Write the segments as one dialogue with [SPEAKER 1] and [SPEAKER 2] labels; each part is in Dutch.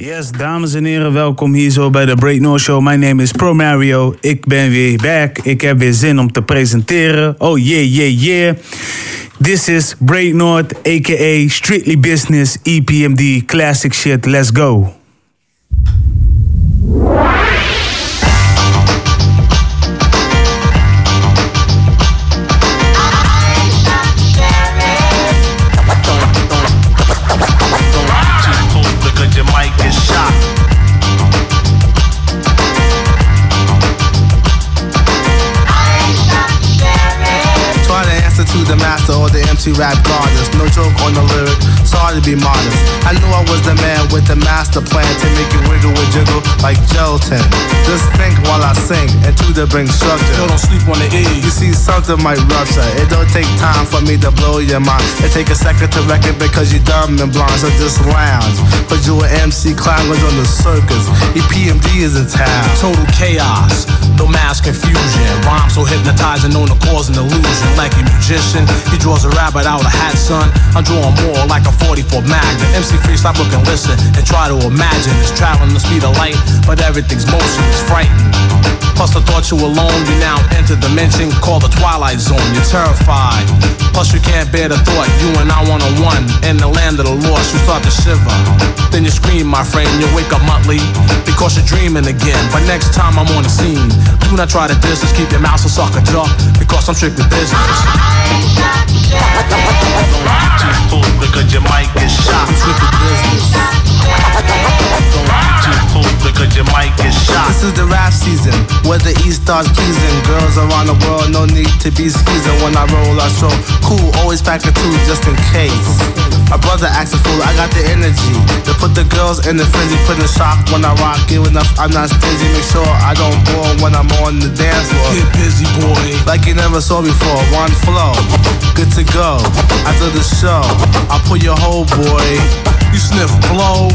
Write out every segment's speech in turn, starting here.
[SPEAKER 1] Yes, dames en heren, welkom hier zo bij de Break North Show. My name is Pro Mario. Ik ben weer back. Ik heb weer zin om te presenteren. Oh yeah, yeah, yeah. This is Break North, aka Strictly Business, EPMD, classic shit. Let's go.
[SPEAKER 2] Rap goddess. No joke on the lyric, sorry to be modest. I knew I was the man with the master plan to make you wiggle and jiggle like gelatin. Just think while I sing and to the bring structure.
[SPEAKER 3] Yo, don't sleep on the E.
[SPEAKER 2] You see, something might rupture. It don't take time for me to blow your mind. It take a second to reckon because you dumb and blind. So just lounge. But you an MC climbers on the circus. EPMD is in town.
[SPEAKER 3] Total chaos, no mass confusion. Rhyme so hypnotizing, known to cause an illusion. Like a magician, he draws a rabbit out of a hat, son. I'm drawing more like a 44 Magnum. MC free, stop looking, listen, and try to imagine. It's traveling the speed of light, but everything's motion is frightening. Plus, the thought you alone, you now enter the dimension called the Twilight Zone. You're terrified. Plus, you can't bear the thought you and I one on one in the land of the lost. You start to shiver. Then you scream, my friend. You wake up monthly because you're dreaming again. But next time I'm on the scene, do not try to distance. Keep your mouth so sucker jaw because I'm strictly business
[SPEAKER 4] mic and shots
[SPEAKER 3] with the business.
[SPEAKER 4] Too full because your mic is shot.
[SPEAKER 2] This is the rap season where the East starts pleasing. Girls around the world, no need to be skeezing. When I roll, I show cool, always pack a two just in case. My brother acts a fool, I got the energy to put the girls in the frenzy, put in shock when I rock. Give enough, I'm not stingy. Make sure I don't bore when I'm on the dance floor.
[SPEAKER 3] Get busy, boy.
[SPEAKER 2] Like you never saw before, one flow, good to go. After the show, I'll put your whole boy.
[SPEAKER 3] You sniff blow.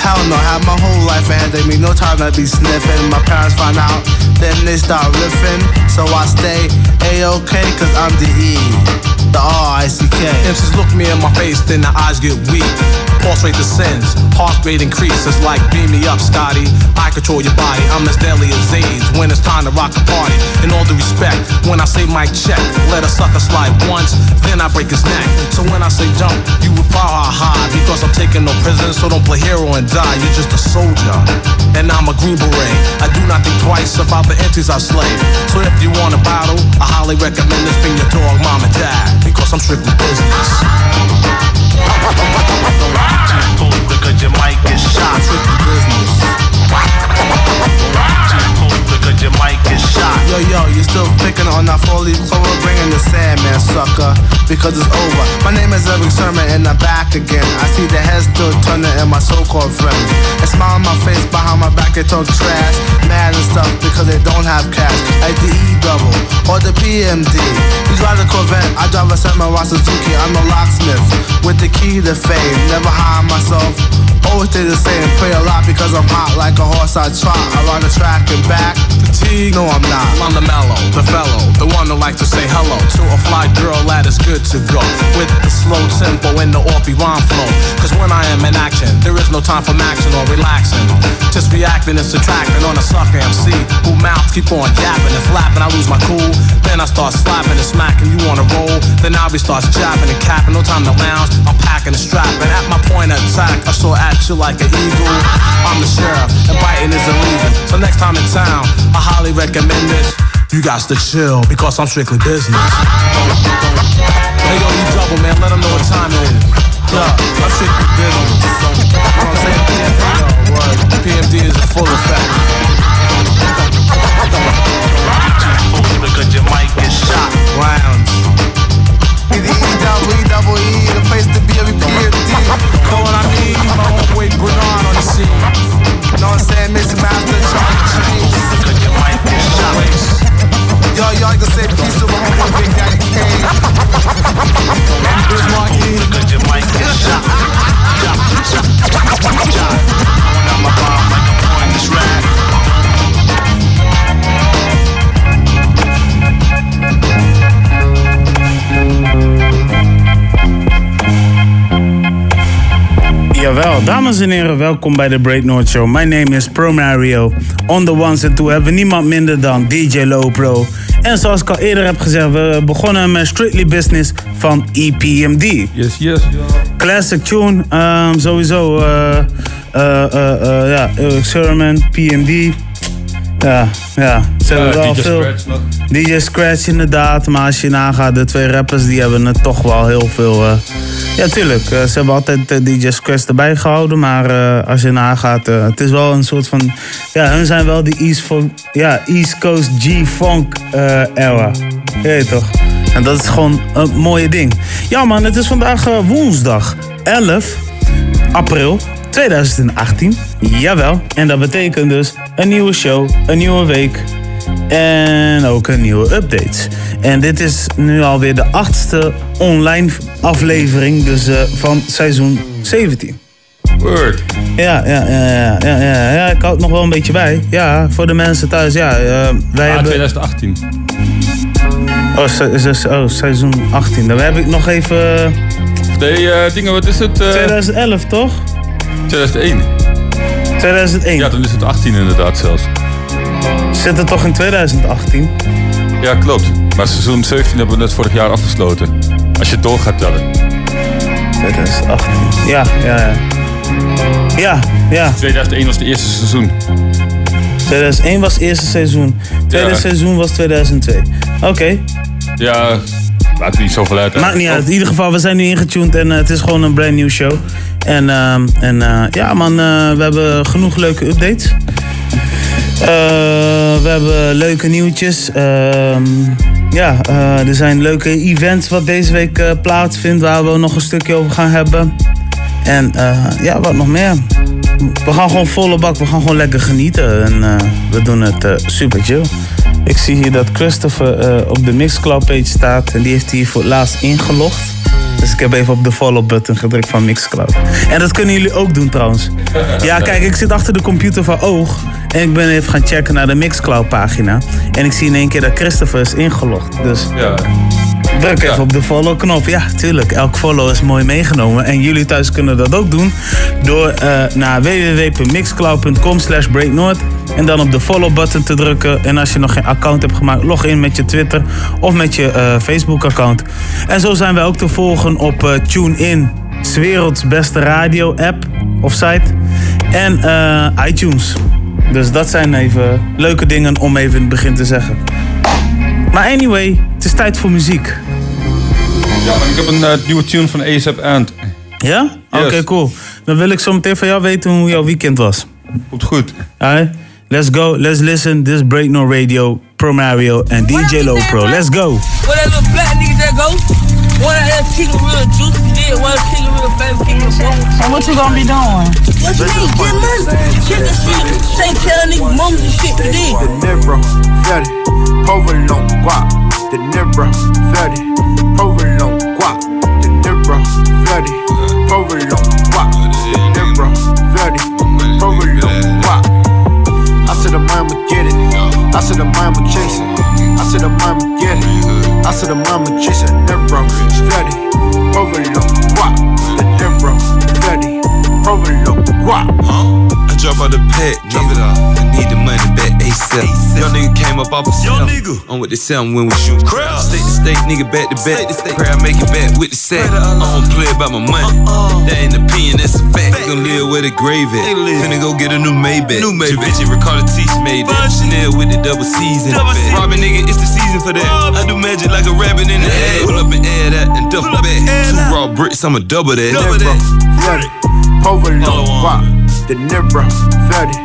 [SPEAKER 2] Hell no, had my whole life ahead of me, no time to be sniffing. My parents find out, then they start riffing. So I stay A-OK, cause I'm the E, the R-I-C-K.
[SPEAKER 3] MCs look me in my face, then their eyes get weak. Pulse rate descends, heart rate increases like beam me up, Scotty. I control your body, I'm as deadly as AIDS when it's time to rock the party. In all due respect, when I say mic check, let a sucker slide once, then I break his neck. So when I say jump, you would power high because I'm taking no prisoners, so don't play hero and die. You're just a soldier, and I'm a green beret. I do not think twice about the entities I slay. So if you want a battle, I highly recommend this. Bring your dog, mom and dad, because I'm strictly business.
[SPEAKER 4] Too full because your mic is shot.
[SPEAKER 2] Tricky business.
[SPEAKER 4] Your mic is shot.
[SPEAKER 2] Yo, yo, you still picking on that four-leaf clover, bringing the Sandman, sucker, because it's over. My name is Eric Sherman, and I'm back again. I see the heads still turning in my so-called friends. They smile on my face, behind my back they talk trash, mad and stuff because they don't have cash. Like the E double or the PMD. You drive the Corvette, I drive a Samurai Suzuki. I'm a locksmith with the key to fame. Never hide myself. Always stay the same, pray a lot because I'm hot like a horse I trot. I run the track and back. No, I'm not.
[SPEAKER 3] I'm the mellow, the fellow, the one that likes to say hello to a fly girl that is good to go. With the slow tempo and the offbeat rhyme flow. Cause when I am in action, there is no time for maxing or relaxing. Just reacting and subtracting on a sucker MC who mouths keep on yapping and flapping. I lose my cool, then I start slapping and smacking. You on a roll, then I'll be starts jabbing and capping. No time to lounge, I'm packing and strapping. At my point of attack, I saw at you like an eagle. I'm the sheriff, and biting is illegal. So next time in town, I highly recommend this. You got to chill because I'm strictly business. Hey yo, you double man, let them know what time it is. Yeah, I'm strictly business. You know what I'm saying? PMD, yo, word. PMD is in full effect.
[SPEAKER 4] Because your mic is shot.
[SPEAKER 2] Rounds. E double E the place to be every PMD.
[SPEAKER 3] Call what I need, my homeboy Bernard on the scene.
[SPEAKER 2] You Know what I'm saying? Mr. Master, Charlie Chains. Ja, I ik say peace my with Big Daddy Kane.
[SPEAKER 4] Cause shot. Jawel,
[SPEAKER 1] dames en heren, welkom bij de Break North Show. Mijn name is Pro Mario. On the ones and two hebben we niemand minder dan DJ Lopro. En zoals ik al eerder heb gezegd, we begonnen met Strictly Business van EPMD.
[SPEAKER 5] Yes, yes.
[SPEAKER 1] Classic tune, ehm, sowieso. eh eh, ja, Eric Sermon, PMD. Ja, ja, ze hebben wel
[SPEAKER 5] DJ
[SPEAKER 1] veel.
[SPEAKER 5] Scratch nog.
[SPEAKER 1] DJ Scratch inderdaad, maar als je nagaat, de twee rappers die hebben het toch wel heel veel. eh, ja, tuurlijk, eh, ze hebben altijd eh, DJ Scratch erbij gehouden, maar als je nagaat, het is wel een soort van. Ja, hun zijn wel die East, ja, East Coast G-Funk era. Je weet toch? En dat is gewoon een mooie ding. Ja, man, het is vandaag woensdag 11 april 2018. Jawel. En dat betekent dus een nieuwe show, een nieuwe week. En ook een nieuwe updates. En dit is nu alweer de achtste online aflevering dus, eh, van seizoen 17.
[SPEAKER 5] Word.
[SPEAKER 1] Ja, ja, ja, ja, ja, ja, ja, ik houd nog wel een beetje bij. Ja, voor de mensen thuis, ja. eh, wij
[SPEAKER 5] Ah,
[SPEAKER 1] hebben...
[SPEAKER 5] 2018.
[SPEAKER 1] Oh, se- se- oh, seizoen 18. Dan heb ik nog even...
[SPEAKER 5] Nee, eh, dingen, wat is het? eh,
[SPEAKER 1] 2011, toch?
[SPEAKER 5] 2001.
[SPEAKER 1] 2001.
[SPEAKER 5] Ja, dan is het 18 inderdaad zelfs.
[SPEAKER 1] Zit het toch in 2018?
[SPEAKER 5] Ja, klopt. Maar seizoen 17 hebben we net vorig jaar afgesloten. Als je het door gaat tellen.
[SPEAKER 1] 2018. Ja, ja, ja. Ja, ja.
[SPEAKER 5] 2001 was het eerste seizoen.
[SPEAKER 1] 2001 was het eerste seizoen. Tweede
[SPEAKER 5] Ja.
[SPEAKER 1] seizoen was 2002. Oké,
[SPEAKER 5] Ja, maakt niet zoveel uit. hè.
[SPEAKER 1] maakt niet uit. In ieder geval, we zijn nu ingetuned en eh, het is gewoon een brand new show. En, ehm, en eh, ja man, eh, we hebben genoeg leuke updates. We hebben leuke nieuwtjes. Ehm, ja, er zijn leuke events wat deze week plaatsvindt waar we nog een stukje over gaan hebben. En ja, wat nog meer. We gaan gewoon volle bak, we gaan gewoon lekker genieten. En we doen het super chill. Ik zie hier dat Christopher eh, op de Mixcloud page staat. En die heeft hier voor het laatst ingelogd. Dus ik heb even op de follow button gedrukt van Mixcloud. En dat kunnen jullie ook doen trouwens. Ja, kijk, ik zit achter de computer van Oog. En ik ben even gaan checken naar de Mixcloud pagina. En ik zie in één keer dat Christopher is ingelogd. Dus
[SPEAKER 5] Ja.
[SPEAKER 1] Druk even
[SPEAKER 5] Ja.
[SPEAKER 1] op de follow-knop. Ja, tuurlijk. Elk follow is mooi meegenomen. En jullie thuis kunnen dat ook doen door eh, naar www.mixcloud.com slash breaknorth en dan op de follow-button te drukken. En als je nog geen account hebt gemaakt, log in met je Twitter of met je eh, Facebook-account. En zo zijn wij ook te volgen op eh, TuneIn, 's werelds beste radio-app of site. En iTunes. Dus dat zijn even leuke dingen om even in het begin te zeggen. Maar anyway, het is tijd voor muziek.
[SPEAKER 5] ja, ik heb een eh, nieuwe tune van ASAP Ant.
[SPEAKER 1] Ja? Oké,
[SPEAKER 5] Yes.
[SPEAKER 1] cool. Dan wil ik zo meteen van jou weten hoe jouw weekend was.
[SPEAKER 5] Komt goed.
[SPEAKER 1] Alright? Let's go, let's listen. This is Break No Radio, Pro Mario en DJ Low Pro. Let's go.
[SPEAKER 6] Where that little black nigga that go? Of that king of real juice, yeah, one king of real famous king of bones.
[SPEAKER 7] And what you gonna be doing?
[SPEAKER 6] What you mean, get money? This shit, say tell niggas moms and shit you did.
[SPEAKER 8] De Nibro, Ferry, Provolone, Guap. De Nibro, Ferry, Provolone, Guap. De Nibro, Ferry, Provolone, Guap. De Nibro, Ferry, Provolone, Guap. I said the mama get it. I said the mama chase it. I said the mama get it. I said the mama chase it. Nibro, Ferry, Provolone, Guap. De Nibro, Ferry, Provolone, Guap.
[SPEAKER 9] I drop out the pack, nigga. I need the money back ASAP. Young nigga came up off a Young nigga. On what they sound when we shoot. State to state, nigga, back to back. Pray I make it back with the sack. I don't play about my money. That ain't opinion, that's a fact. We gon' live where the grave at. Finna go get a new Maybach. New Maybach. Vinci Ricardo Teach made that. Chanel with the double C's in the back. Robbing nigga, it's the season for that. I do magic like a rabbit in the air. Pull up and air that and duffel back. Two raw bricks, I'ma double that.
[SPEAKER 8] Double Nibro, Ferry, Provolone, Guap. De Nibro, Ferry,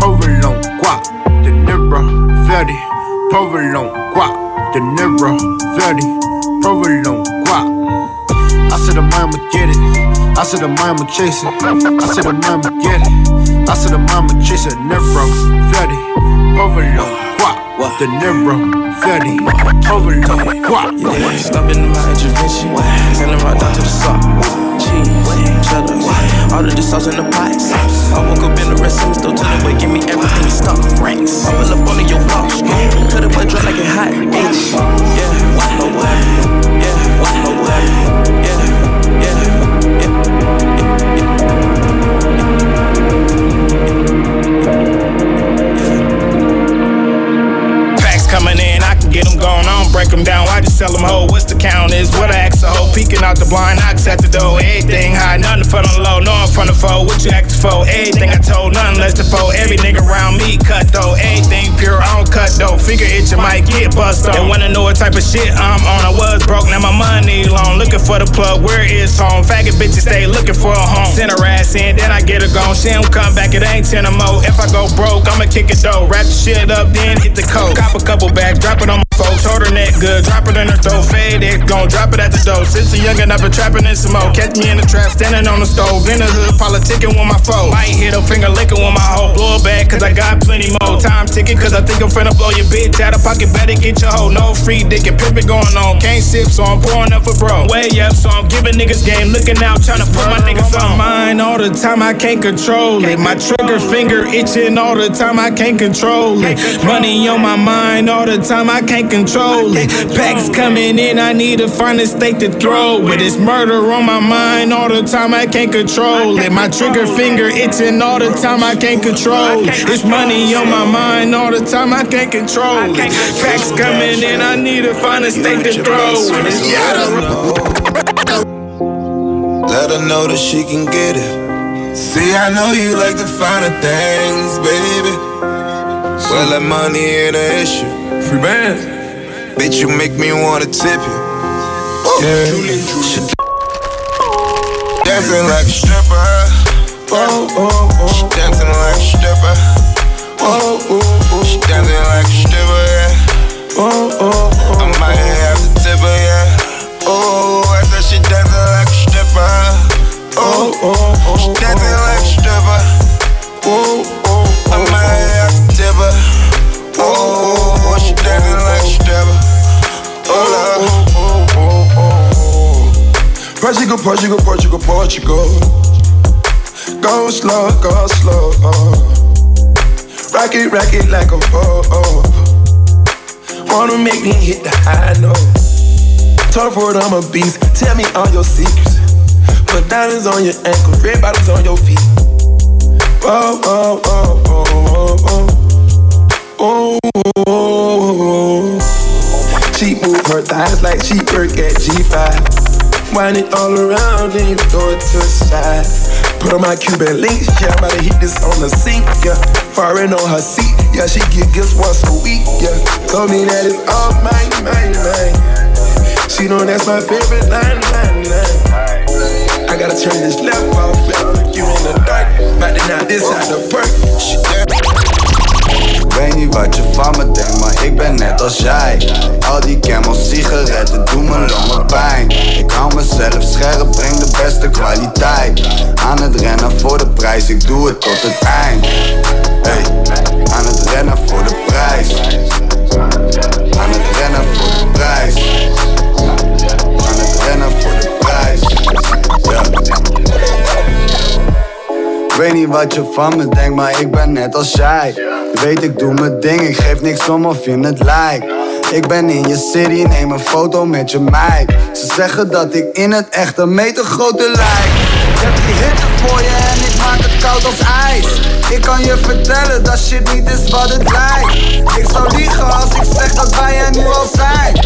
[SPEAKER 8] Provolone, Guap. De Nibro, Ferry, Provolone, Guap. De Nibro, Ferry, Provolone, Guap. I said the mama get it. I said the mama chase it. I said the mama get it. I said the mama chase it. Nibro, Ferry, Provolone, Guap. De Nibro, Ferry, Provolone, Guap.
[SPEAKER 10] Stop in my intervention. Selling right down to the sock telling. All of the sauce in the pot. I woke up in the restroom, still telling but give me everything stuck. Ranks. I pull up on your walk. Cut it, but dry like it hot. Bitch. Yeah, way. Yeah, coming in get them gone.
[SPEAKER 11] I don't break them down, I just sell them whole. What's the count is? What I ask a hoe. Peeking out the blind, knocks at the door. Everything high, nothing for the low, no, I'm from the foe. What you acting for? Everything I told, nothing less the foe. Every nigga around me cut though. Everything pure, I don't cut though. Figure it, you might get bust on. They wanna know what type of shit I'm on. I was broke, now my money long. Looking for the plug, where is home? Faggot bitches stay looking for a home. Send her ass in, then I get her gone. She don't come back, it ain't ten or more. If I go broke, I'ma kick it though. Wrap the shit up, then hit the coat. Cop a couple back, drop it on my folks. Her neck good, drop it in her throat. Fade it, gon' drop it at the door. Since a youngin', I've been trapping in some more. Catch me in the trap, standing on the stove. In the hood, politicking with my foe. Might hit a finger licking with my hoe. Blow it back, cause I got plenty more. Time ticking, cause I think I'm finna blow your bitch out of pocket. Better get your hoe. No free dick and pimpin' going on. Can't sip, so I'm pouring up for bro. Way up, so I'm giving niggas game. Looking out, tryna put my niggas on. Mine all the time, I can't control it. My trigger finger itching all the time, I can't control it. Money on my mind all the time, I can't control it. Packs coming in, I need to find a stake to throw it. It's murder on my mind all the time, I can't control it. My trigger finger itching all the time, I can't control it. It's money on my mind all the time, I can't control it. Packs coming in, I need to find a stake to throw it. It's.
[SPEAKER 12] Let her know that she can get it. See, I know you like the finer things, baby. Well, that money ain't an issue. Free bands. Bitch, you make me wanna tip you. Yeah. She dancing like a stripper. Whoa, whoa, whoa. She dancing like a stripper. Whoa, whoa, whoa. She dancing like a stripper, yeah. Whoa, whoa, whoa. I might have to tip her, yeah. Oh, I said she dancing like a stripper. Oh, oh, oh. She dancing like a stripper. Whoa, oh, I might have to tip her. Oh, oh, oh. She dancing like a stripper. Oh, oh, oh, oh, oh.
[SPEAKER 13] Portugal, Portugal, Portugal, Portugal. Go slow, go slow. Rock it, rock it like a oh, oh. Wanna make me hit the high note. For it, I'm a beast. Tell me all your secrets. Put diamonds on your ankles, red bottoms on your feet. Oh, oh, oh, oh, oh. She move her thighs like she work at G5. Wind it all around, then you throw it to the side. Put on my Cuban links, yeah, I'm about to hit this on the sink, yeah. Foreign on her seat, yeah, she get gifts once a week, yeah. Told me that it's all mine, mine, mine. She know that's my favorite line, line, line. I gotta turn this left off, left you in the dark. About to knock this out the park.
[SPEAKER 14] Weet niet wat je van me denkt, maar ik ben net als jij. Al die camels sigaretten doen me longen pijn. Ik hou mezelf scherp, breng de beste kwaliteit. Aan het rennen voor de prijs, ik doe het tot het eind. Hey, aan het rennen voor de prijs. Aan het rennen voor de prijs. Aan het rennen voor de prijs. Weet niet wat je van me denkt, maar ik ben net als jij. Weet, ik doe mijn ding, ik geef niks om of je het lijkt. Ik ben in je city, neem een foto met je meid. Ze zeggen dat ik in het echt een meter groter lijk. Ik die hitte voor je en ik maak het koud als ijs. Ik kan je vertellen dat shit niet is wat het lijkt. Ik zou liegen als ik zeg dat wij er nu al zijn.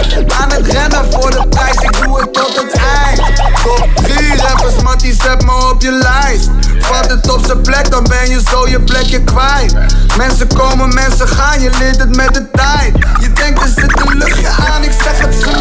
[SPEAKER 14] Aan het rennen voor de prijs, ik doe het tot het eind. Top 3 rappers, Mattie, zet me op je lijst. Vat het op zijn plek, dan ben je zo je plekje kwijt. Mensen komen, mensen gaan, je leert het met de tijd. Je denkt er zit een luchtje aan, ik zeg het ze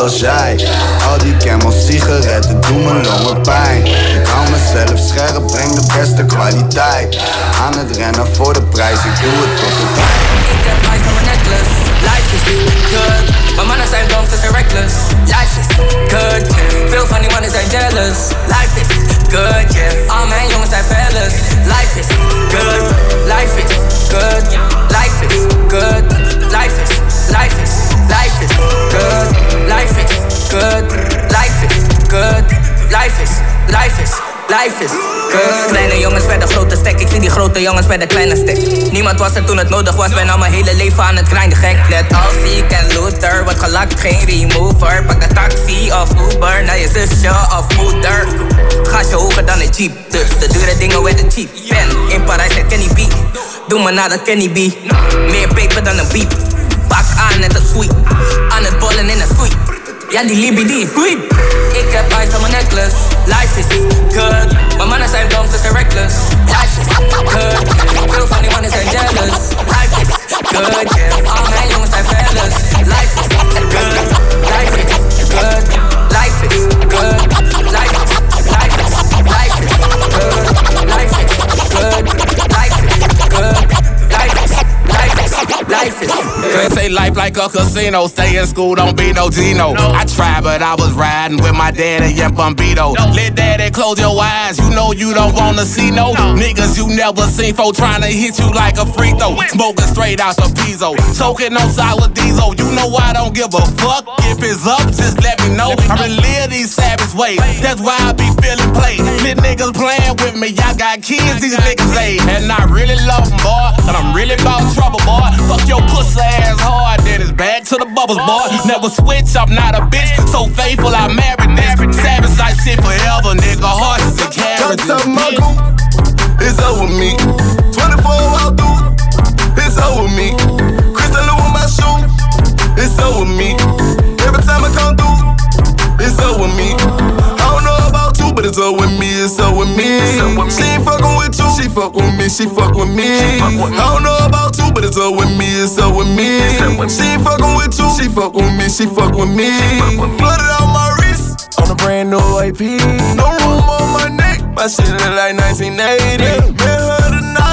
[SPEAKER 14] als jij. Al die camels sigaretten doen me longen pijn. Ik hou mezelf scherp, breng de beste kwaliteit. Aan het rennen voor de prijs, ik doe het tot het eind.
[SPEAKER 15] Ik heb ice on my necklace. Life is good. Mijn mannen zijn dom, ze zijn reckless. Life is good. Veel van die mannen zijn jealous. Life is good, yeah. Al mijn jongens zijn fellas. Life is good. Life is good. Life is good. Life is, life is, life is good. Life is good. Life is good. Life is, life is Life is good. Kleine jongens werden grote stek. Ik zie die grote jongens bij de kleine stek. Niemand was er toen het nodig was. Ben al mijn hele leven aan het grinden gek. Net als ik en Luther. Wordt gelakt, geen remover. Pak de taxi of Uber naar je zusje of moeder. Gasje hoger dan een jeep. Dus de dure dingen werden cheap. Ben in Parijs met Kenny B. Doe me naar de Kenny B. Meer peper dan een beep. Pak aan ah, net een sweet. Aan het bollen in een suite. Ja, die Libby die is sweet. Ik heb ice aan mijn necklace. Life is good. Mijn mannen zijn dom, ze zijn reckless. Life is good. Veel van die mannen zijn jealous. Life is good, yeah. Al mijn jongens zijn fellas. Life is good. Life is good. Life is good. Life is, life life is,
[SPEAKER 16] They say life like a casino. Stay in school, don't be no Gino. I tried, but I was riding with my daddy and Bumbito. Let daddy close your eyes. You know you don't wanna see no niggas you never seen for trying to hit you like a free throw. Smoking straight out the pizzo. Choking on sour diesel. You know I don't give a fuck. If it's up, just let me know. I relive these savage ways. That's why I be feeling played. Little niggas playing with me. Y'all got kids, these niggas ain't. And I really love them, boy. And I'm really about trouble, boy. Fuck your pussy ass hard, then it's back to the bubbles, boy. Never switch, I'm not a bitch. So faithful, I married this. Savage like shit forever, nigga. Horses and carriages.
[SPEAKER 13] Got something my cool. It's over me. 24 out through. It's over me. Crystal on my shoe. It's over me. Every time I come through, it's over me. But it's over me. It's over me. She ain't fucking with you. She fuck with me. She fuck with me. I don't know about you, but it's over me. It's over me. She ain't fucking with you. She fuck with me. She fuck with me. Flooded out my wrist on a brand new AP. No room on my neck. My shit look like 1980. Met her tonight.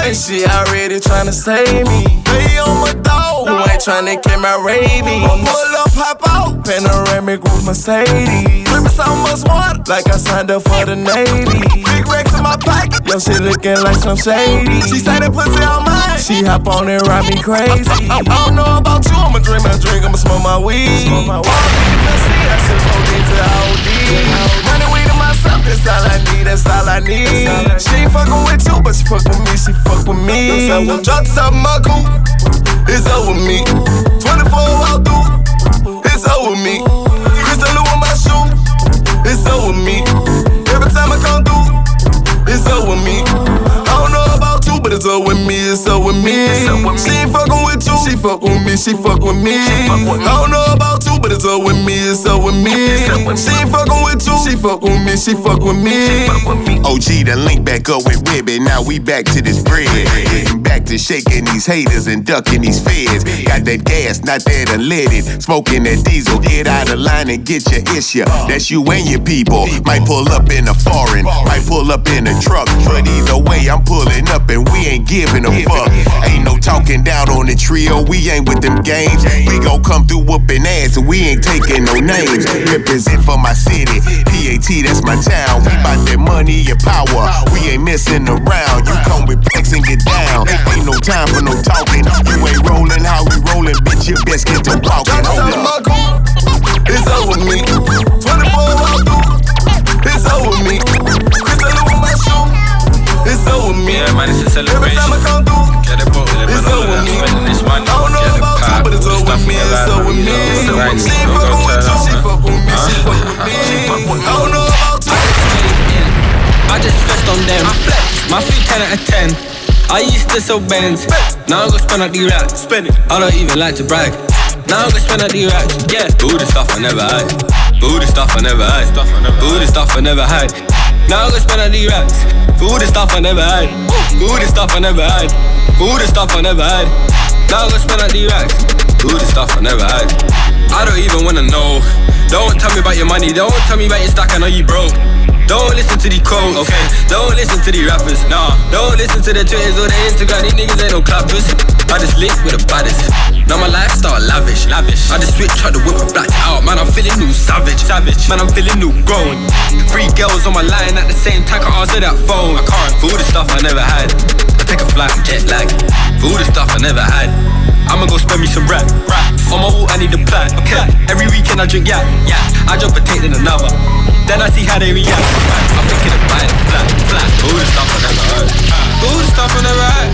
[SPEAKER 13] And she already tryna save me. Lay on my dog. Who ain't tryna get my rabies? Pull up, hop out. Panoramic with Mercedes. Drip me so much water. Like I signed up for the Navy. Big racks in my pocket. Yo, shit looking like some shady. She say that pussy on mine. She hop on and ride me crazy. I, don't know about you. I'ma drink my drink. I'ma smoke my weed. Smoke my weed. I should go into OD. Money, and myself. That's all I need. That's all I need. She ain't fucking with you, but she fuck with me. She fuck with me. Drop the top of my coupe. It's over me. 24 out through. It's over me. Crystal on my shoe. It's over me. Every time I come through, it's over me. I don't know about you, but it's over me. It's over me. She ain't with. She fuck with me. She fuck with me. I don't know about you, but it's up with me. It's up with me. She ain't fucking with you. She fuck with me. She fuck with me.
[SPEAKER 17] OG the link back up with Wibby. Now we back to this bread. Getting back to shaking these haters and ducking these feds. Got that gas, not that unleaded. Smoking that diesel. Get out of line and get your issue. That's you and your people. Might pull up in a foreign, might pull up in a truck. But either way, I'm pulling up and we ain't giving a fuck. Ain't no talking down on the trio. We ain't with them games. We gon' come through whooping ass and we ain't taking no names. Represent for my city. PAT, that's my town. We bout that money and power. We ain't messing around. You come with plex and get down. Ain't no time for no talking. You ain't rolling how we rolling, bitch. You best get to walking.
[SPEAKER 13] It's over me. Me.
[SPEAKER 18] Yeah, man, it's a celebration.
[SPEAKER 13] Every time I
[SPEAKER 18] celebration.
[SPEAKER 13] come through,
[SPEAKER 18] Get it booked,
[SPEAKER 13] it's
[SPEAKER 18] man.
[SPEAKER 13] over me.
[SPEAKER 18] Spending this money.
[SPEAKER 13] I don't know
[SPEAKER 18] Get the
[SPEAKER 13] about you, but it's
[SPEAKER 18] all the
[SPEAKER 13] over
[SPEAKER 18] stuff
[SPEAKER 13] me.
[SPEAKER 18] in your
[SPEAKER 13] It's
[SPEAKER 18] life,
[SPEAKER 13] over
[SPEAKER 18] man.
[SPEAKER 13] me.
[SPEAKER 18] You know, right,
[SPEAKER 13] She ain't
[SPEAKER 18] don't go
[SPEAKER 13] fucking with
[SPEAKER 18] turn
[SPEAKER 13] you.
[SPEAKER 18] up,
[SPEAKER 13] She
[SPEAKER 18] man.
[SPEAKER 13] fuck with me. She fuck with me. I don't know about you.
[SPEAKER 19] I just stressed on them. My feet 10 out of 10. I used to sell Benz. Now I'm gonna spend out the racks. Spend it. I don't even like to brag. Now I'm gonna spend out the racks. Yeah. All the stuff I never had. All the stuff I never had. All the stuff I never had. Now I'm gonna spend out the racks. Goede staf aan de wijn. Goede staf aan de wijn. Goede staf aan de wijn. Now let's spend out the racks. Goede staf aan de wijn. I don't even wanna know. Don't tell me about your money. Don't tell me about your stack. I know you broke. Don't listen to the quotes, okay? Don't listen to the rappers, nah. Don't listen to the Twitters or the Instagram. These niggas ain't no clappers. I just link with the baddest. Now my lifestyle lavish, lavish. I just switch out the whip and blacked out. Man, I'm feeling new savage, savage. Man, I'm feeling new grown. Three girls on my line at the same time. Can't answer that phone. I can't for all the stuff I never had. I take a flight, and jet lag. For all the stuff I never had. I'ma go spend me some rap. rap. On my wall, I need a plan. Okay. Every weekend I drink yeah, yeah. I jump a take then another.
[SPEAKER 6] Then I see how they react. I'm thinking of buying flat, flat. All the stuff I never heard. All the stuff on the right.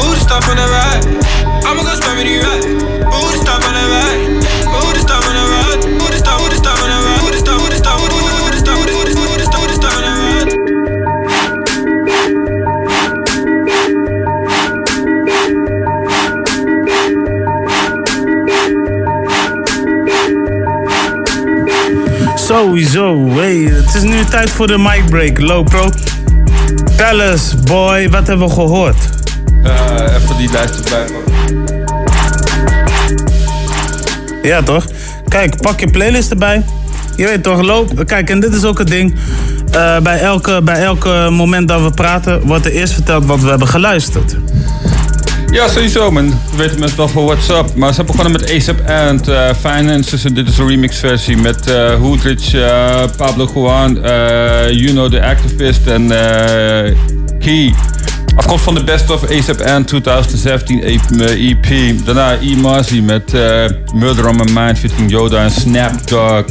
[SPEAKER 6] All the stuff on the right. I'ma go spend me right. All the stuff on the right. All the stuff on the right.
[SPEAKER 1] Sowieso. Hey, het is nu tijd voor de mic break. Low Pro. Tell us, boy, wat hebben we gehoord?
[SPEAKER 5] Eh, even die lijst erbij pakken.
[SPEAKER 1] Ja, toch? Kijk, pak je playlist erbij. Je weet toch, loop. Kijk, en dit is ook het ding. Eh, bij, elke, bij elke moment dat we praten, wordt er eerst verteld wat we hebben geluisterd.
[SPEAKER 5] Ja, sowieso, man. We weten mensen wel voor What's Up. Maar ze begonnen met ASAP and uh, Finances. En dit is een remix-versie met uh, eh, Pablo Juan, eh, You Know The Activist en eh, Key. Afkomst van de Best of ASAP and 2017 EP. E Daarna E. Marzi met eh, Murder on My Mind featuring Yoda en Snapdog.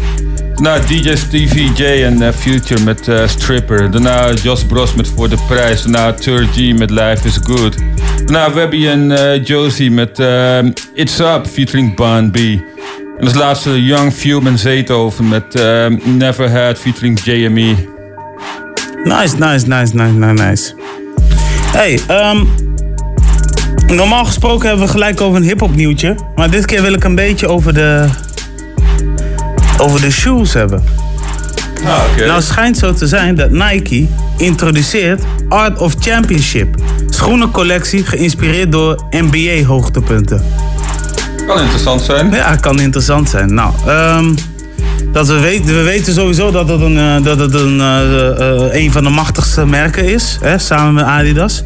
[SPEAKER 5] Daarna DJ Stevie J en eh, Future met eh, Stripper. Daarna Jos Bros met Voor de Prijs. Daarna G met Life is Good. Daarna Webby en eh, Josie met eh, It's Up featuring Bon B. En als laatste Young Fume en Zeethoven met eh, Never Had featuring JME.
[SPEAKER 1] Nice, nice, nice, nice, nice, nice. Hey, ehm, normaal gesproken hebben we gelijk over een hip-hop nieuwtje. Maar dit keer wil ik een beetje over de. over de shoes hebben.
[SPEAKER 5] Ah, oké.
[SPEAKER 1] Nou, het schijnt zo te zijn dat Nike introduceert Art of Championship. Schoenencollectie geïnspireerd door NBA-hoogtepunten.
[SPEAKER 5] Kan interessant zijn.
[SPEAKER 1] Ja, kan interessant zijn. Nou, ehm, dat we, weten, we weten sowieso dat het een, eh, dat het een, eh, eh, een van de machtigste merken is, hè, samen met Adidas.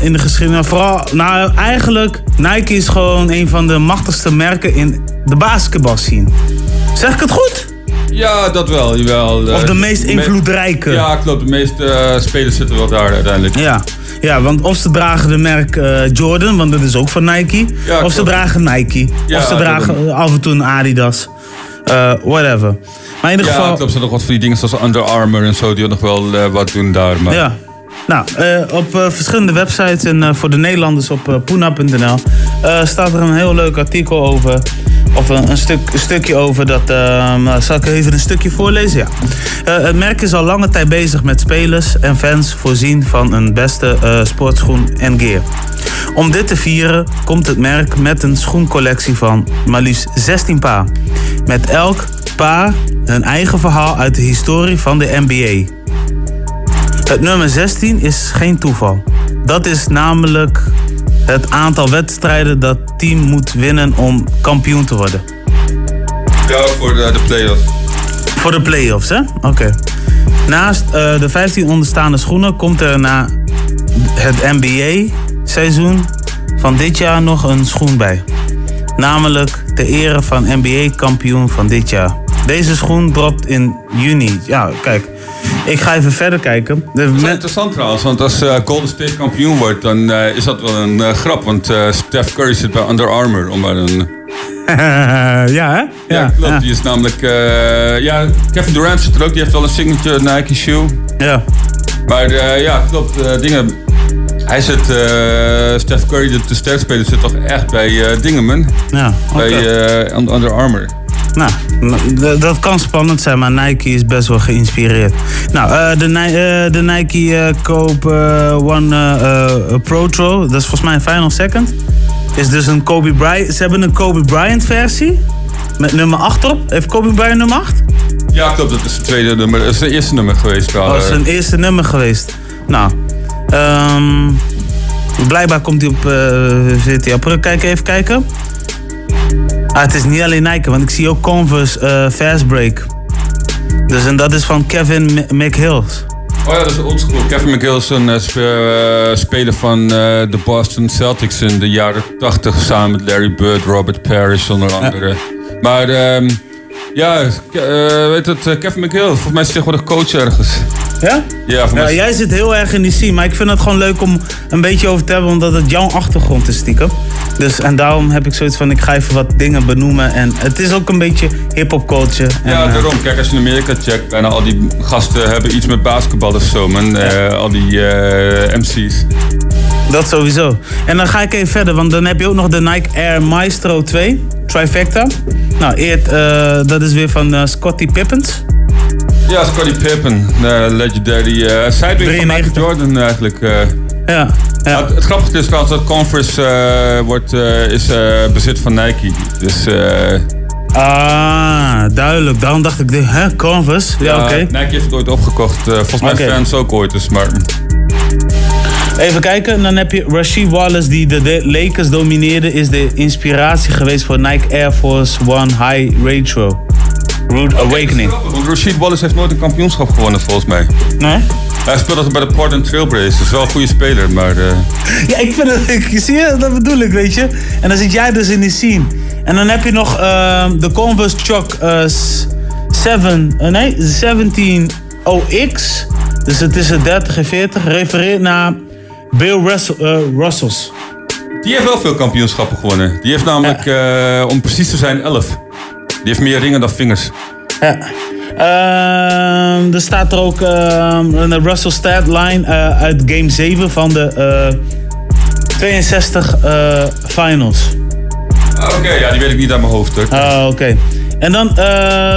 [SPEAKER 1] In de geschiedenis. Vooral, nou eigenlijk, Nike is gewoon een van de machtigste merken in de basketbalscene. Zeg ik het goed?
[SPEAKER 5] Ja, dat wel, jawel.
[SPEAKER 1] Of de
[SPEAKER 5] Eh,
[SPEAKER 1] meest
[SPEAKER 5] me-
[SPEAKER 1] invloedrijke.
[SPEAKER 5] Ja, klopt. De meeste eh, spelers zitten wel daar uiteindelijk.
[SPEAKER 1] Ja. ja, want of ze dragen de merk eh, Jordan, want dat is ook van Nike.
[SPEAKER 5] Ja,
[SPEAKER 1] of ze dragen Nike.
[SPEAKER 5] Ja,
[SPEAKER 1] of ze dragen af en toe een Adidas. Whatever. Maar in ieder
[SPEAKER 5] ja,
[SPEAKER 1] geval...
[SPEAKER 5] klopt. Er nog wat van die dingen zoals Under Armour en zo, die nog wel wat doen daar. Maar...
[SPEAKER 1] Ja. Nou, op verschillende websites en voor de Nederlanders op poena.nl staat er een heel leuk artikel over. Of een, een, stuk, stukje over dat. ehm, zal ik even een stukje voorlezen? Ja. Eh, het merk is al lange tijd bezig met spelers en fans voorzien van een beste eh, sportschoen en gear. Om dit te vieren komt het merk met een schoencollectie van maar liefst 16 paar. Met elk paar een eigen verhaal uit de historie van de NBA. Het nummer 16 is geen toeval. Dat is namelijk het aantal wedstrijden dat team moet winnen om kampioen te worden.
[SPEAKER 5] Ja, voor de, de play-offs.
[SPEAKER 1] Voor de play-offs, hè? Oké. Naast eh, de 15 onderstaande schoenen komt er na het NBA-seizoen van dit jaar nog een schoen bij. Namelijk de ere van NBA-kampioen van dit jaar. Deze schoen dropt in juni. Ja, kijk. Ik ga even verder kijken. De
[SPEAKER 5] Dat is wel interessant trouwens, want als eh, Golden State kampioen wordt, dan eh, is dat wel een eh, grap. Want Steph Curry zit bij Under Armour. Om maar een...
[SPEAKER 1] ja, hè?
[SPEAKER 5] Ja, klopt. Die is namelijk... ja, Kevin Durant zit er ook. Die heeft wel een signature Nike shoe.
[SPEAKER 1] Ja.
[SPEAKER 5] Maar ja, klopt. dingen... Hij zit... Steph Curry, de, de sterkste speler, zit toch echt bij eh dingen, man.
[SPEAKER 1] Ja,
[SPEAKER 5] Bij eh, Un- Under Armour.
[SPEAKER 1] Nou, dat kan spannend zijn, maar Nike is best wel geïnspireerd. Nou, eh, de, eh, de Nike Koop eh, One Pro Throw, dat is volgens mij een final second. Is dus een Kobe Bryant. Ze hebben een Kobe Bryant versie. Met nummer 8 op. Heeft Kobe Bryant nummer 8?
[SPEAKER 5] Ja, klopt. Dat is het tweede nummer. Dat is het eerste nummer geweest. wel,
[SPEAKER 1] Oh, dat is zijn eerste nummer geweest. Nou, ehm, blijkbaar komt hij op eh VT april. Kijk even kijken. Ah, het is niet alleen Nike, want ik zie ook Converse eh Fast Break. Dus en dat is van Kevin McHills.
[SPEAKER 5] Oh ja, dat is oldschool. Kevin McGill is een eh, eh, speler van de Boston Celtics in de jaren 80 samen met Larry Bird, Robert Parrish onder andere. Maar ehm, ja, weet het, Kevin McGill, volgens mij is hij tegenwoordig coach ergens.
[SPEAKER 1] Ja?
[SPEAKER 5] Ja, voor
[SPEAKER 1] Ja,
[SPEAKER 5] mij.
[SPEAKER 1] jij zit heel erg in die scene, maar ik vind het gewoon leuk om een beetje over te hebben, omdat het jouw achtergrond is stiekem. Dus, en daarom heb ik zoiets van, ik ga even wat dingen benoemen. En het is ook een beetje hip-hop culture.
[SPEAKER 5] Ja,
[SPEAKER 1] eh,
[SPEAKER 5] daarom. Kijk, als je in Amerika checkt, bijna al die gasten hebben iets met basketbal of zo, man. Eh, al die eh, MC's.
[SPEAKER 1] Dat sowieso. En dan ga ik even verder, want dan heb je ook nog de Nike Air Maestro 2, Trifecta. Nou, eert, dat is weer van Scottie Pippens.
[SPEAKER 5] Ja, Scottie Pippen, eh, legendary. eh sideways van Michael Jordan eigenlijk. eh.
[SPEAKER 1] Ja, ja.
[SPEAKER 5] Het, het grappige is trouwens dat Converse eh, wordt, is bezit van Nike. Dus
[SPEAKER 1] Ah, duidelijk. Daarom dacht ik, hè, Converse? Ja, oké.
[SPEAKER 5] Nike heeft het ooit opgekocht. volgens mij
[SPEAKER 1] Oké.
[SPEAKER 5] fans ook ooit. Dus, maar
[SPEAKER 1] Even kijken, en dan heb je Rasheed Wallace die de de Lakers domineerde, is de inspiratie geweest voor Nike Air Force One High Retro. Rude Awakening.
[SPEAKER 5] Rasheed Wallace heeft nooit een kampioenschap gewonnen volgens mij.
[SPEAKER 1] Nee?
[SPEAKER 5] Hij speelt altijd bij de Portland Trailblazers. is wel een goede speler, maar... eh,
[SPEAKER 1] Ja, ik vind het, ik, zie je, dat bedoel ik, weet je. En dan zit jij dus in die scene. En dan heb je nog ehm, de Converse Chuck eh, s- 7, eh, nee, 17OX. Dus het is een 30 en 40. Refereert naar Bill Russell, eh, Russells.
[SPEAKER 5] Die heeft wel veel kampioenschappen gewonnen. Die heeft namelijk, eh, om precies te zijn, 11. Die heeft meer ringen dan vingers.
[SPEAKER 1] Ja. Ehm, er staat er ook ehm, een Russell stat line eh, uit game 7 van de eh, 62 eh, finals.
[SPEAKER 5] Ah, Oké, ja, die weet ik niet uit mijn hoofd. Hoor.
[SPEAKER 1] Ah, oké. En dan, eh,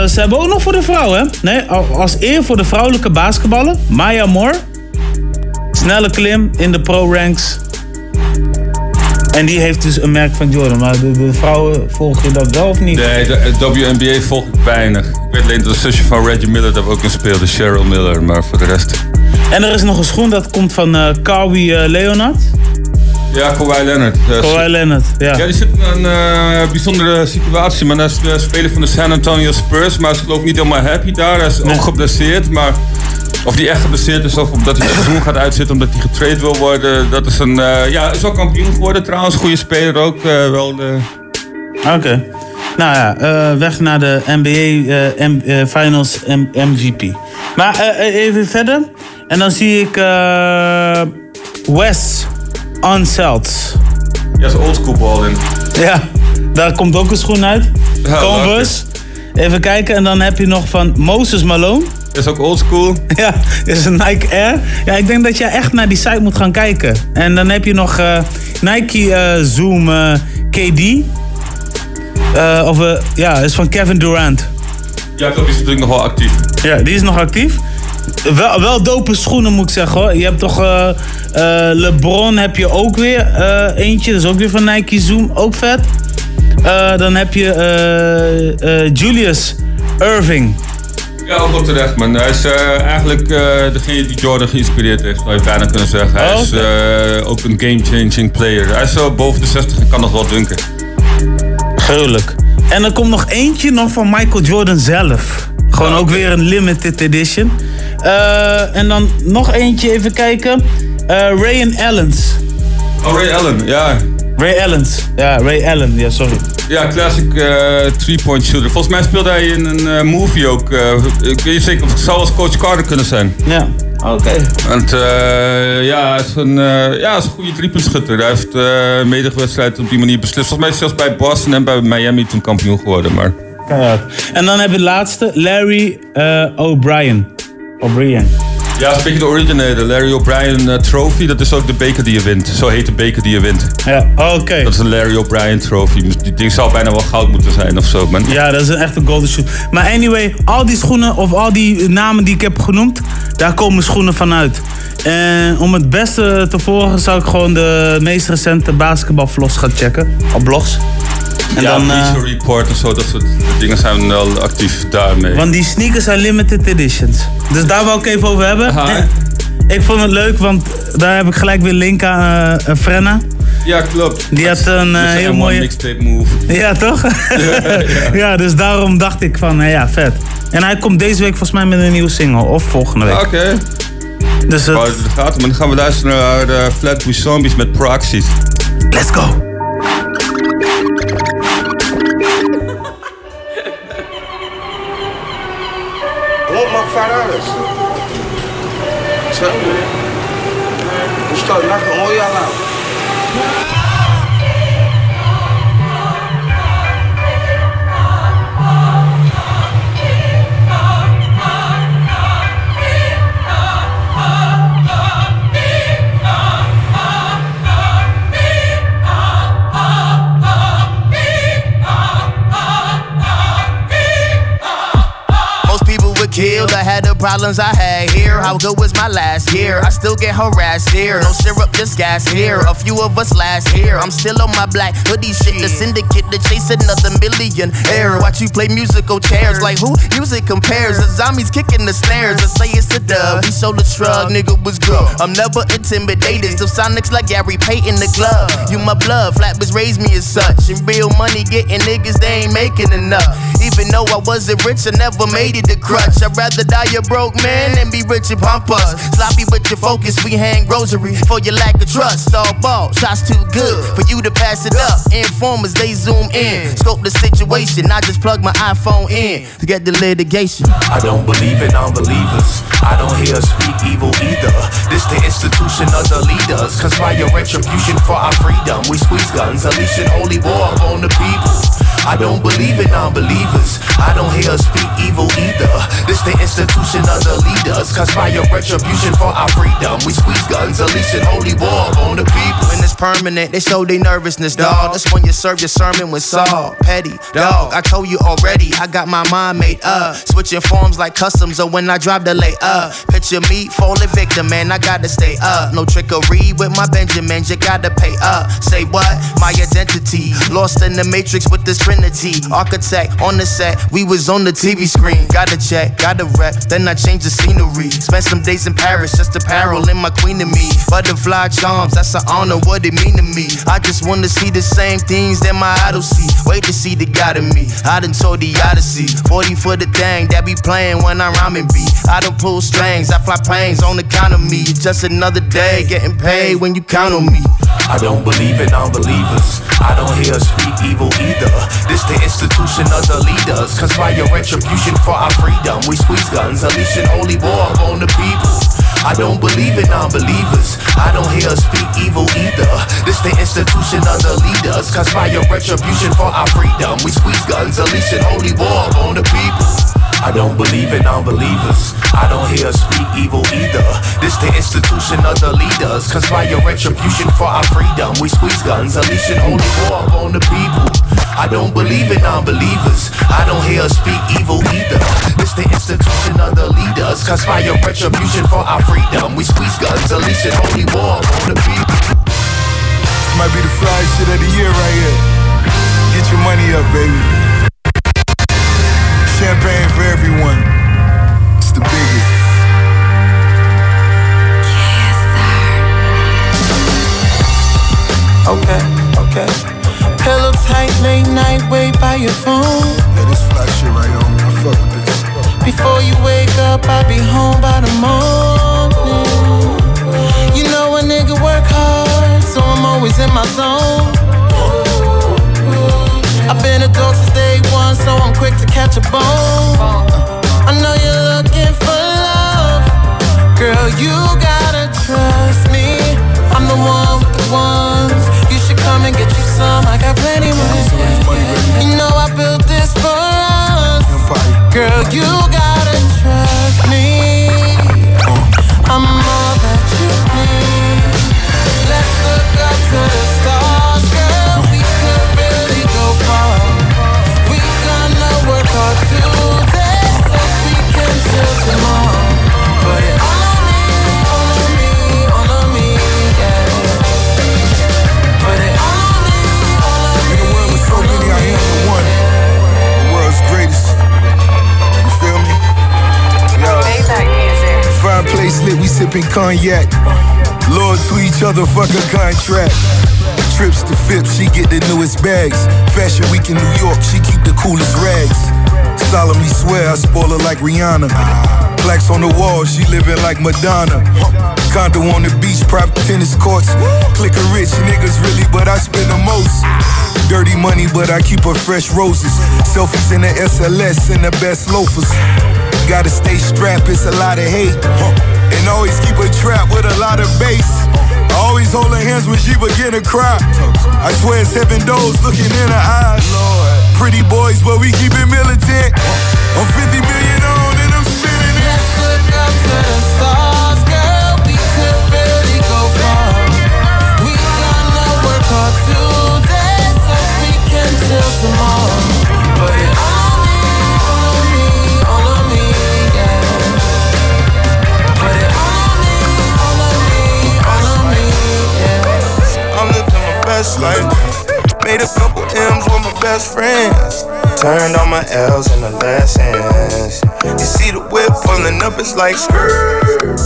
[SPEAKER 1] ze hebben ook nog voor de vrouwen, hè? Nee, al- als eer voor de vrouwelijke basketballen, Maya Moore. Snelle klim in de pro-ranks. En die heeft dus een merk van Jordan. Maar de, de vrouwen, volg je dat wel of niet?
[SPEAKER 5] Nee, de eh, WNBA volg ik weinig. Ik weet alleen dat de zusje van Reggie Miller daar ook in speelde, Cheryl Miller. Maar voor de rest...
[SPEAKER 1] En er is nog een schoen dat komt van eh Kawhi eh, Leonard.
[SPEAKER 5] Ja, Kawhi Leonard. Eh,
[SPEAKER 1] Kawhi Leonard, ja.
[SPEAKER 5] Ja, die zit in een eh, bijzondere situatie. Maar hij is de speler van de San Antonio Spurs. Maar hij is geloof ik niet helemaal happy daar. Hij is ook geblesseerd. Maar of hij echt geblesseerd is of omdat hij het seizoen gaat uitzitten omdat hij getraind wil worden. Dat is een... eh, ja, is kampioen geworden trouwens. Goede speler ook. eh, wel de...
[SPEAKER 1] Oké. Nou ja, weg naar de NBA M- Finals M- MVP. Maar even verder. En dan zie ik Wes Unseld.
[SPEAKER 5] Ja, is oldschool ball in.
[SPEAKER 1] Ja, daar komt ook een schoen uit.
[SPEAKER 5] Ja,
[SPEAKER 1] Converse. Even kijken. En dan heb je nog van Moses Malone.
[SPEAKER 5] Is ook oldschool.
[SPEAKER 1] Ja, is een Nike Air. Ja, ik denk dat jij echt naar die site moet gaan kijken. En dan heb je nog eh, Nike eh, Zoom eh, KD. Of, ja, is van Kevin Durant.
[SPEAKER 5] Ja, klopt. Die is natuurlijk nog wel actief.
[SPEAKER 1] Ja, die is nog actief. Wel, wel dope schoenen moet ik zeggen hoor. Je hebt toch eh, eh, LeBron heb je ook weer eh, eentje. Dat is ook weer van Nike Zoom. Ook vet. Dan heb je Julius Irving.
[SPEAKER 5] Ja, ook wel terecht, man. Hij is eigenlijk degene die Jordan geïnspireerd heeft, zou je bijna kunnen zeggen. Hij
[SPEAKER 1] Oh,
[SPEAKER 5] is ook een game-changing player. Hij is zo boven de 60 en kan nog wel dunken.
[SPEAKER 1] Gruwelijk. En er komt nog eentje nog van Michael Jordan zelf. Gewoon ook weer een limited edition. Eh, en dan nog eentje, even kijken. Eh Ray Allens.
[SPEAKER 5] Oh, Ray Allen, ja.
[SPEAKER 1] Ray Allens. Ja, Ray Allen. Ja, sorry.
[SPEAKER 5] Ja, classic eh, three-point shooter. Volgens mij speelde hij in een movie ook. eh, ik weet niet zeker of het zou als Coach Carter kunnen zijn.
[SPEAKER 1] Ja, oké.
[SPEAKER 5] Want eh, ja, hij is een, eh, ja, is een goede driepuntschutter. Hij heeft uh, medige op die manier beslist. Volgens mij is hij zelfs bij Boston en bij Miami toen kampioen geworden. Maar...
[SPEAKER 1] Keihard. En dan heb je de laatste, Larry eh, O'Brien. O'Brien.
[SPEAKER 5] Ja, dat is een beetje de originele. De Larry O'Brien eh, Trophy. Dat is ook de beker die je wint. Zo heet de beker die je wint.
[SPEAKER 1] Ja, oké.
[SPEAKER 5] Dat is een Larry O'Brien Trophy. Die ding zou bijna wel goud moeten zijn of zo. Man.
[SPEAKER 1] Ja, dat is een echte golden shoe. Maar anyway, al die schoenen of al die namen die ik heb genoemd, daar komen schoenen van uit. En om het beste te volgen zou ik gewoon de meest recente basketbalvlogs gaan checken. Op blogs. En
[SPEAKER 5] ja,
[SPEAKER 1] dan, eh,
[SPEAKER 5] Bleacher Report en zo. Dat soort dingen zijn wel actief daarmee.
[SPEAKER 1] want die sneakers zijn limited editions. Dus daar wou ik even over hebben. En ik vond het leuk, want daar heb ik gelijk weer link aan eh, Frenna.
[SPEAKER 5] Ja, klopt.
[SPEAKER 1] Die had een eh, heel mooie...
[SPEAKER 5] mixtape move.
[SPEAKER 1] Ja, toch? ja, dus daarom dacht ik van, eh, ja, vet. En hij komt deze week volgens mij met een nieuwe single. Of volgende week.
[SPEAKER 5] Oké.
[SPEAKER 1] Dus het...
[SPEAKER 5] Oh, gaten. Maar dan gaan we luisteren naar de Flatbush Zombies met Proxies.
[SPEAKER 1] Let's go.
[SPEAKER 20] Want mag vanuit.
[SPEAKER 21] tell me. I'm start knocking all y'all out.
[SPEAKER 22] had a problems I had here. How good was my last year? I still get harassed here. No syrup, just gas here. A few of us last here. I'm still on my black hoodie shit. The syndicate to chase another million air. Watch you play musical chairs. Like who music compares? The zombies kicking the snares. I say it's a dub. We sold the shrug, nigga was good. I'm never intimidated. Still Sonics like Gary Payton the glove. You my blood, flatbus raised me as such. And real money getting niggas, they ain't making enough. Even though I wasn't rich, I never made it to crutch. I'd rather die a broke man and be rich and pompous. Sloppy with your focus, we hang grocery for your lack of trust. All ball, shots too good for you to pass it up. Informers, they zoom in. Scope the situation, I just plug my iPhone in to get the litigation.
[SPEAKER 23] I don't believe in unbelievers. I don't hear speak evil either. This the institution of the leaders. Cause by your retribution for our freedom, we squeeze guns, unleashing holy war upon the people. I don't believe in unbelievers. I don't hear speak evil either. This the institution of the leaders. Cause by your retribution for our freedom, we squeeze guns, unleashing holy war on the people.
[SPEAKER 22] When it's permanent, they show they nervousness, dog. That's when you serve your sermon with Saul. Petty, dog. I told you already, I got my mind made up. Uh. Switching forms like customs, or when I drop the lay up. Uh. Picture me falling victim, man. I gotta stay up. No trickery with my Benjamins, you gotta pay up. Say what? My identity. Lost in the matrix with this trinity. Architect on the set, we was on the TV screen. Gotta check, gotta rep, then I change the scenery. Spent some days in Paris, just apparel in my queen and me. Butterfly charms, that's an honor, what it mean to me. I just wanna see the same things that my idols see. Wait to see the God in me. I done told the Odyssey. 40 for the thing that be playing when I'm rhyming beat. I done pull strings, I fly planes on account of me. Just another day, getting paid when you count on me.
[SPEAKER 23] I don't believe in unbelievers. I don't hear speak evil either. This the institution of the leaders. Cause by your retribution for our freedom, we squeeze guns, unleashing holy war upon the people. I don't believe in unbelievers. I don't hear us speak evil either. This the institution of the leaders. Cause by your retribution for our freedom, we squeeze guns, unleashing holy war upon the people. I don't believe in unbelievers. I don't hear us speak evil either. This the institution of the leaders. Your retribution for our freedom, we squeeze guns, unleashing holy war upon the people. I don't believe in unbelievers. I don't hear speak evil either. This the institution of the leaders. Conspire retribution for our freedom, we squeeze guns, unleashing holy war upon the people.
[SPEAKER 24] This might be the fly shit of the year right here. Get your money up, baby. Champagne for everyone. It's the biggest.
[SPEAKER 25] Okay, okay. Pillow tight, late night, wait by your phone.
[SPEAKER 24] Yeah, this fly shit right on. I fuck with this.
[SPEAKER 25] Before you wake up, I'll be home by the morning. You know a nigga work hard, so I'm always in my zone. I've been a dog since day one, so I'm quick to catch a bone. I know you're looking for love, girl. You gotta trust me. I'm the one with the ones. Come and get you some. I got plenty money. You know I built this for us, girl. You gotta
[SPEAKER 24] Lit, we sipping cognac. Lord to each other, fuck a contract. Trips to Phipps, she get the newest bags. Fashion week in New York, she keep the coolest rags. Solemnly swear I spoil her like Rihanna. Plaques on the wall, she living like Madonna. Condo on the beach, private tennis courts. Click rich niggas really, but I spend the most. Dirty money, but I keep her fresh roses. Selfies in the SLS and the best loafers. Gotta stay strapped, it's a lot of hate. And always keep a trap with a lot of bass. Always holding hands when she begin to cry. I swear it's heaven doors looking in her eyes. Pretty boys, but we keep it militant. I'm 50 million on and I'm spinning it.
[SPEAKER 25] Let's look up to the stars, girl. We could really go far. We gonna work hard today so we can till tomorrow.
[SPEAKER 26] Made a couple M's with my best friends. Turned all my L's into lessons. You see the whip pulling up, it's like skirt.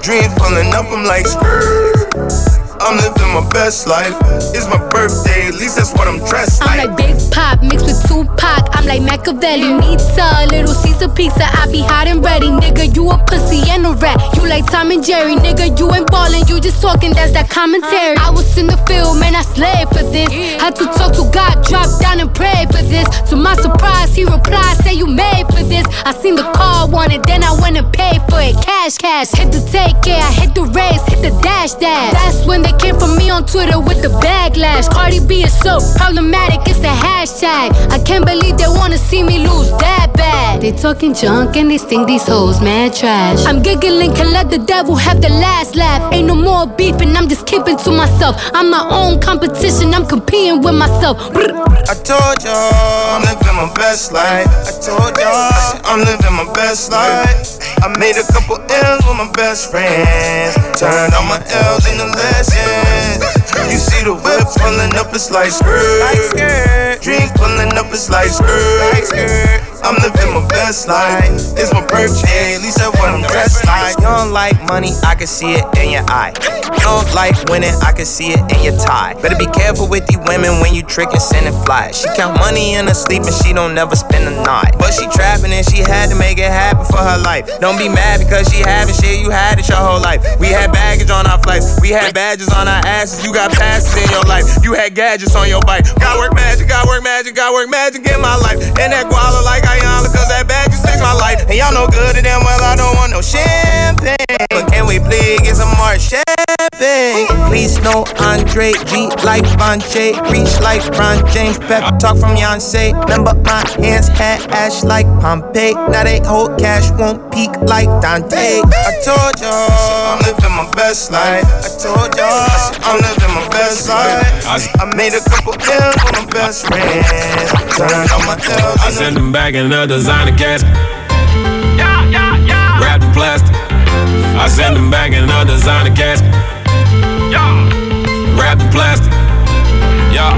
[SPEAKER 26] Dreams pulling up, I'm like skirt. I'm living my best life. It's my birthday, at least that's what I'm dressed like.
[SPEAKER 27] I'm
[SPEAKER 26] like.
[SPEAKER 27] like Big Pop mixed with Tupac. I'm like Machiavelli. Pizza, Little Caesar pizza. I be hot and ready. Nigga, you a pussy and a rat. You like Tom and Jerry. Nigga, you ain't ballin'. You just talking, that's that commentary. Uh-huh. I was in the field, man, I slaved for this. Had to talk to God, drop down and pray for this. To my surprise, he replied, say you made for this. I seen the car, wanted, then I went and paid for it. Cash, cash. Hit the take, yeah, I hit the race, hit the dash, dash. That's when they came for me on Twitter with the backlash. Cardi B is so problematic, it's the hashtag. I can't believe they wanna see me lose that bad. They talking junk and they think these hoes mad trash. I'm giggling, can let the devil have the last laugh. Ain't no more beefing, I'm just keeping to myself. I'm my own competition, I'm competing with myself.
[SPEAKER 26] I told y'all I'm living my best life. I told y'all I'm living my best life. I made a couple L's with my best friends. Turned all my L's into lessons. You see the whip pulling up, it's like skirt. Dreams pulling up, it's like skirt. I'm living my best life. It's my birthday, at least that's what I'm dressed like.
[SPEAKER 13] You don't like money, I can see it in your eye. You don't like winning, I can see it in your tie. Better be careful with these women when you trick and send and fly. She count money in her sleep and she don't never spend a night. But she trapping and she had to make it happen for her life. Don't be mad because she having shit, you had it your whole life. We had baggage on our flights, we had badges on our asses. You got passes in your life, you had gadgets on your bike. Got work magic, got work magic, got work magic in my life. And that guala like Cause look that bag just fix my life. And y'all know good and damn well I don't want no champagne. But can we please get some more champagne? Please no Andre G like Bonche, reach like Ron James, pep talk from Yonsei. Remember my hands had ash like Pompeii. Now they hold cash, won't peak like Dante.
[SPEAKER 26] I told y'all I'm living my best life. I told y'all I'm living my best life. I made a couple L's with my best friends. Turned all my L's
[SPEAKER 28] I send them back in a designer casket. Wrapped in plastic. I send them back in a designer casket. Wrapped in plastic. Yeah.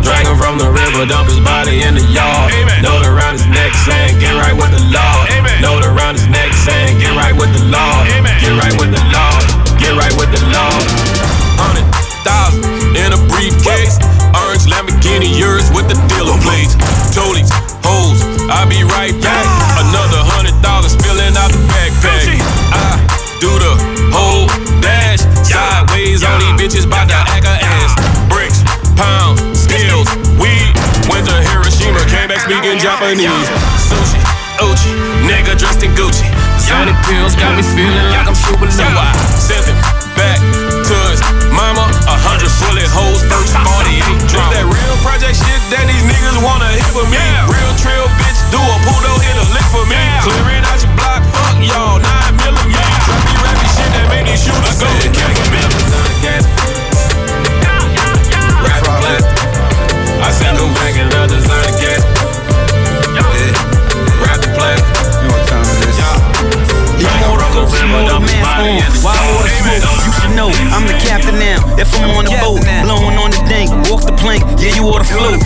[SPEAKER 28] Drag him from the river, dump his body in the yard. Note around his neck saying, get right with the Lord. Note around his neck saying, get right with the Lord. Get right with the Lord. Get right with the Lord. Hundred thousand in a briefcase. Orange Lamborghini, yours with the dealer plates. I'll be right back. Another hundred dollars spilling out the backpack. I do the whole dash. Sideways on these bitches, bout to act ass. Bricks, pounds, skills, weed. Went to Hiroshima, came back speaking Japanese. Sushi, Uchi, nigga dressed in Gucci. Sonic pills got me feeling like I'm super So I sent him back to his mama. A hundred bullet holes, first 48 drop. That real project shit that these niggas wanna hit for me. Real trail bitch, do a pudo, hit a lick for me. Clearing out your block, fuck y'all, 9 millimeter. Drop me rappy shit that make these shooters go to kill for me. Rap plastic. I send them back in the designer gas. Rap plastic. You know what time it is?
[SPEAKER 29] You want to go smooth, man, on. Wild water smoke, you should know I'm the captain now. If I'm on the boat, blowing on the dank, walk the plank, yeah, you ought to float.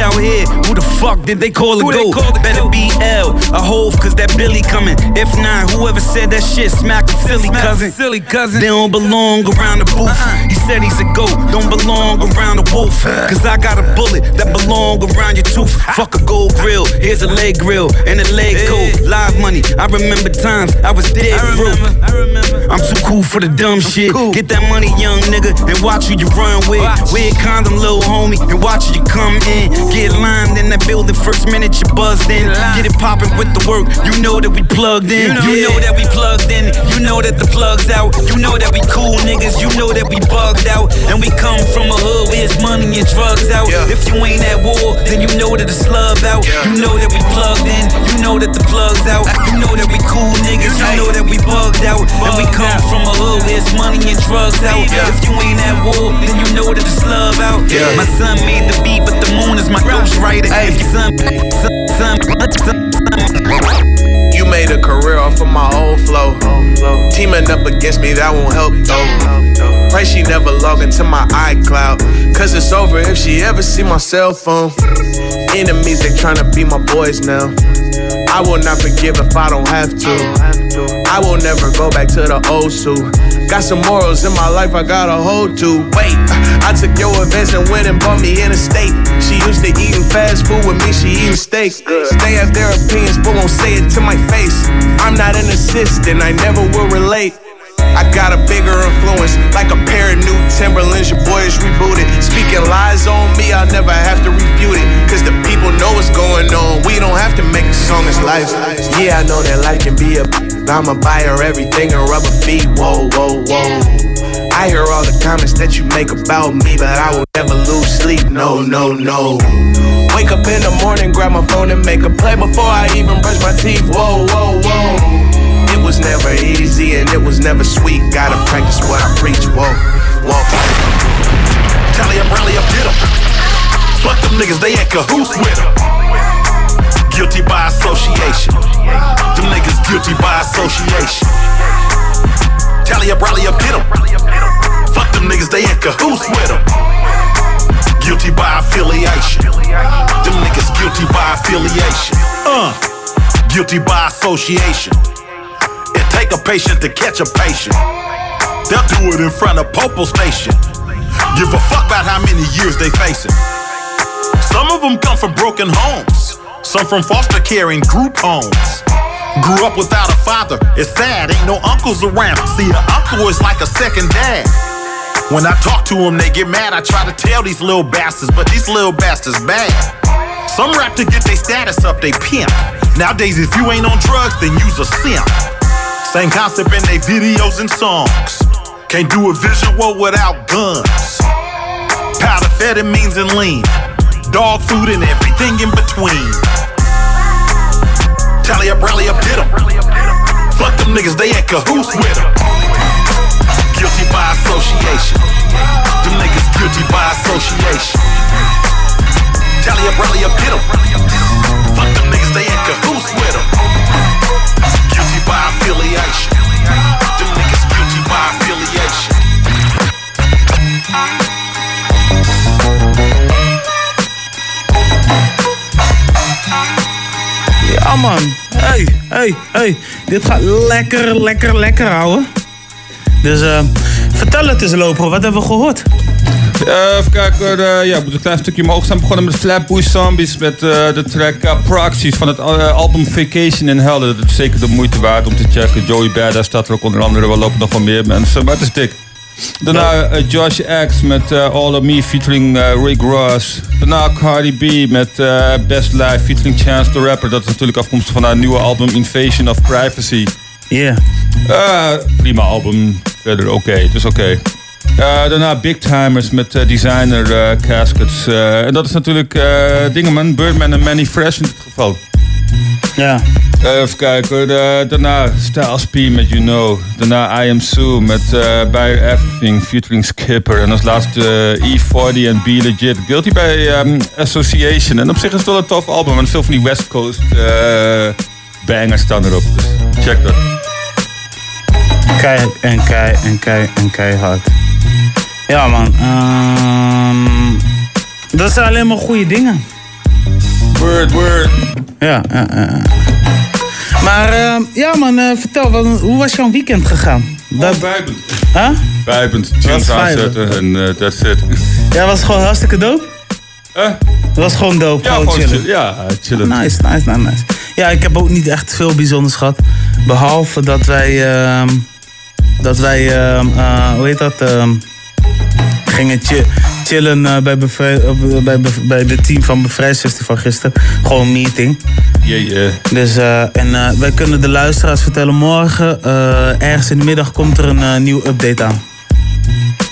[SPEAKER 29] Out here, who the fuck did they call a goat? Better be L, a hove, cause that Billy coming. If not, whoever said that shit, smack a silly cousin. Silly cousin. They don't belong around the booth. He said he's a goat, don't belong around a wolf. Cause I got a bullet that belong around your tooth. Fuck a gold grill, here's a leg grill and a leg coat. Live money, I remember times I was dead broke. I'm too cool for the dumb shit. Get that money, young nigga, and watch who you run with. Wear condom, little homie, and watch who you come in. Get lined in that building, first minute you buzzed in. Get it poppin' with the work, you know that we plugged in. You know that we plugged in, you know that the plug's out. You know that we cool niggas, you know that we bugged out. And we come from a hood where it's money and drugs out. If you ain't at war, then you know that it's love out. You know that we plugged in, you know that the plug's out. You know that we cool niggas, you know that we bugged out. And we come from a hood where it's money and drugs out. If you ain't at war, then you know that it's love out. My son made the beat, but the moon is my ghostwriter. If your son, son, son, son,
[SPEAKER 12] You made a career off of my old flow. Teaming up against me, that won't help though. Pray she never log into my iCloud. Cause it's over if she ever see my cell phone. Enemies, they tryna be my boys now. I will not forgive if I don't have to. I will never go back to the old suit. Got some morals in my life I gotta hold to. Wait, I took your events and went and bought me in a state. She used to eating fast food with me, she eating steak. They have their opinions, but won't say it to my face. I'm not an assistant, I never will relate. I got a bigger influence, like a pair of new Timberlands. Your boy is rebooted. Speaking lies on me, I'll never have to refute it. Cause the people know what's going on. We don't have to make a song, it's life. Yeah, I know that life can be a. I'ma buy her everything and rubber feet. Whoa, whoa, whoa. I hear all the comments that you make about me, but I will never lose sleep. No, no, no. Wake up in the morning, grab my phone and make a play before I even brush my teeth. Whoa, whoa, whoa. It was never easy and it was never sweet. Gotta practice what I preach. Whoa, whoa.
[SPEAKER 30] Tally up, rally up, get. Fuck them niggas, they in cahoots with. Guilty by association. Them niggas guilty by association. Tally up, rally up, get 'em. Fuck them niggas, they in cahoots with 'em. Guilty by affiliation. Them niggas guilty by affiliation. Uh, guilty by association. It take a patient to catch a patient. They'll do it in front of Popo Station. Give a fuck about how many years they facing. Some of them come from broken homes. Some from foster care and group homes. Grew up without a father. It's sad, ain't no uncles around. See, an uncle is like a second dad. When I talk to them, they get mad. I try to tell these little bastards, but these little bastards bad. Some rap to get their status up, they pimp. Nowadays, if you ain't on drugs, then you's a simp. Same concept in their videos and songs. Can't do a visual without guns. Powder amphetamines and lean. Dog food and everything in between. Tally up, rally up, get 'em. Fuck them niggas, they in cahoots with 'em. Guilty by association. Them niggas guilty by association. Tally up, rally up, get 'em. Fuck them niggas, they in cahoots with 'em. Guilty by affiliation.
[SPEAKER 1] Ja man, hey, hey, hey. Dit gaat lekker, lekker, lekker houden. Dus eh, vertel het eens lopen, wat hebben we gehoord?
[SPEAKER 5] Eh, even kijken, eh, ja, moet een klein stukje omhoog staan. begonnen met Flatbush Zombies met de track uh, Proxies van het album Vacation in Hell. Dat is zeker de moeite waard om te checken. Joey Badass staat er ook onder andere, wel lopen nog wel meer mensen, maar het is dik. Daarna eh, Josh X met eh, All of Me featuring eh, Rick Ross. Daarna Cardi B met Best Life featuring Chance the Rapper. Dat is natuurlijk afkomstig van haar nieuwe album Invasion of Privacy.
[SPEAKER 1] Ja.
[SPEAKER 5] prima album, verder oké, het is oké. Eh, daarna Big Timers met designer caskets. En dat is natuurlijk Dingeman, Birdman en Manny Fresh in dit geval.
[SPEAKER 1] Ja.
[SPEAKER 5] even kijken. Da- daarna Styles P met You Know. Daarna I Am Sue met eh Buy Everything featuring Skipper. En als laatste eh, E40 en Be Legit. Guilty bij ehm, Association. En op zich is het wel een tof album. En veel van die West Coast eh, bangers staan erop. Dus check dat.
[SPEAKER 1] Kei en kei en kei en keihard. Ja man, ehm, dat zijn alleen maar goede dingen.
[SPEAKER 5] Word, word.
[SPEAKER 1] Ja, ja, ja. Maar ehm, ja man, eh, vertel, wat, hoe was jouw weekend gegaan? Dat...
[SPEAKER 5] Vijbend.
[SPEAKER 1] Huh?
[SPEAKER 5] Vijpend,
[SPEAKER 1] Was
[SPEAKER 5] tunes
[SPEAKER 1] vijpen.
[SPEAKER 5] aanzetten en eh, that's it.
[SPEAKER 1] Ja, was het gewoon hartstikke dope?
[SPEAKER 5] Eh?
[SPEAKER 1] was gewoon dope.
[SPEAKER 5] Ja,
[SPEAKER 1] gewoon chillen.
[SPEAKER 5] chill- ja, chillen.
[SPEAKER 1] Nice, nice, nice, nice. Ja, ik heb ook niet echt veel bijzonders gehad. Behalve dat wij, ehm, dat wij, ehm, eh, hoe heet dat, gingen chi- chillen eh, bij, bij, bij de team van Bevrijdsfestival gisteren. Gewoon een meeting.
[SPEAKER 5] Yeah, yeah.
[SPEAKER 1] Dus, eh, en eh, wij kunnen de luisteraars vertellen, morgen, ergens in de middag, komt er een nieuw update aan.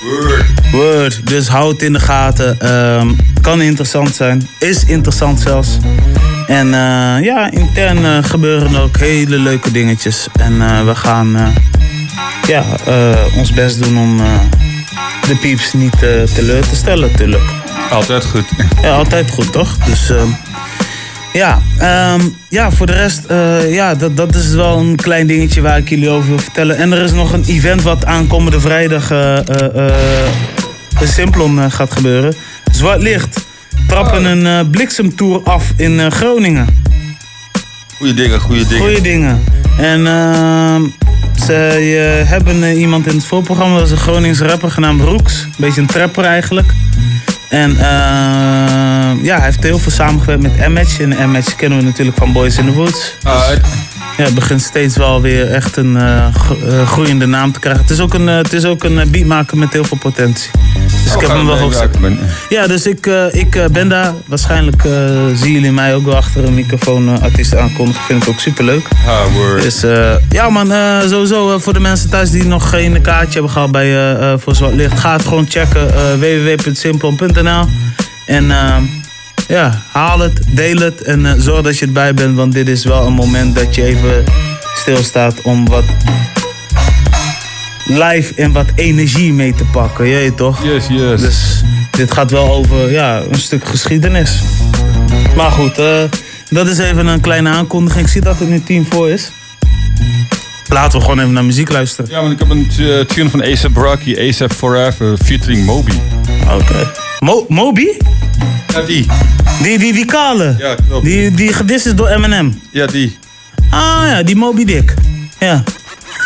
[SPEAKER 5] Word.
[SPEAKER 1] Word. Dus houd het in de gaten. Ehm, kan interessant zijn. Is interessant zelfs. En ja, intern gebeuren er ook hele leuke dingetjes. En we gaan ja, ons best doen om de pieps niet eh, teleur te stellen, natuurlijk.
[SPEAKER 5] Altijd goed.
[SPEAKER 1] Ja, altijd goed, toch? Dus ehm, ja, ehm, ja, voor de rest, eh, ja, dat, dat is wel een klein dingetje waar ik jullie over wil vertellen. En er is nog een event wat aankomende vrijdag eh eh, in Simplon gaat gebeuren. Zwart Licht trappen een eh, bliksemtour af in Groningen.
[SPEAKER 5] Goeie dingen, goede dingen.
[SPEAKER 1] Goeie dingen. En zij eh, hebben eh, iemand in het voorprogramma, dat is een Gronings rapper genaamd Roeks. Een beetje een trapper eigenlijk. En ehm, ja, hij heeft heel veel samengewerkt met M-Match. En M-Match kennen we natuurlijk van Boys in the Woods.
[SPEAKER 5] Ah,
[SPEAKER 1] Dus, ja, het begint steeds wel weer echt een eh, gro- eh, groeiende naam te krijgen. Het is ook een, eh, het is ook een eh, beatmaker met heel veel potentie. Dus ik heb hem wel hoog. Ja, dus ik, eh, ik eh, ben daar. Waarschijnlijk eh, zien jullie mij ook wel achter een microfoon artiesten aankondigen. Vind ik ook superleuk.
[SPEAKER 5] Word.
[SPEAKER 1] Dus ja man, sowieso voor de mensen thuis die nog geen kaartje hebben gehad bij voor Zwart Licht. Ga het gewoon checken. www.simplon.nl En ja, haal het, deel het en zorg dat je erbij bent. Want dit is wel een moment dat je even stilstaat om wat live en wat energie mee te pakken. Je weet toch?
[SPEAKER 5] Yes, yes.
[SPEAKER 1] Dus dit gaat wel over ja, een stuk geschiedenis. Maar goed, eh, dat is even een kleine aankondiging. Ik zie dat het nu tien voor is. Laten we gewoon even naar muziek luisteren.
[SPEAKER 5] Ja, maar ik heb een eh, tune van ASAP Rocky, ASAP Forever, featuring Moby.
[SPEAKER 1] Oké. Mo Moby?
[SPEAKER 5] Ja, die.
[SPEAKER 1] Die, die, die kale?
[SPEAKER 5] Ja, klopt.
[SPEAKER 1] Die, die gedist is door Eminem?
[SPEAKER 5] Ja, die.
[SPEAKER 1] Ah ja, die Moby Dick. Ja.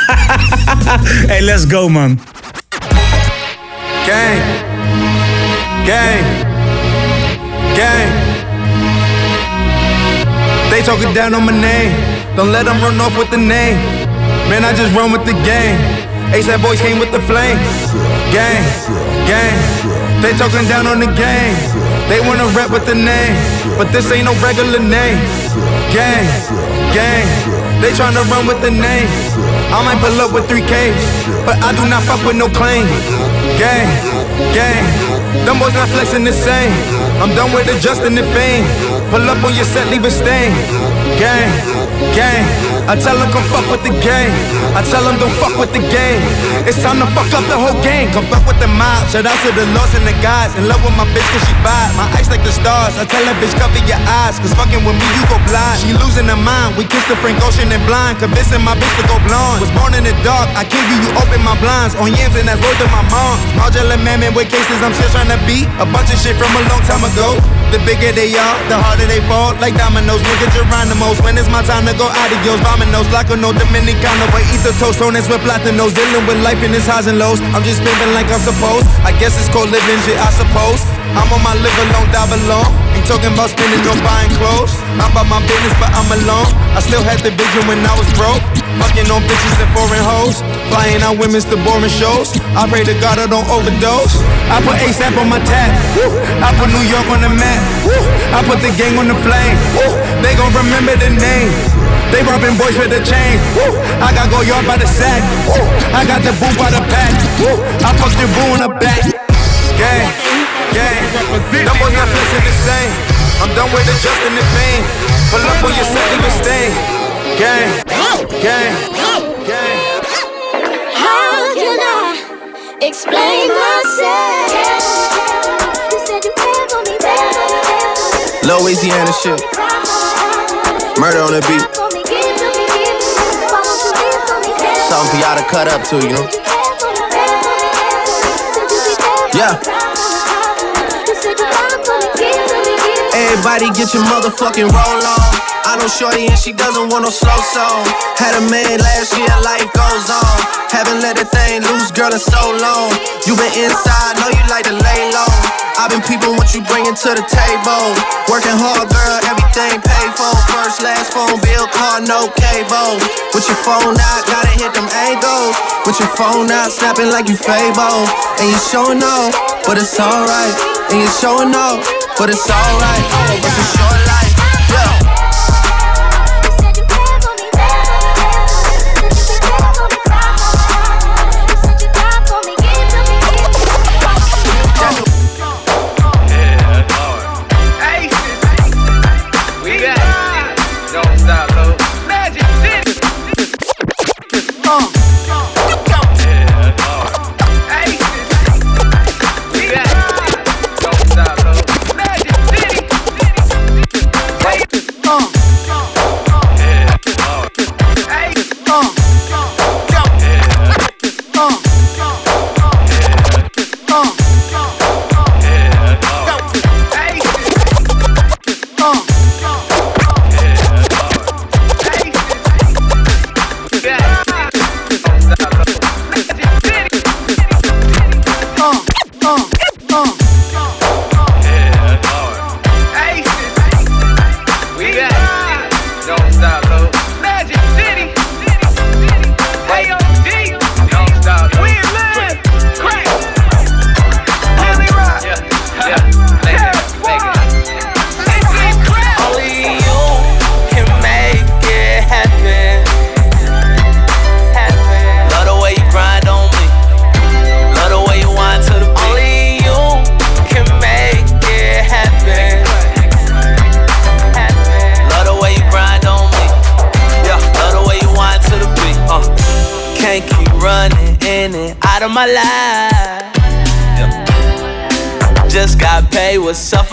[SPEAKER 1] hey, let's go man.
[SPEAKER 26] Gang. Gang. Gang. They talking down on my name. Don't let them run off with the name. Man, I just run with the game. ASAP boys came with the flame. Gang. Gang. They talking down on the game. They wanna rap with the name. But this ain't no regular name. Gang. Gang. They tryna run with the name. I might pull up with 3Ks. But I do not fuck with no claim. Gang. Gang. Them boys not flexing the same. I'm done with adjusting the fame. Pull up on your set, leave a stain. Gang, gang. I tell them come fuck with the game. I tell them don't fuck with the game. It's time to fuck up the whole game. Come fuck with the mob. Shout out to the lost and the guys. In love with my bitch cause she bad. My eyes like the stars. I tell that bitch cover your eyes. Cause fucking with me you go blind. She losing her mind. We kissed the Frank Ocean and blind. Convincing my bitch to go blonde. Was born in the dark. I kill you, you open my blinds. On yams and that's word to my mom. Modular man with cases I'm still trying to beat. A bunch of shit from a long time ago. The bigger they are, the harder they fall. Like dominoes, Look nigga Geronimo's. When it's my time to go adios, vominos. Like a no Dominicano, but eat the toast, on with platinos. Dealing with life in its highs and lows. I'm just pimping like I'm supposed. I guess it's called living shit, I suppose. I'm on my live alone, die alone. Talking about spending or buying clothes. I'm about my business, but I'm alone. I still had the vision when I was broke. Fucking on bitches and foreign hoes. Flying out women's to boring shows. I pray to God I don't overdose. I put ASAP on my tab. I put New York on the map. I put the gang on the flame. They gon' remember the name. They robbing boys with the chain. I got go yard by the sack. I got the boo by the pack. I fucked the boo in the back. Gang, gang. Them boys not flexing the same. I'm done with adjusting the fame. Pull up on your set, leave a stain. Gang, gang, gang.
[SPEAKER 31] How can I explain myself? You said you care for me, care for me, care for me.
[SPEAKER 26] Louisiana shit. Murder on the beat. Something for y'all to cut up to, you know? Yeah. Everybody get your motherfucking roll on. I know Shorty and she doesn't want no slow song. Had a man last year, life goes on. Haven't let a thing loose, girl, in so long. You been inside, know you like to lay low. I've been peeping what you bringing to the table. Working hard, girl, everything paid for. First, last phone bill, car, no cable. With your phone out, gotta hit them angles. With your phone out, snapping like you Fable. And you showing off, but it's alright. And you showing off, but it's alright. It's life.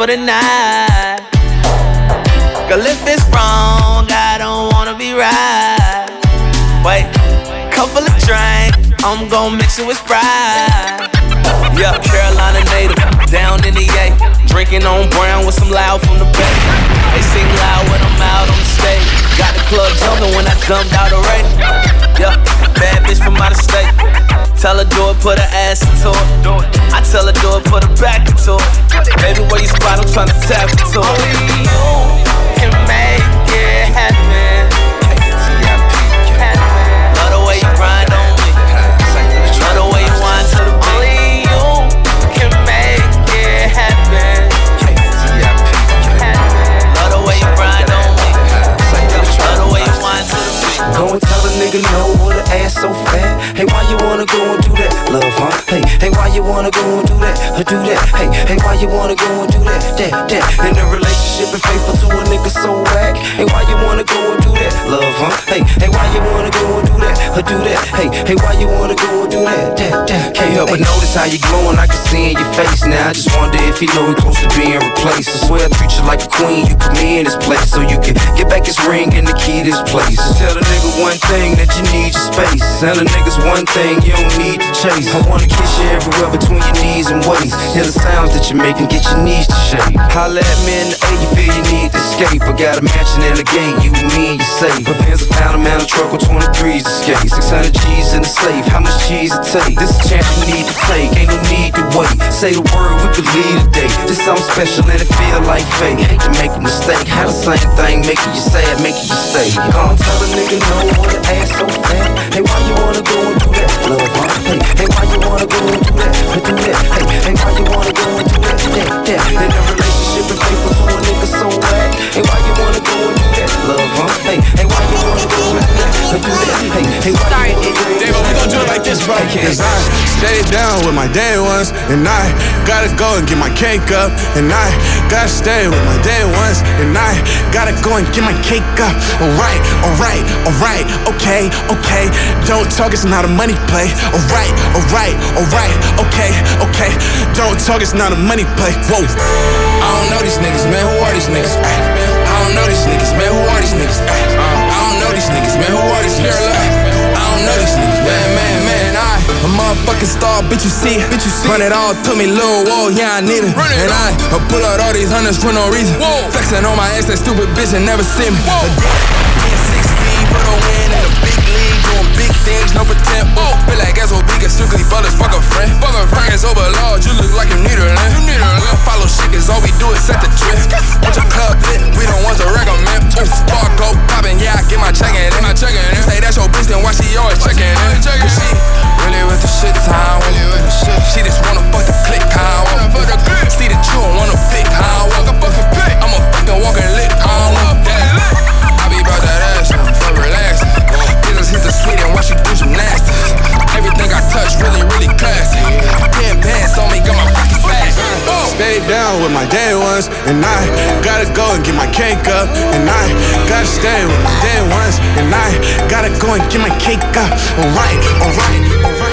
[SPEAKER 22] Tonight. In
[SPEAKER 10] this place so you can get back this ring and the key to this place. Tell the nigga one thing that you need your space. Tell the niggas one thing you don't need to chase. I wanna kiss you everywhere between your knees and waist. Hear the sounds that you make and get your knees to shake. Holla at me in the A, you feel you need to escape. I got a mansion in the gate, you, me, and you safe. My pants are found a man, a truck with 23s to skate. 600 G's in the safe, how much cheese it take? This a chance you need to take, ain't no need to wait. Say the word, we could leave today. This something special and it feel like fate. Hate to make a mistake, how the same thing making you sad, making you stay. Gonna tell a nigga no with an ass so fat. Hey, why you wanna go and do that? Love, huh? Hey, hey, why you wanna go and do that? Or do that? Hey, hey, why you wanna go and do that? That, that. In a relationship and faithful to a nigga so whack. Hey, why you wanna go and do that? Love, huh? Hey, hey, why you wanna go and do that? Do that? Hey, hey, why
[SPEAKER 32] Sorry, Dave, we gonna do it like this, bro. Cause I stay down with my day ones, and I gotta go and get my cake up, and I gotta stay with my day ones, and I gotta go and get my cake up. Alright, alright, alright, okay, okay. Don't talk, it's not a money play. Alright, alright, alright, okay, okay. Don't talk, it's not a money play. Whoa. I don't know these niggas, man. Who are these niggas? I don't know these niggas, man. Who are these niggas? I don't know these niggas, man. Who are these niggas? I don't know these niggas, man, man, man. I A motherfucking star, bitch, you see. Bitch, you see Run it all to me, little whoa, yeah, I need it. Run it and I uh, pull out all these hundreds for no reason. Whoa. Flexing on my ass, that stupid bitch, and never see me. Whoa. Things, no pretend. Whoa. Feel like SOB get strictly brothers, fuck a friend. Fuck a friend. Pockets overload, you look like you need a land. You need a land. Follow shit, cause all we do is set the trip. Want your club lit, we don't want to recommend. Ooh, bar go poppin', yeah, I get my checkin' in. My checkin' in. You say that's your bitch, then why she always checkin' in? Cause she really with the shit time. Really with the shit. She just wanna fuck the click, how I wanna See that you don't wanna fit, how I want I'm a fucking walking lick, how I want that. I be about that ass, for relaxing. Jesus hit the sweet and watch you do gymnastics. Everything I touch really, really classy. Pin pants on me, got my pockets fat. Oh. Stay down with my day ones, and I gotta go and get my cake up. And I gotta stay with my day ones, and I gotta go and get my cake up. Alright, alright, alright.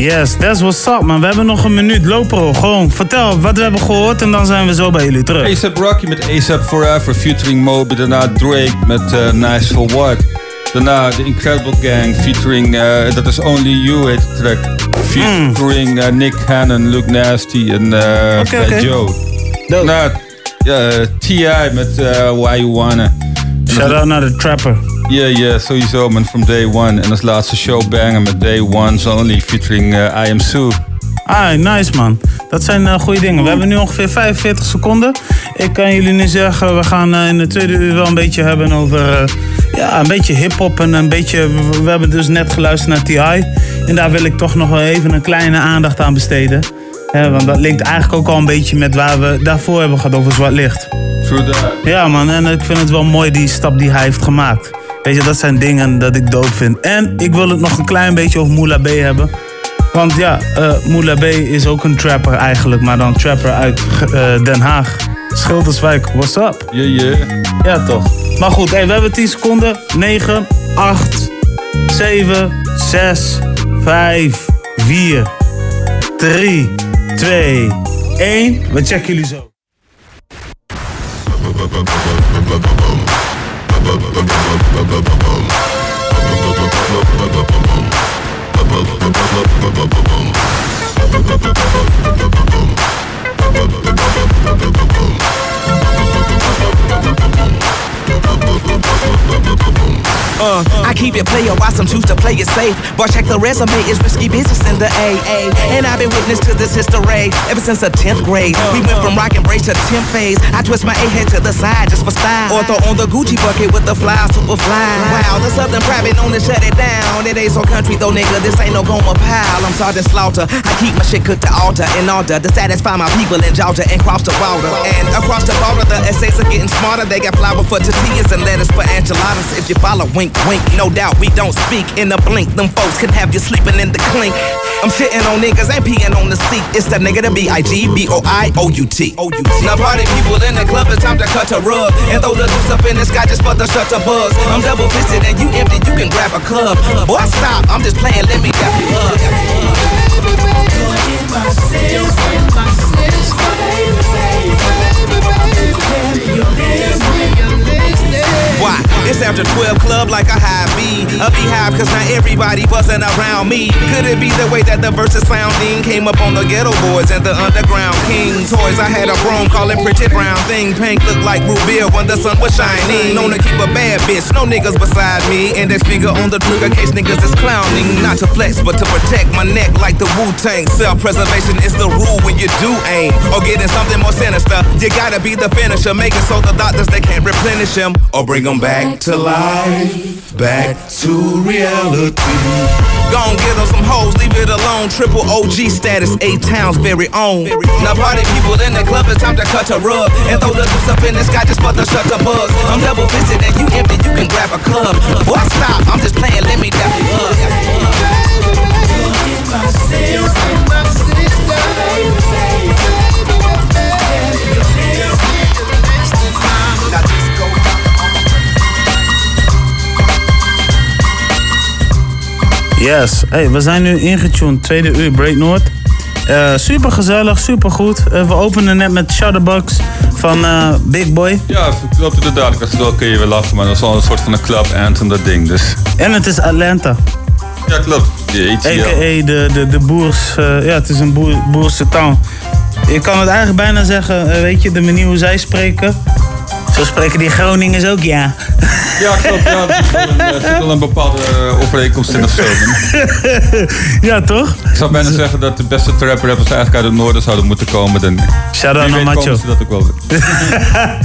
[SPEAKER 1] Yes, that's what's up, man. We hebben nog een minuut. Lopen, gewoon vertel wat we hebben gehoord en dan zijn we zo bij jullie terug.
[SPEAKER 5] ASAP Rocky met ASAP Forever featuring Moby. Daarna Drake met uh, Nice For What. Daarna The Incredible Gang featuring, uh, dat is Only You heet de track. Featuring uh, Nick Cannon, Luke Nasty en uh,
[SPEAKER 1] oké.
[SPEAKER 5] Joe. Daarna ja, T.I. met uh, Why You Wanna.
[SPEAKER 1] Shout out naar de Trapper.
[SPEAKER 5] Ja, ja, sowieso man, from day one. En als laatste showbanger met Day One's Only featuring uh, I Am Sue.
[SPEAKER 1] Ah, nice man. Dat zijn eh, goede dingen. We hebben nu ongeveer 45 seconden. Ik kan jullie nu zeggen, we gaan eh, in de tweede uur wel een beetje hebben over... eh, ja, een beetje hip-hop en een beetje... We, we hebben dus net geluisterd naar T.I. En daar wil ik toch nog wel even een kleine aandacht aan besteden. Want dat linkt eigenlijk ook al een beetje met waar we daarvoor hebben gehad over zwart licht.
[SPEAKER 5] True that.
[SPEAKER 1] Ja man, en ik vind het wel mooi die stap die hij heeft gemaakt. Weet je, dat zijn dingen dat ik dope vind. En ik wil het nog een klein beetje over Moula B hebben. Want ja, eh Moula B is ook een trapper eigenlijk, maar dan trapper uit eh, Den Haag. Schilderswijk, what's up?
[SPEAKER 5] Ja, ja.
[SPEAKER 1] Ja, toch. Maar goed, hey, we hebben 10 seconden. 9, 8, 7, 6, 5, 4, 3, 2, 1. We checken jullie zo.
[SPEAKER 10] Keep it player, why some choose to play it safe. But check the resume, it's risky business in the AA. And I've been witness to this history ever since the 10th grade. We went from rock and brace to 10th phase. I twist my A head to the side just for style. Or throw on the Gucci bucket with the fly, super fly. Wow, the Southern private known to shut it down. It ain't so country though, nigga. This ain't no Goma pile. I'm Sergeant Slaughter. I keep my shit cooked to altar in order to satisfy my people in Georgia and cross the border. And across the border, the essays are getting smarter. They got flour for tortillas and lettuce for enchiladas. If you follow, wink, wink. No doubt we don't speak in a blink. Them folks can have you sleeping in the clink. I'm shitting on niggas and peeing on the seat. It's the nigga the B-I-G, B-O-I-O-U-T. Now party people in the club, it's time to cut a rug. And throw the juice up in the sky just for the shutter buzz. I'm double fisted and you empty, you can grab a club. Boy, stop, I'm just playing, let me dap you up. Why? It's after 12 club like a high B. A beehive cause not everybody buzzing around me. Could it be the way that the verses sounding came up on the ghetto boys and the underground king toys? I had a broom calling pretty brown thing. Pink looked like Rubia when the sun was shining. Known to keep a bad bitch, no niggas beside me. Index finger on the trigger case niggas is clowning. Not to flex, but to protect my neck like the Wu Tang. Self preservation is the rule when you do aim. Or getting something more sinister. You gotta be the finisher. Make it so the doctors they can't replenish him. Or bring him back to life. Back to reality. Gon' get them some hoes, leave it alone. Triple OG status, eight towns very own. Now party people in the club, it's time to cut a rug. And throw the juice up in the sky just for the shutter buzz. I'm double fisted and you empty, you can grab a club. Boy, stop, I'm just playing, let me dap you up.
[SPEAKER 1] Yes, hey, we zijn nu ingetuned, tweede uur Break Noord. Eh, super gezellig, super goed. we openen net met Shutterbugs van eh, Big Boy.
[SPEAKER 5] Ja, klopt inderdaad. Ik dacht wel kun je weer lachen, maar dat is wel een soort van een club anthem dat ding. Dus.
[SPEAKER 1] En het is Atlanta.
[SPEAKER 5] Ja, klopt.
[SPEAKER 1] A.k.a. de, de, de boers... eh, ja, het is een boer, boerse town. Je kan het eigenlijk bijna zeggen, eh, weet je, de manier hoe zij spreken. Zo spreken die Groningers ook, ja.
[SPEAKER 5] Ja, klopt. Ja, er zit wel een, er zit wel een bepaalde eh, overeenkomst in of zo.
[SPEAKER 1] ja, toch?
[SPEAKER 5] Ik zou bijna zeggen dat de beste trap rappers eigenlijk uit het noorden zouden moeten komen. Dan,
[SPEAKER 1] Shout-out
[SPEAKER 5] wie
[SPEAKER 1] naar
[SPEAKER 5] weet
[SPEAKER 1] Macho.
[SPEAKER 5] komen ze dat ook wel.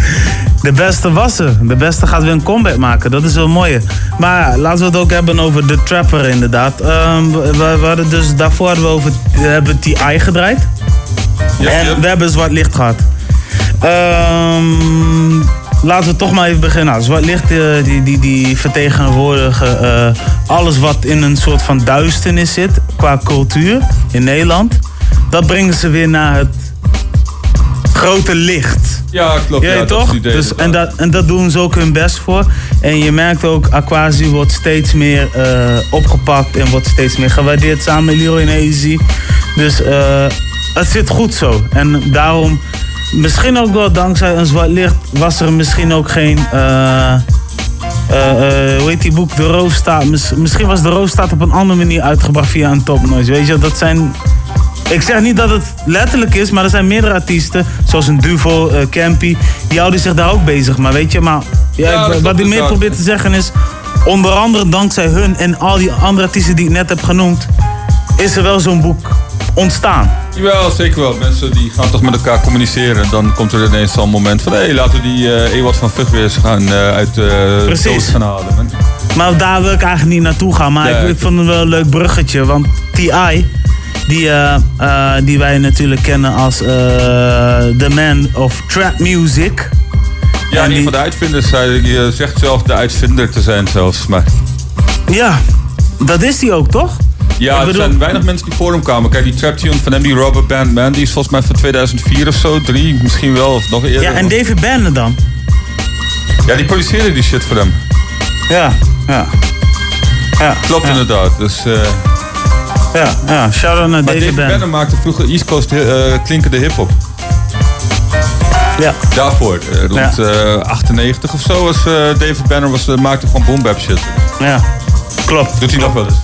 [SPEAKER 1] De beste wassen. De beste gaat weer een comeback maken. Dat is wel mooi. Maar ja, laten we het ook hebben over de trapper inderdaad. Ehm, we, we- we hadden dus, daarvoor hadden we over we hebben TI gedraaid. en we hebben Zwart Licht gehad. Ehm, laten we toch maar even beginnen. Nou, Zwart Licht eh, die, die, die vertegenwoordigen eh, alles wat in een soort van duisternis zit qua cultuur in Nederland. Dat brengen ze weer naar het grote licht.
[SPEAKER 5] Ja, klopt.
[SPEAKER 1] Ja,
[SPEAKER 5] ja, dat is
[SPEAKER 1] toch?
[SPEAKER 5] idee,
[SPEAKER 1] dus, en, dat, en dat doen ze ook hun best voor. En je merkt ook, Aquasi wordt steeds meer eh, opgepakt en wordt steeds meer gewaardeerd samen met Leroy en Easy. Dus het zit goed zo. En daarom, misschien ook wel dankzij een zwart licht, was er misschien ook geen. eh, eh, eh, hoe heet die boek? De Roofstaat. Mis- misschien was de Roofstaat op een andere manier uitgebracht via een topnoise. Weet je, dat zijn ik zeg niet dat het letterlijk is, maar er zijn meerdere artiesten, zoals een Duvo, Campy, die houden zich daar ook bezig. Maar weet je, maar ja,
[SPEAKER 5] Ja, dat
[SPEAKER 1] ik- wat ik meer probeer te zeggen is, onder andere dankzij hun en al die andere artiesten die ik net heb genoemd, is er wel zo'n boek ontstaan.
[SPEAKER 5] Jawel, zeker wel. Mensen die gaan toch met elkaar communiceren. Dan komt er ineens zo'n moment van... hé, hey, laten we die eh Ewald van Vught weer eens gaan eh, uit de
[SPEAKER 1] Precies.
[SPEAKER 5] doos gaan halen.
[SPEAKER 1] Maar daar wil ik eigenlijk niet naartoe gaan. Maar
[SPEAKER 5] Ja,
[SPEAKER 1] ik, ik vond het wel een leuk bruggetje. Want T.I., die, eh, eh, die wij natuurlijk kennen als eh, the man of trap music.
[SPEAKER 5] Ja,
[SPEAKER 1] En
[SPEAKER 5] een
[SPEAKER 1] die-
[SPEAKER 5] van de uitvinders. Hij je zegt zelf de uitvinder te zijn zelfs. Maar
[SPEAKER 1] Ja, dat is die ook, toch?
[SPEAKER 5] Ja, er
[SPEAKER 1] bedoel-
[SPEAKER 5] zijn weinig mensen die voor hem kwamen. Kijk, die trap tune van MD Rubber Band Man... die is volgens mij van 2004 of zo. Drie, misschien wel. Of nog eerder.
[SPEAKER 1] Ja, en David Banner dan?
[SPEAKER 5] Ja, die produceerde die shit voor hem.
[SPEAKER 1] Ja, ja. ja
[SPEAKER 5] Klopt inderdaad. Dus, eh,
[SPEAKER 1] ja, ja. Shout-out naar
[SPEAKER 5] maar
[SPEAKER 1] David
[SPEAKER 5] David
[SPEAKER 1] Banner.
[SPEAKER 5] Maakte vroeger East Coast eh, klinkende hip-hop.
[SPEAKER 1] Ja.
[SPEAKER 5] Daarvoor, eh, rond eh, 98 of zo, was David Banner was, maakte gewoon boom bap shit.
[SPEAKER 1] Ja, klopt.
[SPEAKER 5] Doet hij nog wel eens?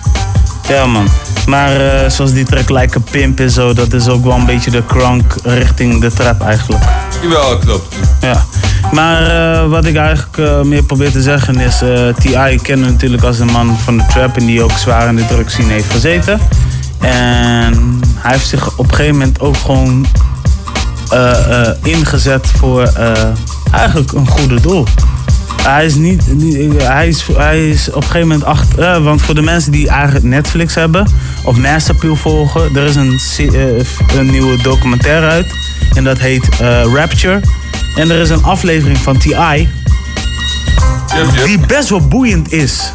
[SPEAKER 1] Ja, man. Maar eh, zoals die track Like a Pimp en zo, dat is ook wel een beetje de crank richting de trap eigenlijk.
[SPEAKER 5] Jawel, klopt.
[SPEAKER 1] Ja. Maar eh, wat ik eigenlijk eh, meer probeer te zeggen is... T.I. kennen we natuurlijk als een man van de trap... en die ook zwaar in de drugscene heeft gezeten. En hij heeft zich op een gegeven moment ook gewoon ingezet voor eigenlijk een goede doel. Hij is niet. Hij is, hij is op een gegeven moment achter. eh, want voor de mensen die eigenlijk Netflix hebben of Masterpiel volgen, er is een, eh, een nieuwe documentaire uit. En dat heet eh, Rapture. En er is een aflevering van T.I. Die best wel boeiend is.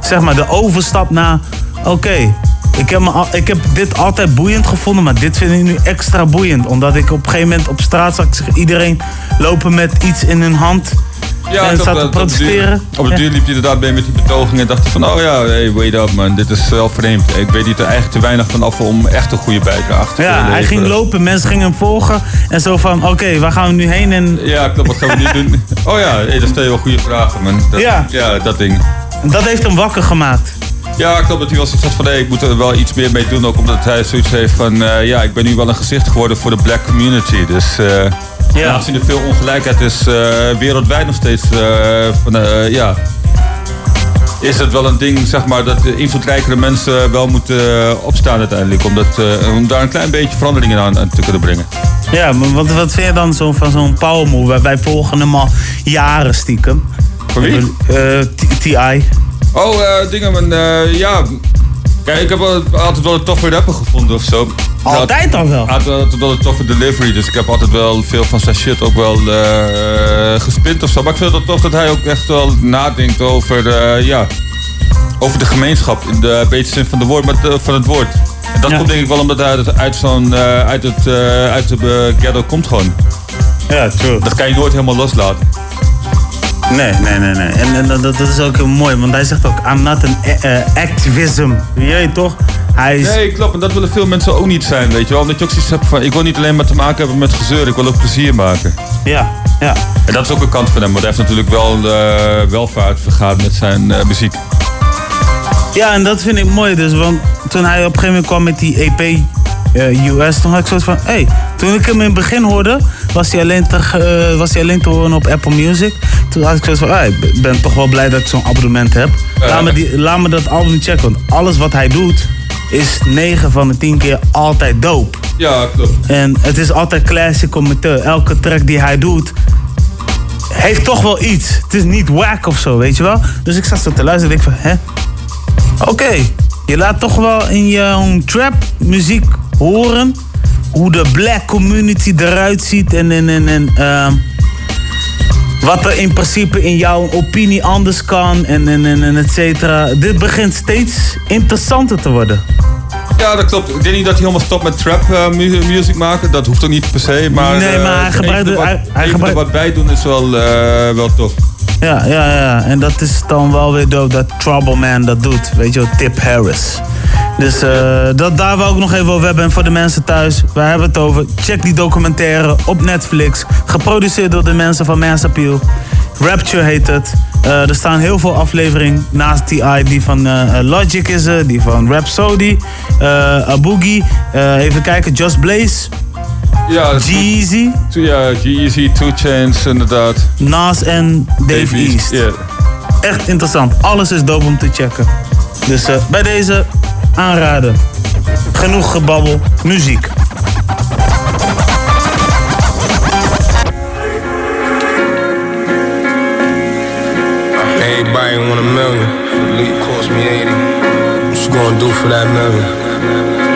[SPEAKER 1] Zeg maar de overstap naar. Oké, ik, heb me ik heb dit altijd boeiend gevonden, maar dit vind ik nu extra boeiend. Omdat ik op een gegeven moment op straat zag iedereen lopen met iets in hun hand. En
[SPEAKER 5] klopt,
[SPEAKER 1] staat te protesteren.
[SPEAKER 5] Op de
[SPEAKER 1] Ja.
[SPEAKER 5] duur liep hij inderdaad mee met die betogingen en dacht van, oh ja, hey, wait up man, dit is wel vreemd. Ik weet niet er eigenlijk te weinig van af om echt een goede bijker achter te
[SPEAKER 1] Ja, hij ging lopen, mensen gingen hem volgen. En zo van, oké, waar gaan we nu heen? En
[SPEAKER 5] Ja, klopt, wat gaan we nu doen? Oh ja, hey, dat stel je wel goede vragen man. Dat,
[SPEAKER 1] Ja.
[SPEAKER 5] Ja, dat ding.
[SPEAKER 1] dat heeft hem wakker gemaakt.
[SPEAKER 5] Ja, klopt. Dat hij was zoiets van, hey, ik moet er wel iets meer mee doen. Ook omdat hij zoiets heeft van, eh, ja, ik ben nu wel een gezicht geworden voor de black community. Dus eh
[SPEAKER 1] Ja.
[SPEAKER 5] aangezien er veel ongelijkheid is, eh, wereldwijd nog steeds, eh, van, eh, ja, is het wel een ding, zeg maar, dat de invloedrijkere mensen wel moeten opstaan uiteindelijk. Om, dat, om daar een klein beetje veranderingen aan, aan te kunnen brengen.
[SPEAKER 1] Ja, maar wat, wat vind je dan zo van zo'n power move? Wij- Wij volgen hem al jaren stiekem.
[SPEAKER 5] Voor wie?
[SPEAKER 1] T- T.I.
[SPEAKER 5] Oh, dingen, man, eh, ja. Kijk, ik heb altijd wel een toffe rapper gevonden of zo.
[SPEAKER 1] Altijd al wel?
[SPEAKER 5] Altijd wel een toffe delivery, dus ik heb altijd wel veel van zijn shit ook wel eh gespint of zo. Maar ik vind het tof dat hij ook echt wel nadenkt over, eh, ja, over de gemeenschap in de betere zin van, de woord, maar het, eh, van het woord. En dat komt denk ik wel omdat hij uit, uit, zo'n, eh, uit, het, uit de ghetto komt gewoon.
[SPEAKER 1] Ja, true.
[SPEAKER 5] Dat kan je nooit helemaal loslaten.
[SPEAKER 1] Nee, nee, nee, nee. En, en dat, dat is ook heel mooi, want hij zegt ook: I'm not an a- eh, activism. Je weet toch? Hij is...
[SPEAKER 5] Nee, klopt. En dat willen veel mensen ook niet zijn, weet je wel. Omdat je ook zoiets hebt van, ik wil niet alleen maar te maken hebben met gezeur, ik wil ook plezier maken.
[SPEAKER 1] Ja, ja.
[SPEAKER 5] En dat is ook een kant van hem, want hij heeft natuurlijk wel uh, welvaart vergaat met zijn uh, muziek.
[SPEAKER 1] Ja, en dat vind ik mooi dus, want toen hij op een gegeven moment kwam met die EP uh, US, toen had ik zoiets van, hé, hey, toen ik hem in het begin hoorde, was hij alleen te, was hij alleen te horen op Apple Music. Toen had ik zoiets van, hey, ik ben toch wel blij dat ik zo'n abonnement heb. Laat, me die, laat me dat album checken, want alles wat hij doet, is 9 van de 10 keer altijd dope.
[SPEAKER 5] Ja, klopt.
[SPEAKER 1] En het is altijd classic commentaar. Elke track die hij doet, heeft toch wel iets. Het is niet whack of zo, weet je wel. Dus ik zat zo te luisteren en ik van, hè? Oké, okay. je laat toch wel in je trap muziek horen hoe de black community eruit ziet en, en, en, en uh, wat er in principe in jouw opinie anders kan en, en, en, en et cetera. Dit begint steeds interessanter te worden.
[SPEAKER 5] Ja, dat klopt. Ik denk niet dat hij helemaal stopt met trap uh, music maken. Dat hoeft ook niet per se. Maar,
[SPEAKER 1] nee, maar hij gebruikt...
[SPEAKER 5] Wat,
[SPEAKER 1] hij, hij
[SPEAKER 5] gebruikt... wat bij doen is wel, uh, wel tof.
[SPEAKER 1] Ja, ja, ja. En dat is dan wel weer dope dat Trouble Man dat doet. Weet je wel, Tip Harris. Dus uh, dat, daar wou ik nog even over hebben. En voor de mensen thuis, waar hebben het over? Check die documentaire op Netflix. Geproduceerd door de mensen van Mass. Rapture heet het. Uh, er staan heel veel afleveringen naast die Die van uh, Logic is er, die van Rhapsody, uh, Aboogie. even kijken, Just Blaze.
[SPEAKER 5] Ja,
[SPEAKER 1] G-Eazy.
[SPEAKER 5] Ja, G-Eazy, Two Chains, inderdaad.
[SPEAKER 1] Nas en Dave, Dave East. East.
[SPEAKER 5] Yeah.
[SPEAKER 1] Echt interessant. Alles is dope om te checken. Dus bij deze aanraden. Genoeg gebabbel, muziek.
[SPEAKER 33] Everybody want a million. Lead cost me 80. What you gonna do for that million?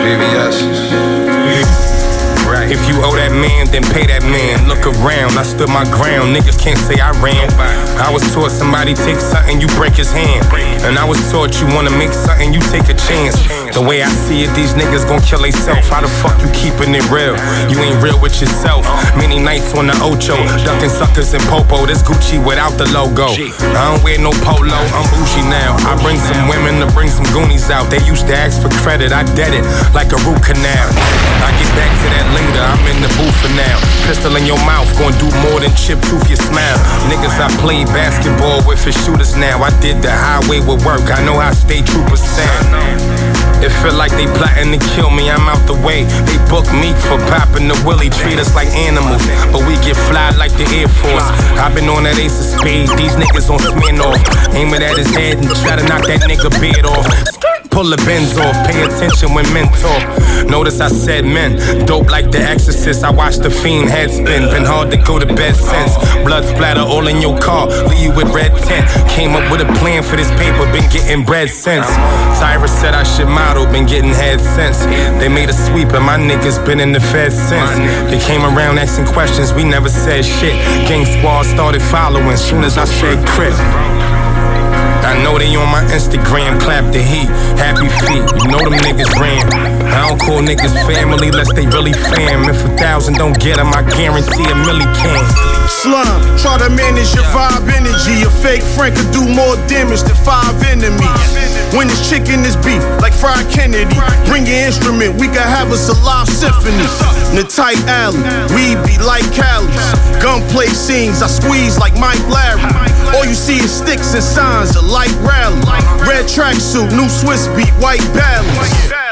[SPEAKER 33] VVS.
[SPEAKER 34] If you owe that man, then pay that man. Look around, I stood my ground. Niggas can't say I ran. I was taught somebody take something, you break his hand. And I was taught you wanna make something, you take a chance. The way I see it, these niggas gon' kill themselves. How the fuck you keeping it real? You ain't real with yourself. Many nights on the Ocho, ducking suckers in Popo. This Gucci without the logo. I don't wear no polo, I'm bougie now. I bring some women to bring some Goonies out. They used to ask for credit, I dead it like a root canal. I get back to that later. I'm in the booth for now. Pistol in your mouth, gonna do more than chip proof your smile. Niggas I played basketball with for shooters now. I did the highway with work, I know how state troopers sound. It feel like they plotting to kill me, I'm out the way. They book me for popping the willy, treat us like animals. But we get fly like the Air Force. I've been on that ace of speed, these niggas on spin off. Aim at his head and try to knock that nigga beard off. Pull the bends off, pay attention when men talk. Notice I said men, dope like the exorcist. I watched the fiend head spin, been hard to go to bed since. Blood splatter all in your car, leave you with red tint. Came up with a plan for this paper, been getting bread since. Tyra said I should model, been getting head since. They made a sweep and my niggas been in the fed since. They came around asking questions, we never said shit. Gang squad started following, soon as I said crip. I know they on my Instagram, clap the heat, happy feet. You know them niggas ran. I don't call niggas family unless they really fam. If a thousand don't get them, I guarantee a milli can.
[SPEAKER 35] Slum, try to manage your vibe energy. A fake friend could do more damage than five enemies. When it's chicken, it's beef, like Fried Kennedy. Bring your instrument, we can have us a live symphony. In the tight alley, we be like Cali. Gunplay scenes, I squeeze like Mike Larry. All you see is sticks and signs, a light rally. Red tracksuit, new Swiss beat, white balance.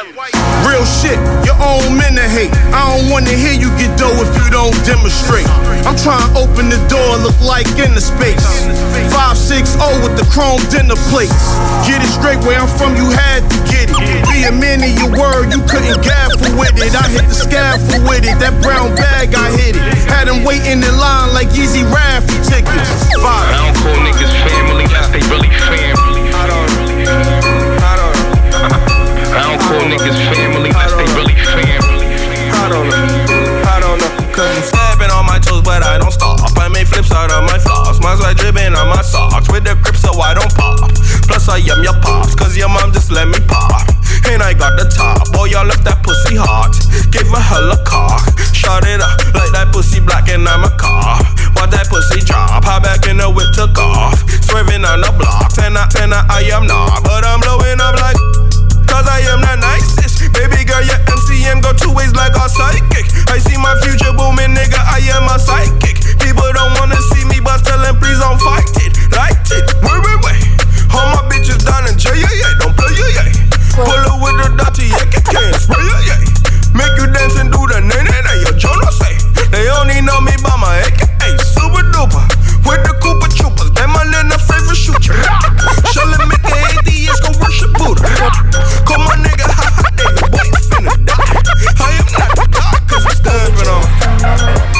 [SPEAKER 35] Real shit, your own men to hate. I don't wanna hear you get dough if you don't demonstrate. I'm trying to open the door, look like in the space. 560 with the chrome dinner plates. Get it straight where I'm from, you had to get it. Be a man in your word, you couldn't gaffle with it. I hit the scaffold with it, that brown bag, I hit it. Had them waiting in line like easy raffle tickets. Five.
[SPEAKER 34] I don't call niggas family, unless they really family. I don't,
[SPEAKER 35] I don't,
[SPEAKER 34] I don't call niggas family
[SPEAKER 35] I I'm stabbing on my toes, but I don't stop. I make flips out of my floss. My sweat dripping on my socks with the grip so I don't pop. Plus I am your pops, cause your mom just let me pop. And I got the top, boy, y'all left that pussy hot. Give a hella cock, shut it up like that pussy black and I'm a cop. Watch that pussy drop, hop back in the whip took off. Swerving on the block, ten out, ten out, I am not. But I'm blowing up like, cause I am that nice.
[SPEAKER 13] Baby girl, your MCM go two ways like our psychic. I see my future booming, nigga, I am a psychic. People don't wanna see me, but tell them please don't fight it. Light it, wait, wait, wait. All my bitches down in jail, yeah, yeah, don't play, yeah, yeah. Pull up with the dirty, yeah, can spray, yeah, yeah. Make you dance and do the nay, nay, nay, your Jono say. They only know me by my AKA, super duper. With the Cooper Troopers, they my little favorite shooter. Shall it push a. Call my nigga, ha ha, boy, finna. I am not a dog, cause I'm on.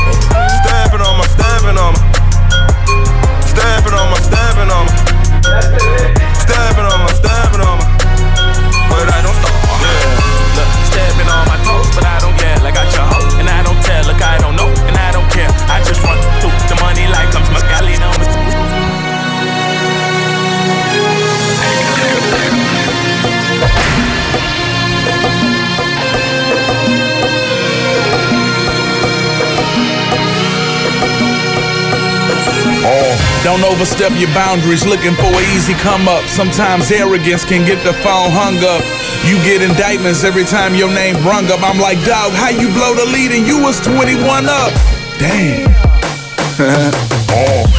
[SPEAKER 13] Don't
[SPEAKER 3] overstep your boundaries looking for an easy come up. Sometimes arrogance can get the phone hung up. You get indictments every time your name rung up. I'm like, dog, how you blow the lead and you was 21 up? Damn.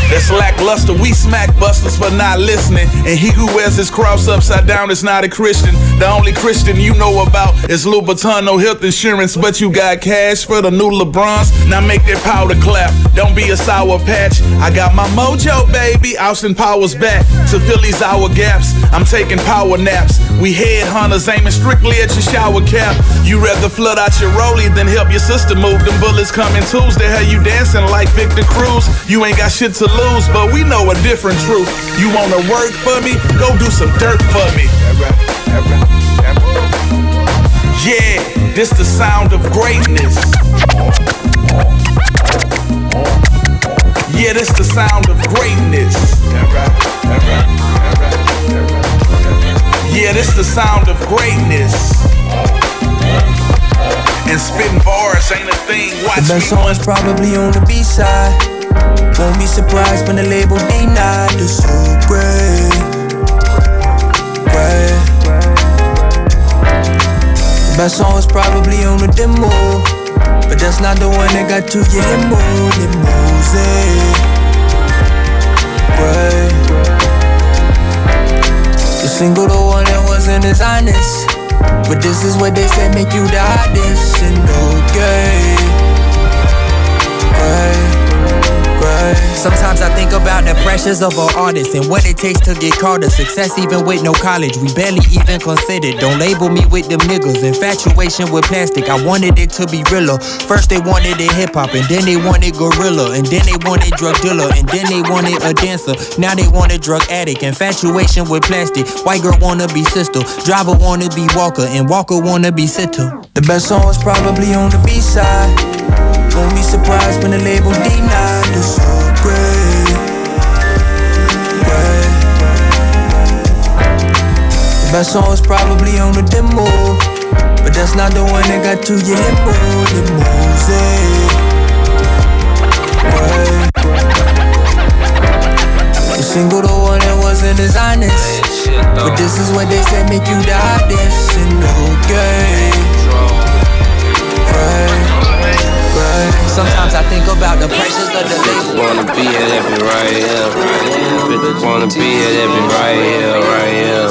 [SPEAKER 3] That's lackluster. We smack busters for not listening. And he who wears his cross upside down is not a Christian. The only Christian you know about is Louboutin, no health insurance, but you got cash for the new LeBrons. Now make that powder clap. Don't be a sour patch. I got my mojo, baby. Austin Powers back to these hour gaps. I'm taking power naps. We headhunters aiming strictly at your shower cap. You rather flood out your rollie than help your sister move. Them bullets coming Tuesday. How you dancing like Victor Cruz? You ain't got shit to lose, but we know a different truth. You wanna work for me? Go do some dirt for me. Yeah, this the sound of greatness. Yeah, this the sound of greatness. Yeah, this the sound of greatness. And spitting bars ain't a thing. Watch
[SPEAKER 25] The best songs probably on the B side. Won't be surprised when the label denied the so great. Great. Best song was probably on the demo. But that's not the one that got to your limo. Limousine. Great. The single, the one that wasn't as honest. But this is what they say make you the hottest and okay. Right, right.
[SPEAKER 36] Sometimes I think about the pressures of an artist and what it takes to get caught a success even with no college. We barely even considered. Don't label me with them niggas. Infatuation with plastic. I wanted it to be realer. First they wanted it hip hop and then they wanted gorilla and then they wanted drug dealer and then they wanted a dancer. Now they want a drug addict. Infatuation with plastic. White girl wanna be sister. Driver wanna be Walker and Walker wanna be sitter.
[SPEAKER 25] The best song was probably on the B side. Won't be surprised when the label denied the so great. Great. The best song was probably on the demo. But that's not the one that got to your limo. Limousine. Great. The single, the one that wasn't as honest. But this is what they said make you the hottest and okay.
[SPEAKER 36] Sometimes I think about the pressures of the label.
[SPEAKER 37] Wanna be here, that be right here. Bitches wanna be here, that be right here, right here.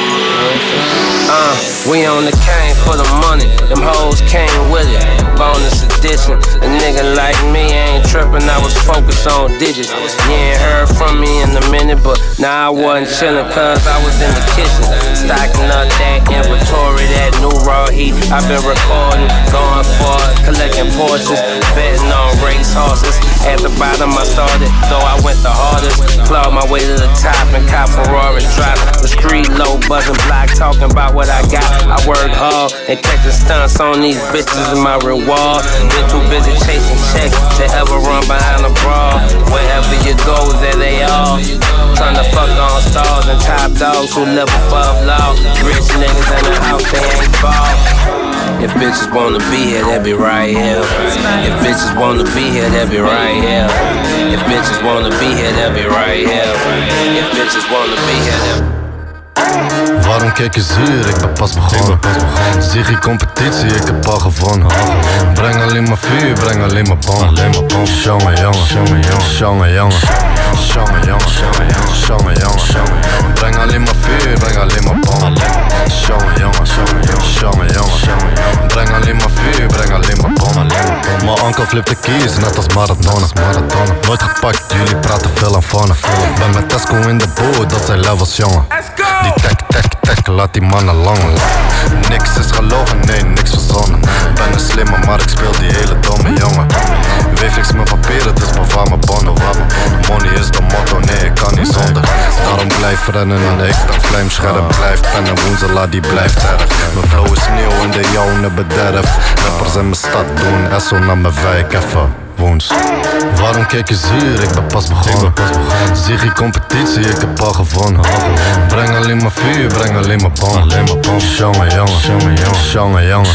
[SPEAKER 37] Yeah. Uh, we on the cane for the money. Them hoes came with it. Bonus edition. A nigga like me ain't trippin'. I was focused on digits. You ain't heard from me in a minute, but now I wasn't chillin' cause I was in the kitchen. Stocking up that inventory, that new raw heat. I've been recording, going for it, collecting portions, betting on race horses. At the bottom I started, though I went the hardest. Clawed my way to the top and cop Ferrari drop. The street low buzzing block, talking about what I got. I work hard and catching stunts on these bitches is my reward. Been too busy chasing checks to ever run behind a bra. Wherever you go, there they are. Turn the fuck on stars and top dogs who live above law. Rich niggas in the house, they ain't fall. If bitches wanna be here, they be right here. If bitches wanna be here, they be right here. If bitches wanna be here, they be right here. If bitches wanna be here, they
[SPEAKER 38] Waarom kijk je zuur? Ik ben pas begonnen. Ziggy competitie, ik heb al gewonnen. Breng alleen maar vuur, breng alleen maar bom. Jongen, jongen, jongen, jongen, jongen. Jongen, jongen, jongen, jongen. Breng alleen maar vuur, breng alleen maar bom. Jongen, jongen, jongen, jongen. Breng alleen maar vuur, breng alleen maar bom. Onkel flipt de keys, net als Maradona. Nooit gepakt, jullie praten veel aan vannen. Ben met Tesco in de boot, dat zijn levels, jongen. Die tek, tek, tek, laat die mannen lang. Niks is gelogen, nee, niks verzonnen. Ben een slimme, maar ik speel die hele domme jongen. Weefix mijn papieren, dus bewaar mijn bonnen. Money is de motto, nee, ik kan niet zonder. Daarom blijf rennen en ik ben vlijmscherp. Blijf pennen, woensela, die blijft erg. Mijn flow is sneeuw en de jouwe bederft. Rappers in mijn stad doen, Esso naar mijn Café Café. Woens. Waarom kijk je zuur? Ik ben pas begonnen. Ziggy competitie, ik heb al gewonnen. Breng alleen maar vuur, breng alleen maar bom. Jongen, jongen, jongen, jongen, jongen.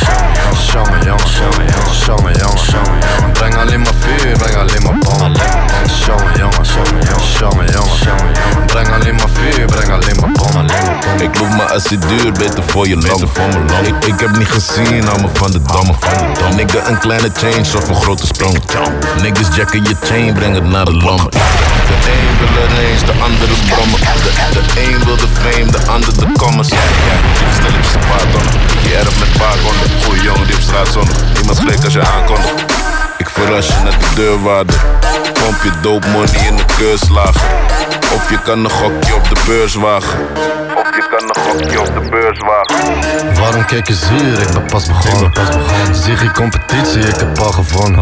[SPEAKER 38] Jongen, jongen, jongen, jongen. Breng alleen maar vuur, breng alleen maar bom. Jongen, jongen, jongen, jongen. Breng alleen maar vuur, breng alleen maar bom.
[SPEAKER 39] Ik loop me als het duur, beter voor je longen. Ik, ik heb niet gezien, me van de domme. Nigga, een kleine change of een grote sprong. Niggas jacken je chain, breng het naar de lommen. De een wil ineens, de andere brommen. De, de een wil de fame, de ander de commas. Ja, ja, die stilletjes een paar tonnen. Je erf met paar konden. Goeie jongen die op straat zonder. Niemand spreekt als je aankondigt. Ik verras je naar de deurwaarde. Pomp je dope money in de keurslagen. Of je kan een gokje op de beurs wagen. Je kan een gokje op de beurs wagen.
[SPEAKER 38] Waarom kijk je zuur? Ik ben pas begonnen. Ziggy competitie, ik heb al gewonnen.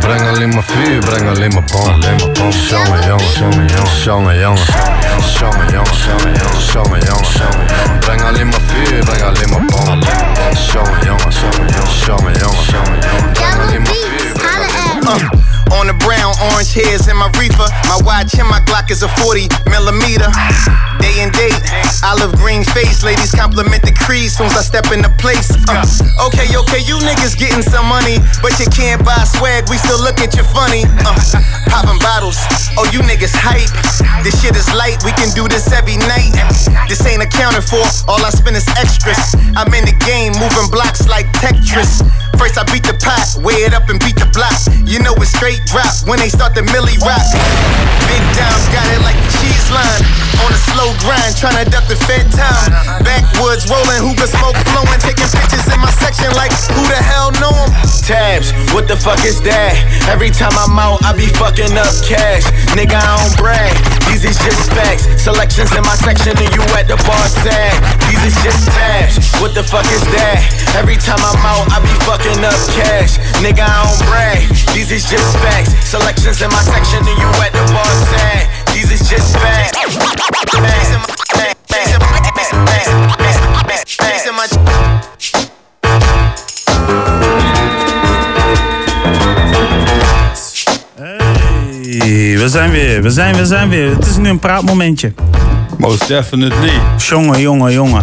[SPEAKER 38] Breng alleen maar vuur, breng alleen maar bom. Jongen, jongen, jongen, jongen, jongen. Jongen, jongen, jongen, jongen. Breng alleen maar vuur, breng alleen maar bom. Jongen, jongen, jongen, jongen. Breng alleen maar vuur, breng alleen maar bom.
[SPEAKER 26] On the brown, orange hairs in my reefer. My watch and my Glock is a 40 millimeter. Day and date, olive green face. Ladies compliment the crease soon as I step in the place. Uh, okay, okay, you niggas getting some money, but you can't buy swag. We still look at you funny. Uh, popping bottles. Oh, you niggas hype. This shit is light. We can do this every night. This ain't accounted for. All I spend is extras. I'm in the game, moving blocks like Tetris. First I beat the pot, weigh it up and beat the block. You know it's straight drop when they start the millie rock. Big Dom's got it like the cheese line. On a slow grind, tryna duck the fed time. Backwoods rolling, hookah smoke flowing, taking pictures in my section like who the hell know 'em? Tabs, what the fuck is that? Every time I'm out, I be fucking up cash. Nigga, I don't brag. These is just facts. Selections in my section and you at the bar sad. These is just tabs. What the fuck is that? Every time I'm out, I be fucking up cash. Nigga, I don't brag. These is just facts. Selections in my section and you at the bar sad. These is just facts. These in my
[SPEAKER 1] Hey, we zijn weer, we zijn, we zijn weer. Het is nu een praatmomentje.
[SPEAKER 5] Most definitely.
[SPEAKER 1] Jongen, jongen, jongen.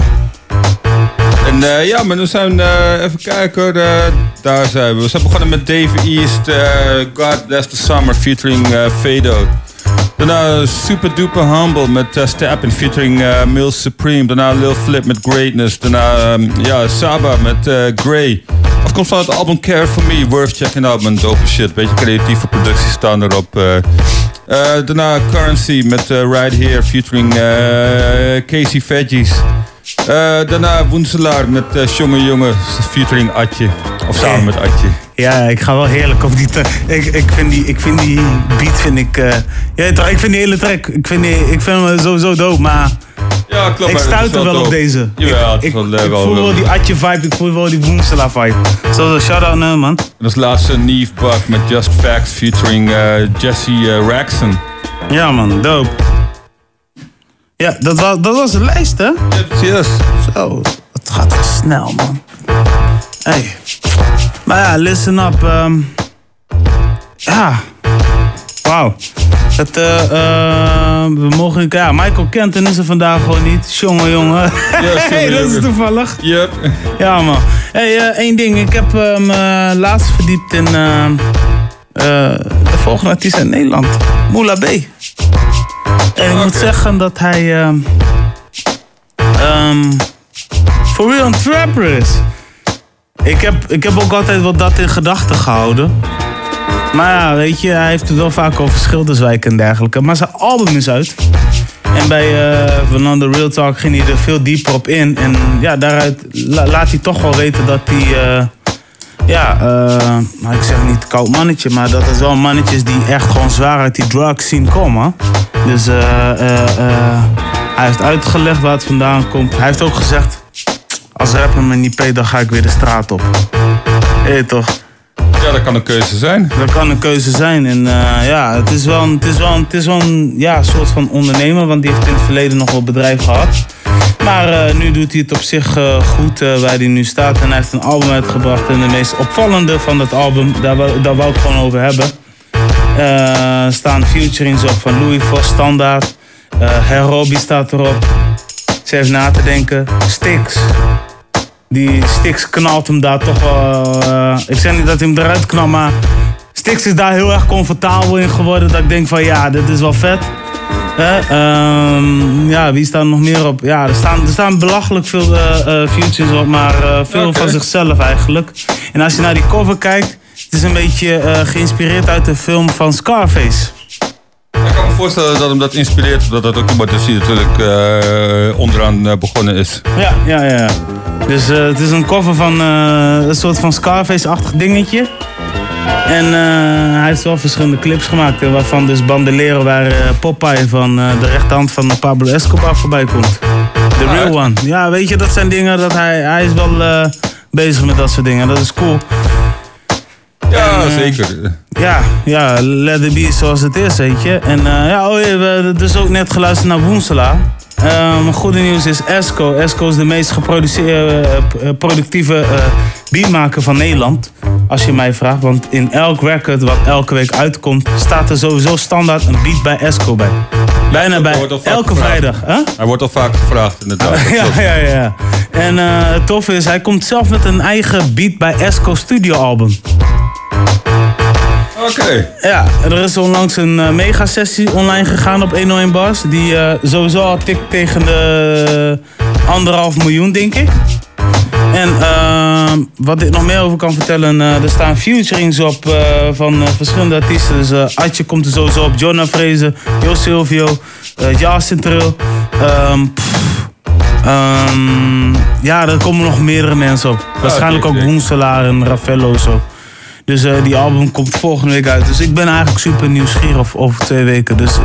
[SPEAKER 5] En eh, ja, maar we zijn eh, even kijken. eh, daar zijn we. We zijn begonnen met Dave East, God Bless the Summer featuring Fado. Daarna Super Duper Humble met uh, featuring Mills Supreme. Daarna Lil Flip met Greatness. Daarna ehm, ja, Saba met Grey. Afkomst van het album Care For Me. Worth checking out, man. Dope shit. Beetje creatieve producties staan erop. daarna Currency met Right Here featuring Casey Veggies. Eh, daarna Woenselaar met uh, Jonge Jonge featuring Atje. Of samen met Atje.
[SPEAKER 1] Ja, ik ga wel heerlijk op die. Ik, ik, vind die, ik vind die beat, vind ik... eh ja, toch, ik vind die hele track, ik vind, die, ik vind hem sowieso dope, maar...
[SPEAKER 5] Ja, klopt.
[SPEAKER 1] Ik stuit er wel op deze.
[SPEAKER 5] Jawel, het is
[SPEAKER 1] Ik,
[SPEAKER 5] wel,
[SPEAKER 1] ik
[SPEAKER 5] eh, wel,
[SPEAKER 1] voel wel
[SPEAKER 5] wel-
[SPEAKER 1] die Atje vibe, ik voel wel die Woensela vibe. Zo, shout-out naar man.
[SPEAKER 5] Dat is laatste Neve Buck met Just Facts featuring eh, Jesse eh, Raxon.
[SPEAKER 1] Ja, man, dope. Ja, dat was, dat was de lijst, hè?
[SPEAKER 5] Yes.
[SPEAKER 1] Zo, het gaat wel snel, man. Hey. Maar ja, listen up. ehm. ja. Wauw. Het, eh, eh, we mogen... Ja, Michael Kenton is er vandaag gewoon niet. Jongen, jongen. hey, dat is toevallig.
[SPEAKER 5] Yep.
[SPEAKER 1] Ja, man. hey, eh, één ding. Ik heb eh, me laatst verdiept in eh, eh, de volgende artiest uit Nederland. Moula B. En ik moet zeggen dat hij... eh, ehm For Real een trapper is. Ik heb, ik heb ook altijd wat dat in gedachten gehouden. Maar ja, weet je, hij heeft het wel vaak over Schilderswijk en dergelijke. Maar zijn album is uit. En bij Fernando Real Talk ging hij er veel dieper op in. En ja, daaruit la- laat hij toch wel weten dat hij... eh, ja, eh, maar ik zeg niet koud mannetje, maar dat is wel mannetjes die echt gewoon zwaar uit die drugs zien komen. Dus eh, eh, hij heeft uitgelegd waar het vandaan komt. Hij heeft ook gezegd, als rapper me niet peet, dan ga ik weer de straat op. Hé toch?
[SPEAKER 5] Ja, dat kan een keuze zijn.
[SPEAKER 1] Dat kan een keuze zijn. En ja, het is wel, een, het is wel, een, het is wel een ja, soort van ondernemer, want die heeft in het verleden nog wel bedrijf gehad. Maar eh, nu doet hij het op zich eh, goed eh, waar hij nu staat. En hij heeft een album uitgebracht. En de meest opvallende van dat album, daar wou, daar wou ik gewoon over hebben. Staan featurings op van Louis Vos, Standaard. Herobi staat erop. Ze heeft na te denken. Stix. Die Stix knalt hem daar toch wel. ik zeg niet dat hij hem eruit knalt, maar Stix is daar heel erg comfortabel in geworden. Dat ik denk van ja, dit is wel vet. Ehm, ja, wie staat er nog meer op? Ja, er staan, er staan belachelijk veel features op, maar eh, veel van zichzelf eigenlijk. En als je naar die cover kijkt, het is een beetje geïnspireerd uit de film van Scarface.
[SPEAKER 5] Ik kan me voorstellen dat hem dat inspireert, dat dat ook iemand is die natuurlijk onderaan begonnen is.
[SPEAKER 1] Ja, ja, ja. Dus het is een cover van een soort van Scarface-achtig dingetje. En eh, hij heeft wel verschillende clips gemaakt, eh, waarvan dus Bandolero waar eh, Popeye van de rechterhand van Pablo Escobar voorbij komt. The real one. Ja, weet je, dat zijn dingen dat hij, hij is wel bezig met dat soort dingen. Dat is cool.
[SPEAKER 5] Ja,
[SPEAKER 1] eh,
[SPEAKER 5] zeker.
[SPEAKER 1] Ja, ja, let it be zoals het is, weet je. En eh, ja, oh, ja, we hebben dus ook net geluisterd naar Woensela. Ehm goede nieuws is Esco. Esco is de meest geproduceerde, eh, eh, productieve eh, beatmaker van Nederland. Als je mij vraagt. Want in elk record wat elke week uitkomt, staat er sowieso standaard een beat bij Esco bij. Bijna bij elke vrijdag. Hè?
[SPEAKER 5] Hij wordt al vaak gevraagd, inderdaad.
[SPEAKER 1] Ja, ja, ja. En eh, het toffe is, hij komt zelf met een eigen beat bij Esco studio album.
[SPEAKER 5] Oké.
[SPEAKER 1] Ja, er is onlangs een eh, mega-sessie online gegaan op 101 Bars. Die eh, sowieso al tikt tegen de anderhalf miljoen, denk ik. En eh, wat ik nog meer over kan vertellen, eh, er staan featurings op van verschillende artiesten. Dus Atje komt er sowieso op, Jonah Vrezen, Jo Silvio, uh. Ehm, pff, ehm, ja, er komen nog meerdere mensen op. Waarschijnlijk
[SPEAKER 5] oké,
[SPEAKER 1] ook
[SPEAKER 5] oké.
[SPEAKER 1] Roenselaar en Raffaello zo. Dus eh, die album komt volgende week uit. Dus ik ben eigenlijk super nieuwsgierig over twee weken. Dus eh,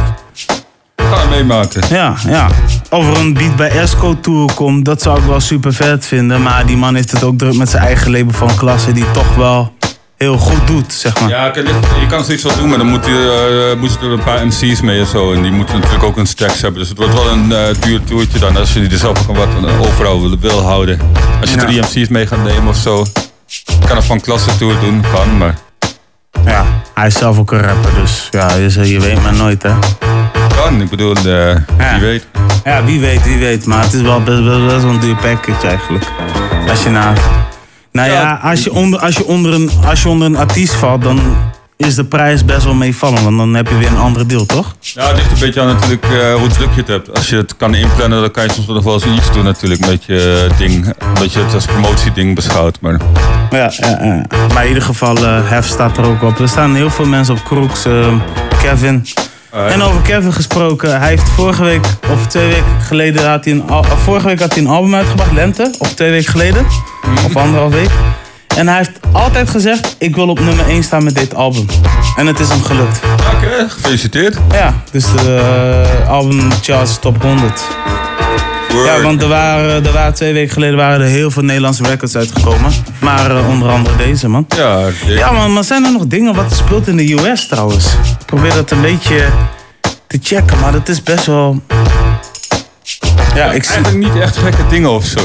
[SPEAKER 5] gaan hem meemaken.
[SPEAKER 1] ja, ja. Of er een beat bij Esco Tour komt, dat zou ik wel super vet vinden. Maar die man heeft het ook druk met zijn eigen label van klasse, die toch wel heel goed doet, zeg maar.
[SPEAKER 5] Ja, je kan zoiets wel doen, maar dan moet je, uh, moeten er een paar MC's mee en zo. En die moeten natuurlijk ook een stacks hebben. Dus het wordt wel een eh, duur toertje dan, als je er zelf ook wat eh, overal wil, wil houden. Als je
[SPEAKER 1] Ja.
[SPEAKER 5] drie MC's mee gaat nemen of zo. Je kan een van klasse tour doen, kan, maar...
[SPEAKER 1] Ja, hij is zelf ook een rapper, dus ja, je, je weet maar nooit, hè.
[SPEAKER 5] Kan, ik bedoel, eh, wie weet.
[SPEAKER 1] Ja, wie weet, wie weet. Maar het is wel best, best, best wel een duur package eigenlijk. Als je na... Nou ja, als je, onder, als, je onder een, als je onder een artiest valt, dan is de prijs best wel meevallen. Want dan heb je weer een andere deal, toch?
[SPEAKER 5] Ja, het ligt een beetje aan natuurlijk eh, hoe druk je het hebt. Als je het kan inplannen, dan kan je soms nog wel eens iets doen natuurlijk met je ding. Dat je het als promotieding beschouwt, maar...
[SPEAKER 1] Ja, ja, ja. maar in ieder geval, eh Hef staat er ook op. Er staan heel veel mensen op Crooks, eh, Kevin.
[SPEAKER 5] Ah,
[SPEAKER 1] En over Kevin gesproken, hij heeft vorige week, of twee weken geleden, had hij een, vorige week had hij een album uitgebracht, Lente, of twee weken geleden, of anderhalf week. En hij heeft altijd gezegd, ik wil op nummer 1 staan met dit album. En het is hem gelukt.
[SPEAKER 5] Oké, gefeliciteerd.
[SPEAKER 1] Ja, dus de eh, album charts top 100. Ja, want er waren, er waren twee weken geleden waren er heel veel Nederlandse records uitgekomen. Maar eh, onder andere deze, man.
[SPEAKER 5] Ja,
[SPEAKER 1] Ja, maar, maar zijn er nog dingen wat er speelt in de US trouwens? Ik probeer dat een beetje te checken, maar dat is best wel... Ja, ik zie...
[SPEAKER 5] Eigenlijk niet echt gekke dingen of zo.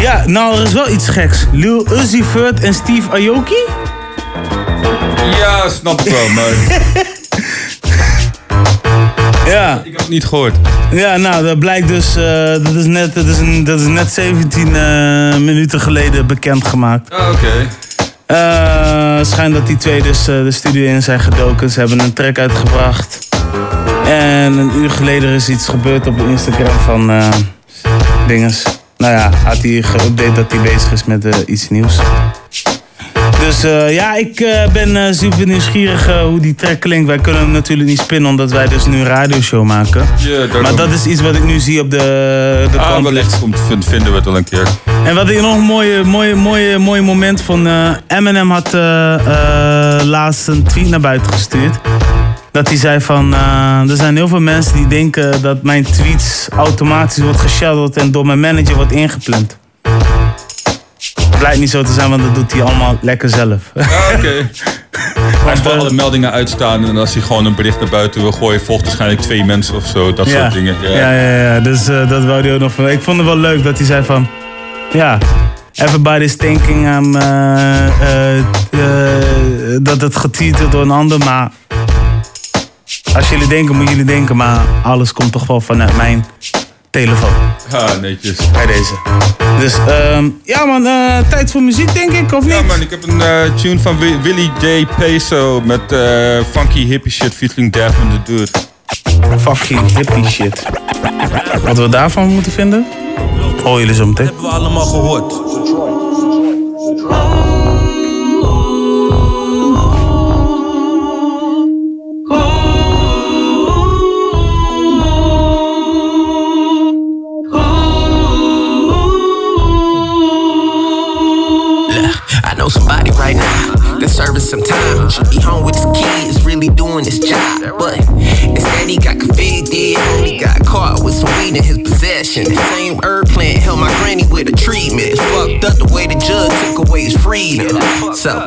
[SPEAKER 1] Ja, nou, er is wel iets geks. Lil Uzi Vert en Steve Aoki?
[SPEAKER 5] Ja, snap ik wel, maar
[SPEAKER 1] Ja.
[SPEAKER 5] ik heb het niet gehoord.
[SPEAKER 1] Ja, nou, dat blijkt dus... eh, dat, is net, dat, is een, dat is net 17 eh, minuten geleden bekendgemaakt.
[SPEAKER 5] Ah, oké.
[SPEAKER 1] Eh, schijnt dat die twee dus eh, de studio in zijn gedoken. Ze hebben een track uitgebracht. En een uur geleden is iets gebeurd op Instagram van... eh, dinges. Nou ja, had hij geüpdate dat hij bezig is met eh, iets nieuws. Dus eh, ja, ik eh, ben super nieuwsgierig hoe die track klinkt. Wij kunnen hem natuurlijk niet spinnen, omdat wij dus nu een radioshow maken. Maar dat is iets wat ik nu zie op de, de
[SPEAKER 5] Ah, wellicht komt, vind- vinden we het wel een keer.
[SPEAKER 1] En wat ik nog een mooie, mooie, mooie, mooie moment vond. Eminem had laatst een tweet naar buiten gestuurd. Dat hij zei van, eh, er zijn heel veel mensen die denken dat mijn tweets automatisch wordt geshadowed en door mijn manager wordt ingepland. Blijkt niet zo te zijn, want dat doet hij allemaal lekker zelf.
[SPEAKER 5] Ah, Oké. Hij heeft wel alle meldingen uitstaan en als hij gewoon een bericht naar buiten wil gooien, volgt waarschijnlijk twee mensen of zo. Dat soort dingen. Ja.
[SPEAKER 1] Ja, ja, ja. Dus eh, dat wou hij ook nog van. Ik vond het wel leuk dat hij zei van. Ja, everybody's thinking I'm, eh, eh, eh, dat het wordt door een ander. Maar als jullie denken, moet jullie denken. Maar alles komt toch wel vanuit mijn telefoon.
[SPEAKER 5] Ja, netjes.
[SPEAKER 1] Bij deze. Dus ehm, ja man, eh, tijd voor muziek denk ik, of niet?
[SPEAKER 5] Ja man, ik heb een eh, tune van Wi- Willy J. Peso met eh, funky hippie shit featuring Devin the Dude.
[SPEAKER 1] Fucking hippie shit. Wat we daarvan moeten vinden? Hoor jullie zo meteen.
[SPEAKER 40] Hebben we allemaal gehoord.
[SPEAKER 10] That's serving some time. Should be home with his kids, really doing his job. But instead, he got convicted. Only got caught with some weed in his possession. The same herb plant held my granny with a treatment. It's fucked up the way the judge took away his freedom. So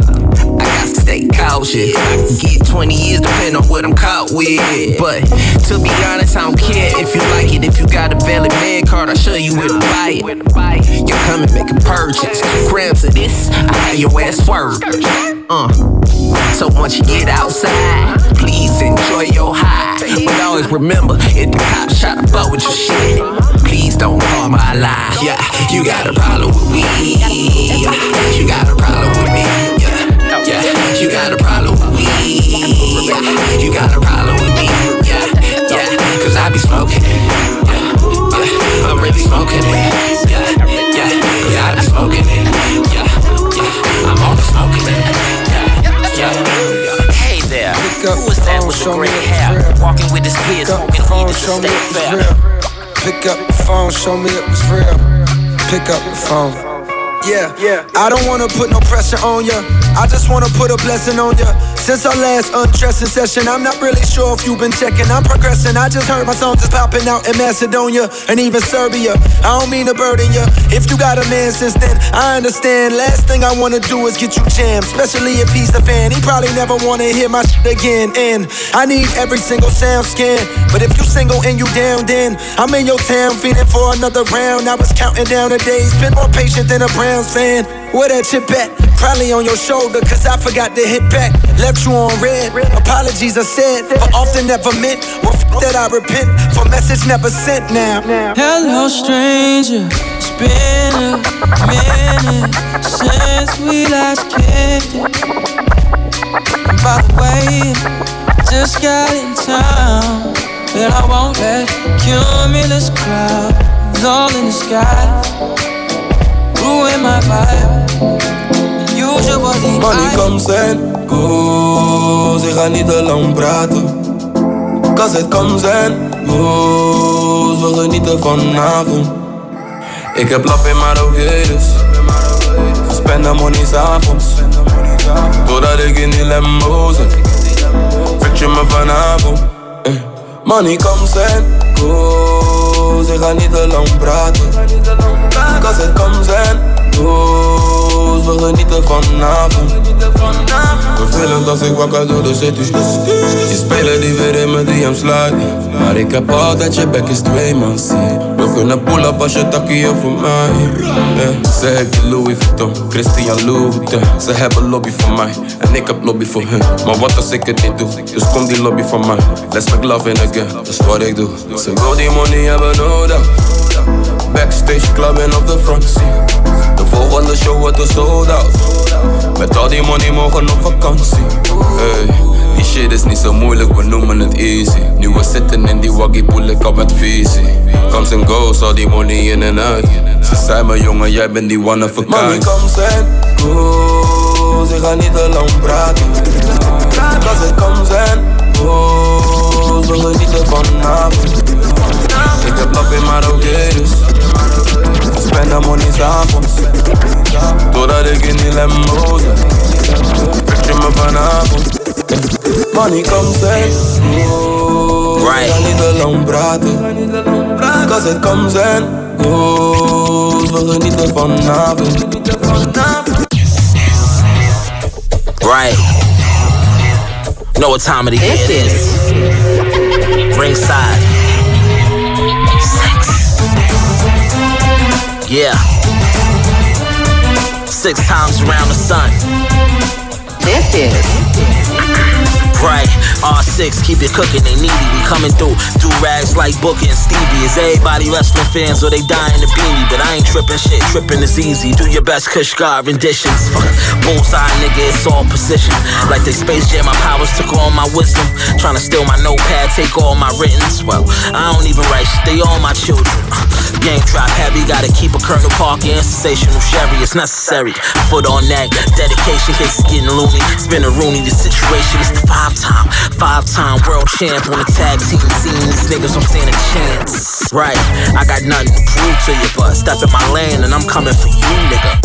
[SPEAKER 10] stay cautious. Get 20 years depending on what I'm caught with. But to be honest, I don't care if you like it. If you got a valid med card, I'll show you where to buy it. You come and make a purchase. Grams of this, I have your ass swerve. Uh. So once you get outside, please enjoy your high. But always remember, if the cops try to fuck with your shit, please don't call my line. Yeah, you got a problem with. Yeah, you got a problem with me. Yeah, yeah, you got a problem with weed. Yeah, you got a problem with me. Yeah, yeah, cause I be smoking it. Yeah, yeah, I'm really smoking it. Yeah, yeah, cause I be smoking it. Yeah, yeah, I'm always smoking it. Yeah, yeah. Hey there, who is that with the gray hair? Walking with his kids, smoking weed at the state fair.
[SPEAKER 13] Pick up the phone, show me it was real. Pick up the phone. Yeah, yeah. I don't wanna put no pressure on ya. I just wanna put a blessing on ya. Since our last undressing session, I'm not really sure if you've been checking. I'm progressing. I just heard my songs is popping out in Macedonia and even Serbia. I don't mean to burden ya. If you got a man since then, I understand. Last thing I wanna do is get you jammed, especially if he's a fan. He probably never wanna hear my shit again. And I need every single sound scan. But if you single and you down, then I'm in your town feeling for another round. I was counting down the days, been more patient than a Browns fan. Where that chip at? Probably on your shoulder, cause I forgot to hit back. Left you on red. Apologies I said, but often never meant. Well, f- that I repent for message never sent now.
[SPEAKER 25] Hello, stranger. It's been a minute since we last kicked it. And by the way, just got in town. But I won't let cumulus clouds all in the sky ruin my vibe. Usually
[SPEAKER 13] Money
[SPEAKER 25] I
[SPEAKER 13] comes and goes, ik ga niet te lang praten. Cause it comes and goes, we genieten vanavond. Ik heb laf in dus. Spend the money s'avonds. Doordat ik in die lembo zit. Picture me vanavond. Eh. Money comes and goes, ik ga niet te lang praten. Cause it comes and goes, we genieten vanavond. Vervelend als ik wakker door de city. Je spelen die weer in mijn DM slide. Maar ik heb altijd je back is twee man zie. We kunnen pull up als je takkie voor mij. Yeah. Ze heeft Louis Vuitton, Christian Louboutin. Ze hebben lobby voor mij en ik heb lobby voor hun. Maar wat als ik het niet doe? Dus kom die lobby van mij. Let's make love in again, dat is wat ik doe. Ze wil die money hebben nodig. Backstage clubbing op de front seat. De volgende show wordt een sold out. Met al die money mogen op vakantie.
[SPEAKER 5] Die shit is niet zo moeilijk, we noemen het easy. Nu we zitten in die waggie, poel ik op met visie. Comes and goes, al die money in en uit. Ze zei me jongen, jij bent die one of a
[SPEAKER 13] Money
[SPEAKER 5] kind.
[SPEAKER 13] comes and goes, ik ga niet te lang praten. Cause it comes and goes, we genieten vanavond. Ik heb love in maar oké dus. Spend the money s'avonds. Totdat ik in die Lambo zit. Picture me vanavond. Money comes and goes, ik ga niet te lang praten. Cause it comes and goes, we genieten vanavond.
[SPEAKER 22] Right. Know what time of the year it is. Ringside. Yeah. Six times around the sun. This is. Right, R6, keep it cooking, they needy, we coming through. Do rags like Booker and Stevie. Is everybody wrestling fans or they dying to beanie? But I ain't tripping shit, tripping is easy. Do your best Kush renditions. Bullseye nigga, it's all precision. Like they Space Jam, my powers took all my wisdom. Trying to steal my notepad, take all my writtens. Well, I don't even write shit, they all my children. Uh, Game drop heavy, gotta keep a Colonel Parker and sensational Sherry. It's necessary. Foot on neck, dedication, case it's getting loony. Spin a Rooney, the situation is the five time, five time world champ on the tag team scene. These niggas don't stand a chance. Right, I got nothing to prove to you, but step in my lane and I'm coming for you, nigga.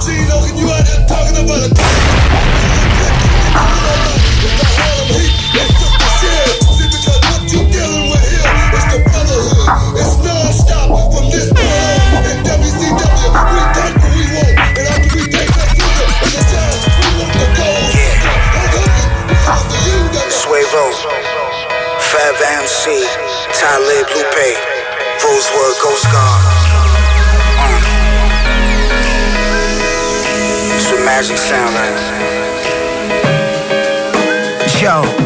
[SPEAKER 41] Suevo, MC, Talib Lupe, Rosewood Ghost God. Uh. It's what magic sound like.
[SPEAKER 26] Yo,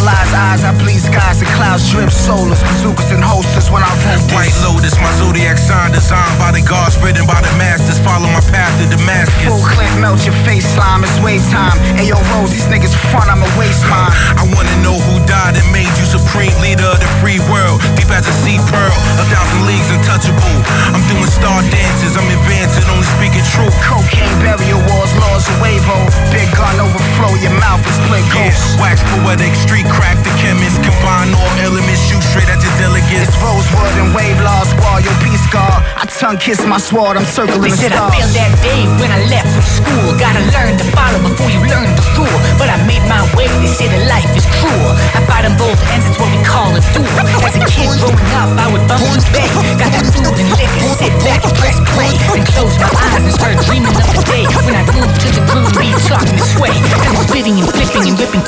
[SPEAKER 26] metallized eyes, I bleed skies and clouds drip solars, bazookas and holsters when I roll
[SPEAKER 42] White Lotus, my zodiac sign designed by the gods, written by the masters. Follow my path to Damascus.
[SPEAKER 26] Full clip, melt your face slime, it's wave time. Ayo, Rose, these niggas front, I'ma waste mine.
[SPEAKER 42] I wanna know who died and made you supreme leader of the free world. Deep as a sea pearl, a thousand leagues untouchable. I'm doing star dances, I'm advancing, only speaking truth.
[SPEAKER 26] Cocaine burial walls, laws of Wavo. Big gun overflow, your mouth is split
[SPEAKER 42] Yeah, wax poetic, street crack, the chemist. Combine all elements, shoot straight at your delegates.
[SPEAKER 26] It's Rosewood and Wave Law Squad, your peace guard. I tongue kiss my sword, I'm circling
[SPEAKER 43] They
[SPEAKER 26] the
[SPEAKER 43] said I
[SPEAKER 26] stars.
[SPEAKER 43] failed that day when I left from school. Gotta learn to follow before you learn the rule. But I made my way, they say that life is cruel. I fight on both ends, it's what we call a duel. As a kid growing up, I would bump and beg. Got that food and liquor, sit back and press play.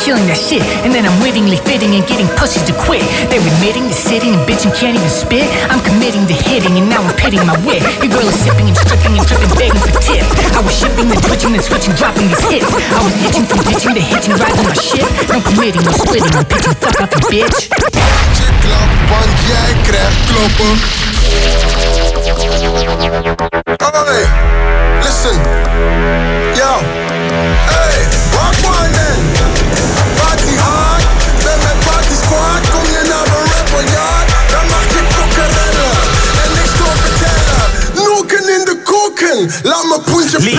[SPEAKER 43] Killing that shit. And then I'm wittingly fitting and getting pussies to quit. They're admitting to sitting and bitching can't even spit. I'm committing to hitting and now I'm pitting my wit. Your girl is sipping and stripping and tripping, begging for tips. I was shipping and twitching and switching, dropping these hits. I was hitching from ditching to hitching, riding my shit. No committing, no splitting, I'm pitching, fuck off a bitch.
[SPEAKER 24] Hey, listen. Yo. Koken. Laat me poentje
[SPEAKER 44] in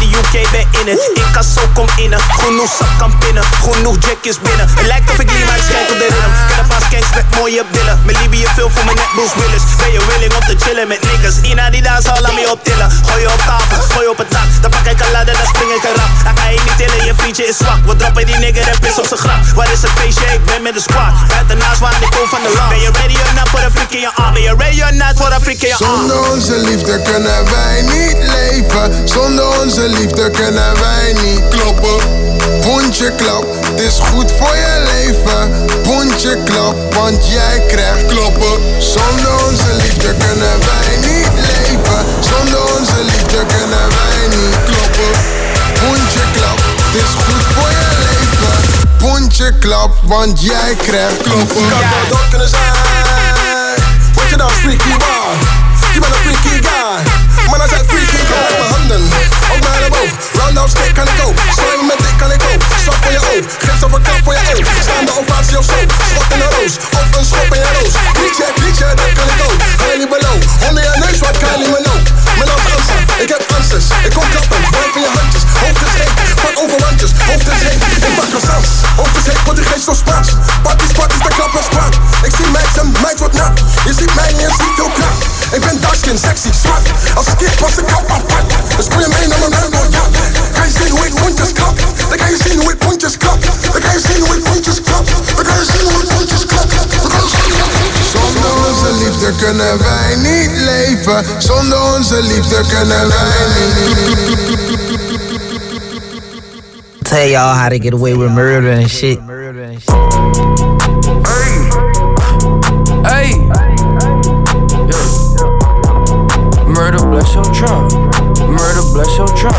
[SPEAKER 44] de UK ben in het. Incasso kom innen, genoeg zak kan pinnen, genoeg jack is binnen. Het lijkt of ik niet maar schenkel de rhythm. Ken een paar skanks met mooie billen. Mijn Libië veel voor mijn net Bruce Willis. Ben je willing om te chillen met niggas? Ina die daar zal laat me optillen. Gooi je op tafel, gooi je op het dak. Dan pak ik een ladder, dan spring ik eraf. Dan ga je niet tillen, je vriendje is zwak. We droppen die nigger en piss op zijn graf. Waar is het feestje? Ik ben met de squad. Buitenaast waar ik kom van de land. Ben je ready or not voor een freak in je arm? Ben je ready or not voor een freak in je arm?
[SPEAKER 24] Zonder onze liefde kunnen wij niet leven. Zonder onze liefde kunnen wij niet kloppen. Poentje klap, het is goed voor je leven. Poentje klap, want jij krijgt kloppen. Zonder onze liefde kunnen wij niet leven. Zonder onze liefde kunnen wij niet kloppen. Poentje klap, het is goed voor je leven. Poentje klap, want jij krijgt kloppen.
[SPEAKER 45] Kan wel dood kunnen zijn. Word je dan freaky? Je bent. man, I check three king come back from London. I'm round the round down stick can it
[SPEAKER 24] go? Swing my dick can it go? Stop for your oath, clips off a cup for your oath. Stand up, fancy your soul, stop in the nose, off and stop in your nose. Reach here, reach here, that can it go? Highly below, only a nice one, kindly me know. Answer, it get answers, it comes up and for your hunters. Hoofd is zee, pak over landjes, hoofd is heen.
[SPEAKER 45] Ik pak hem samen, hoofd is
[SPEAKER 24] zee, want de geest nog spraak. Pak is, is, de kap nog.
[SPEAKER 45] Ik zie Max en meid wordt nat. Je
[SPEAKER 24] ziet mij en je ziet veel knap. Ik ben darkskin, sexy, zwart. Als ik kip was ik kap apart. Dus kom je mee naar mijn huis, ja. Kan je zien hoe ik mondjes klap? Dan kan je zien hoe ik mondjes klap. Dan kan je zien hoe ik mondjes klap. Dan kan je zien hoe ik mondjes klap. Zonder onze liefde kunnen wij niet leven. Zonder onze liefde kunnen wij niet leven.
[SPEAKER 46] Tell y'all how to get away with murder and shit.
[SPEAKER 47] Hey. Hey, yeah. Murder bless your trunk. Murder bless your trunk.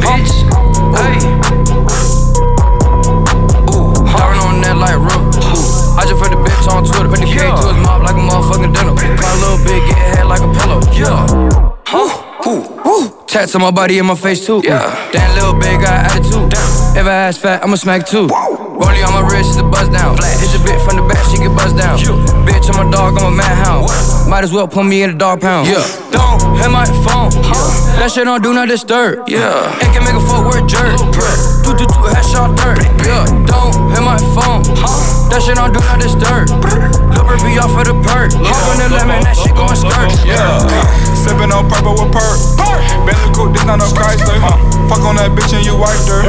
[SPEAKER 47] Bitch. Hey. Ooh. Diving on that like rope. Ooh. I just put the bitch on Twitter. Put the K to his mouth like a motherfucking dinner. Call a little bit, get head like a pillow. Yeah. Huh? Tats on my body and my face too. Yeah. That little bit got attitude. If I ass fat, I'ma smack too. Rollie on my wrist is a buzz down. Hit your bitch from the back, she get buzzed down. Bitch, I'm a dog, I'm a madhound. Might as well put me in a dog pound. Yeah. Don't hit my phone. That shit don't do not disturb. Yeah. It can make a fuck word jerk. Do do do headshot dirt. Yeah. Don't hit my phone. Huh? That shit don't do not disturb. Bro be off for the perk. Hop in the lemon, that shit going skirt.
[SPEAKER 48] Yeah. Sippin' on purple with perk. Bentley coupe, this not no Chrysler. Uh, fuck on that bitch and you wiped her.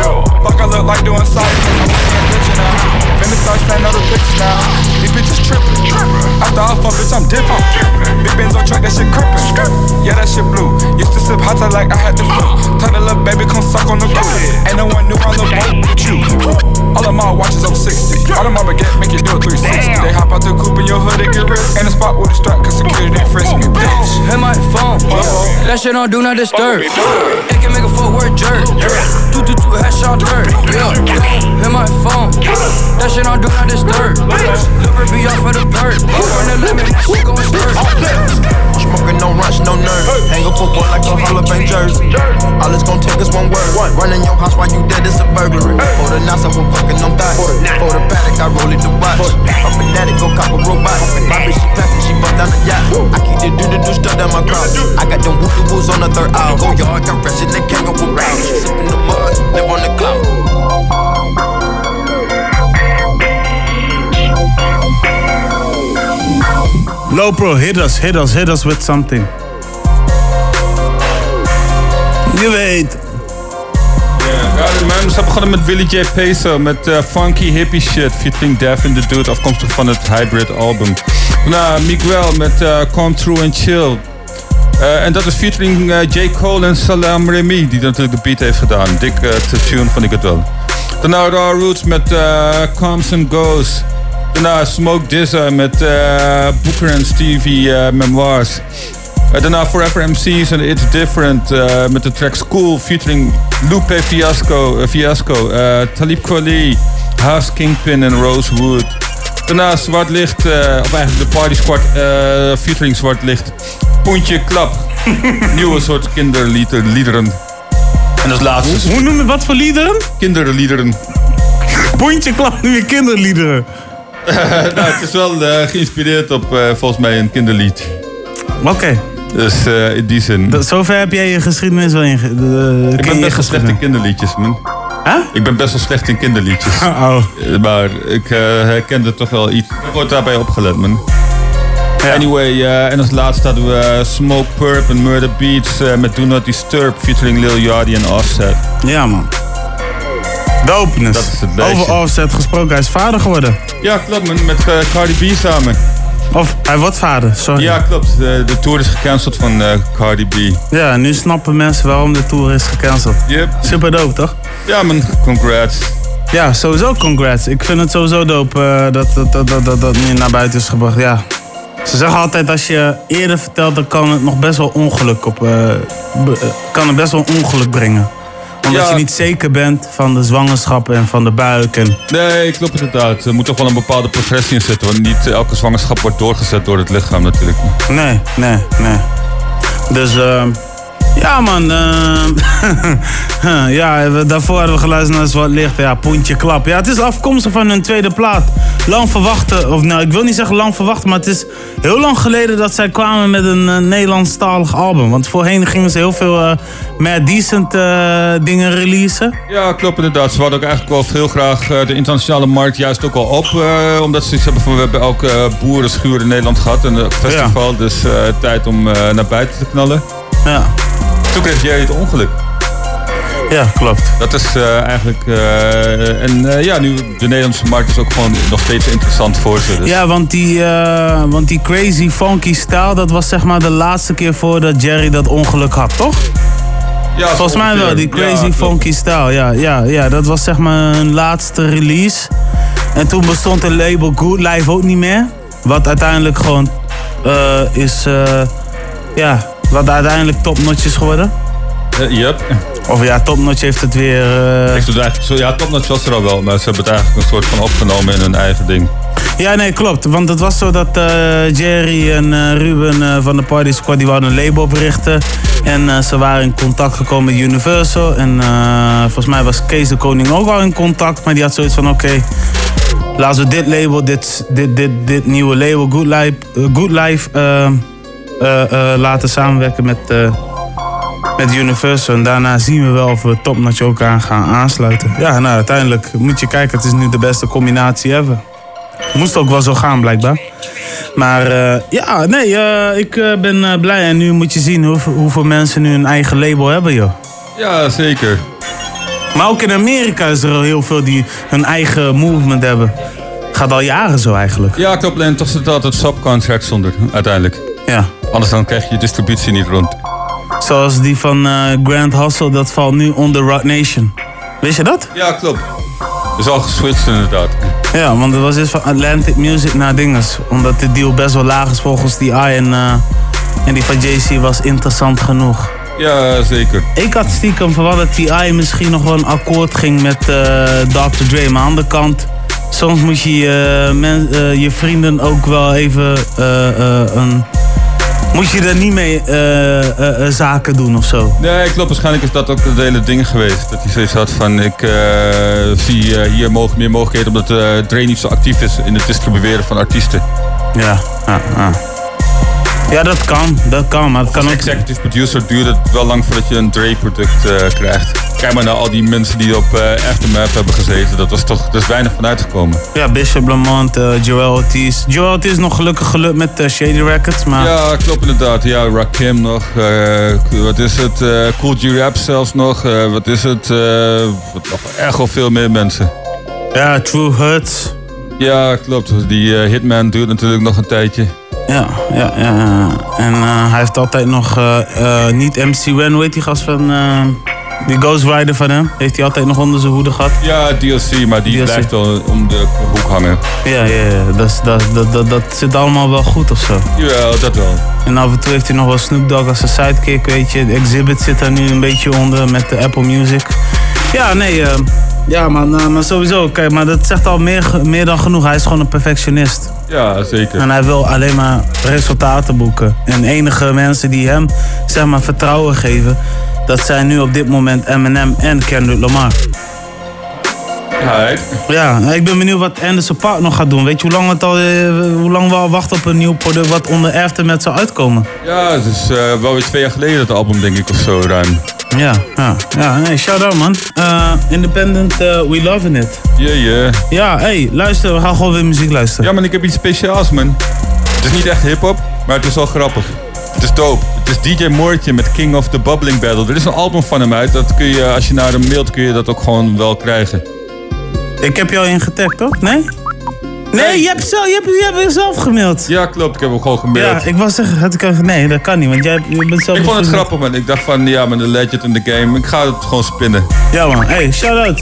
[SPEAKER 48] Fuck, I look like doing cyphers. I'm bitch now. Finna start sending other pictures now. These bitches trippin'. After I fuck, bitch, I'm dippin'. Big Benz on track, that shit crippin'. Yeah, that shit blue. Used to sip hot like I had the flu. Tell the little baby, come suck on the crew. Ain't no one new on the boat but you. All of my watches over 60. All of my baguette make you do a 360. They hop out the coupe in your hood, they get risk. And the spot with a strap, cause security frisk me, bitch.
[SPEAKER 47] Hit my phone. That shit don't do not disturb. It can make a footwork jerk. Do do do headshot dirt. Yeah. Hit my phone. That shit don't do not disturb. Never be off for the bird. On the limit, that shit going skirt.
[SPEAKER 10] Smoking no rush, no nerve. Hang a football like a Hall of Fame jersey. All it's gonna take is one word. Running your house while you dead is a burglary. For the knots, I was fucking on thighs. For the paddock, I roll it the watch. A fanatic, go cop a robot. My bitch, she packing, she bust down the yacht. I keep the do the do stuff down my cross. I got them woo woos on the third aisle. Go yard, got rest they can't go around. Sip in the mud, live on the cloud.
[SPEAKER 1] Lopro, hit us, hit us, hit us with something. Je weet.
[SPEAKER 5] Ja, man, ze begonnen met Willie J. Peso met eh, Funky Hippie Shit featuring Dev in the Dude, afkomstig van het Hybrid album. Daarna Miguel met eh, Come True and Chill. Eh, en dat is featuring J. Cole en Salam Remy, die natuurlijk de beat heeft gedaan. Dik eh, tune vond ik het wel. Daarna Raw Roots met Comes and Goes. Daarna Smoke Dizza met eh, Booker en Stevie eh, Memoirs. Eh, daarna Forever MC's en It's Different met de track School featuring Lupe Fiasco, Fiasco Talib Kweli, House Kingpin en Rosewood. Daarna Zwart Licht, of eigenlijk de Party Squad eh, featuring Zwart Licht. Poentje Klap, nieuwe soort kinderliederen. En als laatste...
[SPEAKER 1] Hoe noem je wat voor liederen?
[SPEAKER 5] Kinderliederen.
[SPEAKER 1] Poentje klap nu weer kinderliederen.
[SPEAKER 5] nou, het is wel eh, geïnspireerd op eh, volgens mij een kinderlied.
[SPEAKER 1] Oké.
[SPEAKER 5] Dus eh, in die zin.
[SPEAKER 1] Dat- Zover heb jij je geschiedenis wel in.
[SPEAKER 5] Ik ben best wel slecht in kinderliedjes, man. Ik ben best wel slecht in kinderliedjes.
[SPEAKER 1] Oh.
[SPEAKER 5] Maar ik eh, herkende toch wel iets. Er wordt daarbij opgelet, man. Anyway, eh, en als laatste hadden we Smoke Purp en Murder Beats met Do Not Disturb featuring Lil Yachty en Offset.
[SPEAKER 1] Ja, man. Dopeness.
[SPEAKER 5] Dat is het.
[SPEAKER 1] Over Offset gesproken, hij is vader geworden.
[SPEAKER 5] Ja, klopt, man. Met eh, Cardi B samen.
[SPEAKER 1] Of hij wordt vader, sorry.
[SPEAKER 5] Ja, klopt. De, de tour is gecanceld van eh, Cardi B.
[SPEAKER 1] Ja, nu snappen mensen waarom de tour is gecanceld.
[SPEAKER 5] Yep.
[SPEAKER 1] Super dope, toch?
[SPEAKER 5] Ja, man. Congrats.
[SPEAKER 1] Ja, sowieso congrats. Ik vind het sowieso dope eh, dat, dat, dat, dat, dat dat nu naar buiten is gebracht. Ja. Ze zeggen altijd als je eerder vertelt, dan kan het nog best wel ongeluk op. eh, eh, kan het best wel ongeluk brengen. Omdat
[SPEAKER 5] Ja.
[SPEAKER 1] je niet zeker bent van de zwangerschap en van de buik. En...
[SPEAKER 5] Nee, klopt inderdaad. Er moet toch wel een bepaalde progressie in zitten. Want niet elke zwangerschap wordt doorgezet door het lichaam natuurlijk.
[SPEAKER 1] Nee, nee, nee. Dus, eh, Ja, man. eh, ja, daarvoor hadden we geluisterd naar Zwart Licht. Ja, Poentje Klap. Ja, het is afkomstig van hun tweede plaat. Lang verwachten, of nou, ik wil niet zeggen lang verwachten, maar het is heel lang geleden dat zij kwamen met een eh, Nederlandstalig album. Want voorheen gingen ze heel veel eh Mad Decent dingen releasen.
[SPEAKER 5] Ja, klopt inderdaad. Ze hadden ook eigenlijk wel heel graag de internationale markt juist ook al op. omdat ze iets hebben van, we hebben ook boerenschuur in Nederland gehad. En een festival, dus tijd om naar buiten te knallen.
[SPEAKER 1] Ja.
[SPEAKER 5] Toen kreeg jij het ongeluk.
[SPEAKER 1] Ja, klopt.
[SPEAKER 5] Dat is eh, eigenlijk... eh, en eh, ja, nu de Nederlandse markt is ook gewoon nog steeds interessant voor ze. Dus.
[SPEAKER 1] Ja, want die, want die crazy funky style, dat was zeg maar de laatste keer voordat Jerry dat ongeluk had, toch?
[SPEAKER 5] Ja,
[SPEAKER 1] Volgens mij wel, die crazy
[SPEAKER 5] Ja,
[SPEAKER 1] funky style. Ja, ja, ja, dat was zeg maar hun laatste release. En toen bestond het label Good Life ook niet meer. Wat uiteindelijk gewoon is, ja, wat uiteindelijk topnotch is geworden.
[SPEAKER 5] Eh, yep.
[SPEAKER 1] Of ja, topnotch heeft het weer... eh,
[SPEAKER 5] Ik het ja, Topnotch was er al wel, maar ze hebben het eigenlijk een soort van opgenomen in hun eigen ding.
[SPEAKER 1] Ja, nee, klopt. Want het was zo dat eh, Jerry en Ruben van de Party Squad die wouden een label oprichten. En ze waren in contact gekomen met Universal. En volgens mij was Kees de Koning ook al in contact. Maar die had zoiets van, oké, laten we dit label, dit, dit, dit, dit nieuwe label, Good Life, Good Life laten samenwerken met, eh, met Universal. En daarna zien we wel of we Topnotch ook aan gaan aansluiten. Ja, nou, uiteindelijk moet je kijken, het is nu de beste combinatie ever. Moest ook wel zo gaan, blijkbaar. Maar eh, ja, nee, eh, ik eh, ben eh, blij. En nu moet je zien hoeveel, hoeveel mensen nu een eigen label hebben, joh.
[SPEAKER 5] Ja, zeker.
[SPEAKER 1] Maar ook in Amerika is er al heel veel die hun eigen movement hebben. Gaat al jaren zo eigenlijk.
[SPEAKER 5] Ja, klopt. En toch zit altijd subcontracts onder, uiteindelijk.
[SPEAKER 1] Ja.
[SPEAKER 5] Anders dan krijg je je distributie niet rond.
[SPEAKER 1] Zoals die van eh, Grand Hustle, dat valt nu onder Rock Nation. Wist je dat?
[SPEAKER 5] Ja, klopt. Is al geswitcht inderdaad.
[SPEAKER 1] Ja, want het was eerst van Atlantic Music naar dinges. Omdat de deal best wel laag is volgens die I. En, eh, en die van JC was interessant genoeg.
[SPEAKER 5] Ja, zeker.
[SPEAKER 1] Ik had stiekem verwacht dat TI misschien nog wel een akkoord ging met eh, Dr. Dre. Maar aan de andere kant, soms moet je je, men- eh, je vrienden ook wel even eh, eh, een... Moet je er niet mee eh, eh, eh, zaken doen of zo?
[SPEAKER 5] Nee, klopt. Waarschijnlijk is dat ook het hele ding geweest. Dat hij zoiets had van, ik eh, zie eh, hier mogen, meer mogelijkheden omdat eh Dre niet zo actief is in het distribueren van artiesten.
[SPEAKER 1] Ja, ja, ja. Ja, dat kan. Dat kan, maar het kan
[SPEAKER 5] Als
[SPEAKER 1] ook...
[SPEAKER 5] executive producer duurt het wel lang voordat je een Dre-product eh, krijgt. Kijk maar naar al die mensen die op eh Aftermath hebben gezeten. Dat was toch, er is weinig van uitgekomen.
[SPEAKER 1] Ja, Bishop Lamont, eh, Joel Ortiz. Joel Ortiz is nog gelukkig gelukt met Shady Records, maar...
[SPEAKER 5] Ja, klopt inderdaad. Ja, Rakim nog. wat is het? cool G-Rap zelfs nog. wat is het? nog echt wel veel meer mensen.
[SPEAKER 1] Ja, True Hurts.
[SPEAKER 5] Ja, klopt. Die Hitman duurt natuurlijk nog een tijdje.
[SPEAKER 1] Ja, ja, ja. ja. En eh, hij heeft altijd nog, eh, eh, niet MC Ren, hoe heet die gast van, die Ghost Rider van hem? Heeft hij altijd nog onder zijn hoede gehad?
[SPEAKER 5] Ja, DLC, maar die
[SPEAKER 1] DLC.
[SPEAKER 5] blijft wel om de hoek hangen.
[SPEAKER 1] Ja, ja, ja. Dat, dat, dat, dat, dat zit allemaal wel goed of zo.
[SPEAKER 5] Jawel, dat wel.
[SPEAKER 1] En af en toe heeft hij nog wel Snoop Dogg als een sidekick, weet je. De Exhibit zit daar nu een beetje onder met de Apple Music. Ja, nee, eh, ja, maar, nou, maar sowieso. Kijk, maar dat zegt al meer, meer dan genoeg. Hij is gewoon een perfectionist.
[SPEAKER 5] Ja, zeker.
[SPEAKER 1] En hij wil alleen maar resultaten boeken. En enige mensen die hem zeg maar, vertrouwen geven, dat zijn nu op dit moment Eminem en Kendrick Lamar.
[SPEAKER 5] Ja, ik-
[SPEAKER 1] Ja, ik ben benieuwd wat Anderson Paak nog gaat doen. Weet je hoe lang, het al, eh, hoe lang we al wachten op een nieuw product wat onder Aftermath zou uitkomen?
[SPEAKER 5] ja, het is eh, wel weer twee jaar geleden dat album, denk ik, of zo, ruim.
[SPEAKER 1] Ja, ja, ja. Nee, shout out man. Eh, independent, eh, we loving it.
[SPEAKER 5] Yeah, yeah.
[SPEAKER 1] Ja, hey, luister, we gaan gewoon weer muziek luisteren.
[SPEAKER 5] Ja, man, ik heb iets speciaals, man. Het is niet echt hip-hop, maar het is wel grappig. Het is dope. Het is DJ Moortje met King of the Bubbling Battle. Er is een album van hem uit. Dat kun je, als je naar hem mailt, kun je dat ook gewoon wel krijgen.
[SPEAKER 1] Ik heb jou ingetagd, toch? Nee? Nee, je hebt, zelf, je, hebt, je hebt zelf gemaild.
[SPEAKER 5] Ja, klopt. Ik heb hem gewoon
[SPEAKER 1] Ja,
[SPEAKER 5] gemaild.
[SPEAKER 1] ik was zeggen, had ik nee, dat kan niet, want jij je bent zelf
[SPEAKER 5] Ik vond het grappig, man. Ik dacht van, ja, man, de legend in the game. Ik ga het gewoon spinnen.
[SPEAKER 1] Ja, man. Hey, shout out.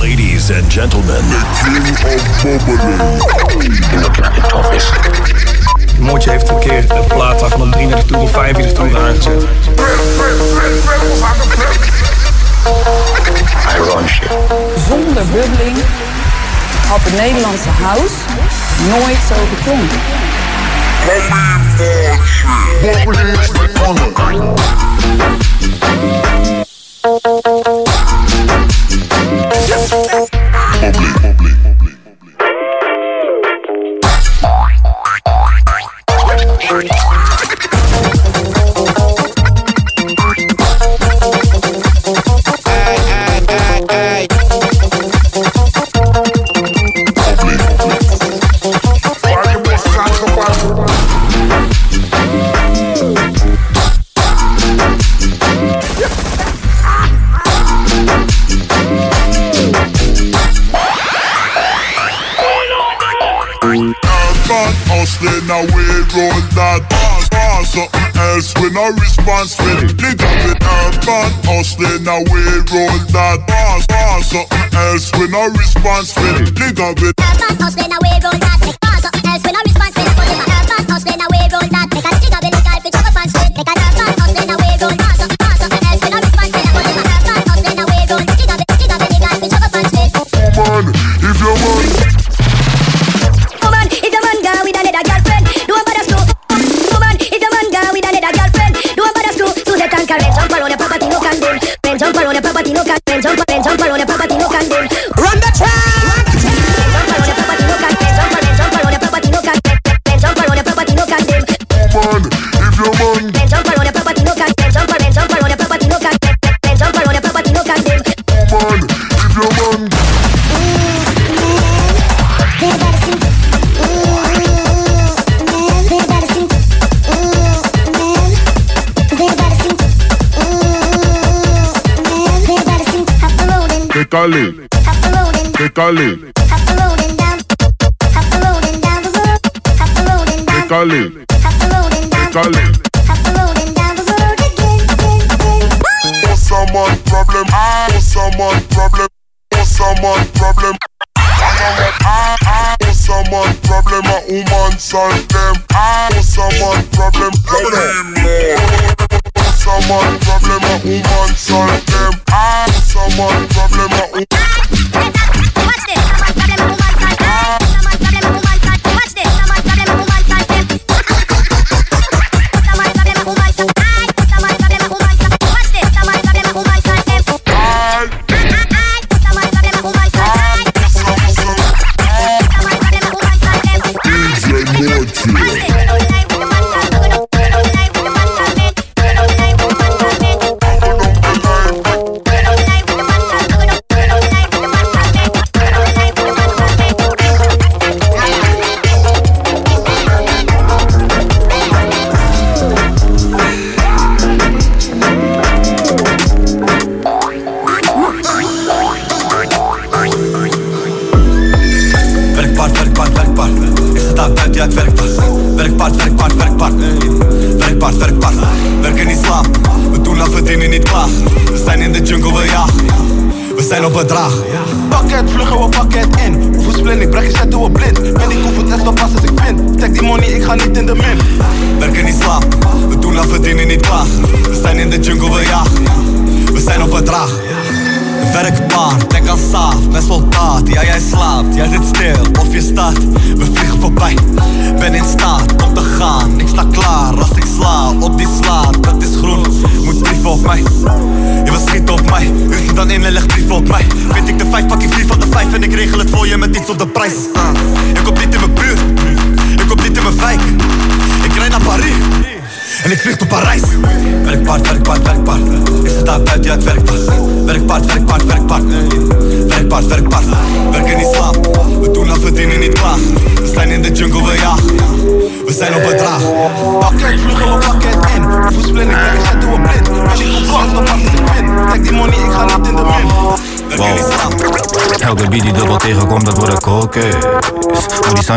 [SPEAKER 49] Ladies and gentlemen,
[SPEAKER 50] Mootje heeft een keer een plaat van de 33 toer of 35 toer aangezet.
[SPEAKER 51] Zonder bubbeling had het Nederlandse house nooit zo geklonken.
[SPEAKER 52] else we no responsible. Nigga we urban hustling, now we roll that pass. Pass something else we no responsible. Nigga we
[SPEAKER 53] urban hustling, now we roll that. Pass something else we no response responsible. Urban hustling,
[SPEAKER 54] now we roll that. Cali, de
[SPEAKER 50] Cali, de
[SPEAKER 54] Cali, de
[SPEAKER 50] Cali.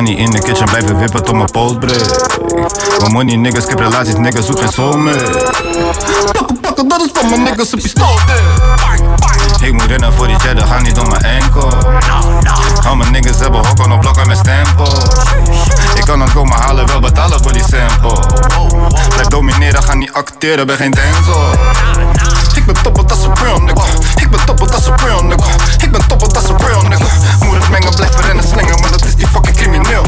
[SPEAKER 50] money in de
[SPEAKER 55] kitchen blijven wippen tot mijn poot breekt. Mijn money niggas, ik heb relaties, niggas zoek geen soulmate. Pakken, pakken, dat is van mijn niggas, een pistool. Ik moet rennen voor die cheddar, ga niet om mijn enkel. Al mijn niggas hebben hokken op blokken met stempel. Ik kan het komen halen, wel betalen voor die sample. Blijf domineren, ga niet acteren, ben geen denzel. Ik ben top, dat is een real nigga. Ik ben top, dat is een real nigga. Ik ben top, dat is een real nigga. Moet het mengen, blijven rennen, slingen, maar dat is die fucking crimineel.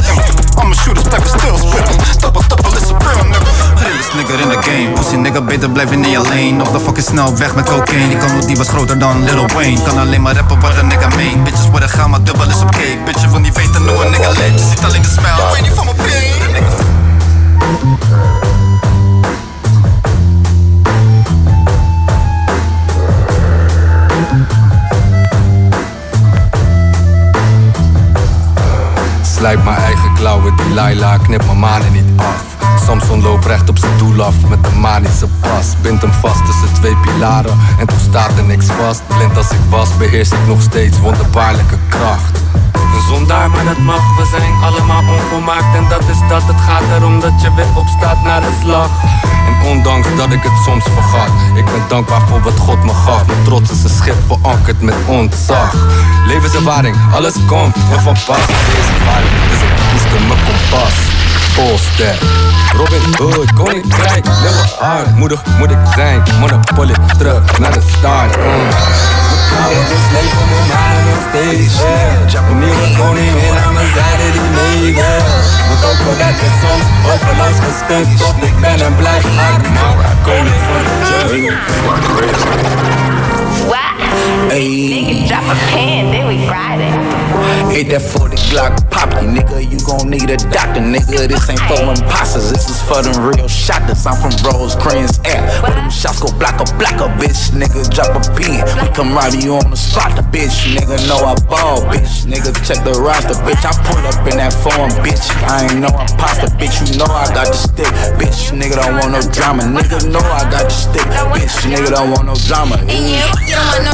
[SPEAKER 55] Al mijn shooters blijven stilspitten. Toppel, toppel
[SPEAKER 26] is een real nigga. Realist nigga in the game. Pussy nigga, beter blijven in je lane. Of dat fucking snelweg met cocaine. Die kan die was groter dan Lil Wayne. Kan alleen maar rappen waar een nigga mee. Bitches worden gaan, maar dubbel is op cake. Bitch, wil niet weten hoe een nigga leeft. Je ziet alleen de smile, weet niet van mijn pain.
[SPEAKER 50] Slijp mijn eigen klauwen, die Laila, knip mijn manen niet af. Samson loopt recht op zijn doel af met een manische pas. Bind hem vast tussen twee pilaren en toen staat er niks vast. Blind als ik was, beheers ik nog steeds wonderbaarlijke kracht. Zondaar, maar dat mag, we zijn allemaal onvolmaakt. En dat is dat, het gaat erom dat je weer opstaat naar de slag. En ondanks dat ik het soms vergat Ik ben dankbaar voor wat God me gaf. Mijn trots is een schip verankerd met ontzag. Levenservaring, alles komt me van pas. Deze dus ik koester mijn kompas Polster Robin Hood, koninkrijk, hard Moedig moet ik zijn, monopoly terug naar de start. Mm. Mijn dus leven mijn manen nog steeds. Een nieuwe koningin aan mijn zijde die ook gestemd Tot ik ben en blijf man Koning van de jungle
[SPEAKER 56] Hey. Nigga drop a pen, then we Friday.
[SPEAKER 29] Hit that 40 Glock pop you, nigga. You gon' need a doctor, nigga. This ain't for imposters, this is for them real shotters. I'm from Rosecrans Air. Where them shots go black or black a bitch, nigga. Drop a pin. We come rob you on the spot, the bitch. Nigga know I ball, bitch. Nigga check the roster, bitch. I pull up in that form, bitch. I ain't no imposter, bitch. You know I got the stick, bitch. Nigga don't want no drama. Nigga know I got the stick, bitch. Nigga don't want no drama.
[SPEAKER 56] And you, you don't want no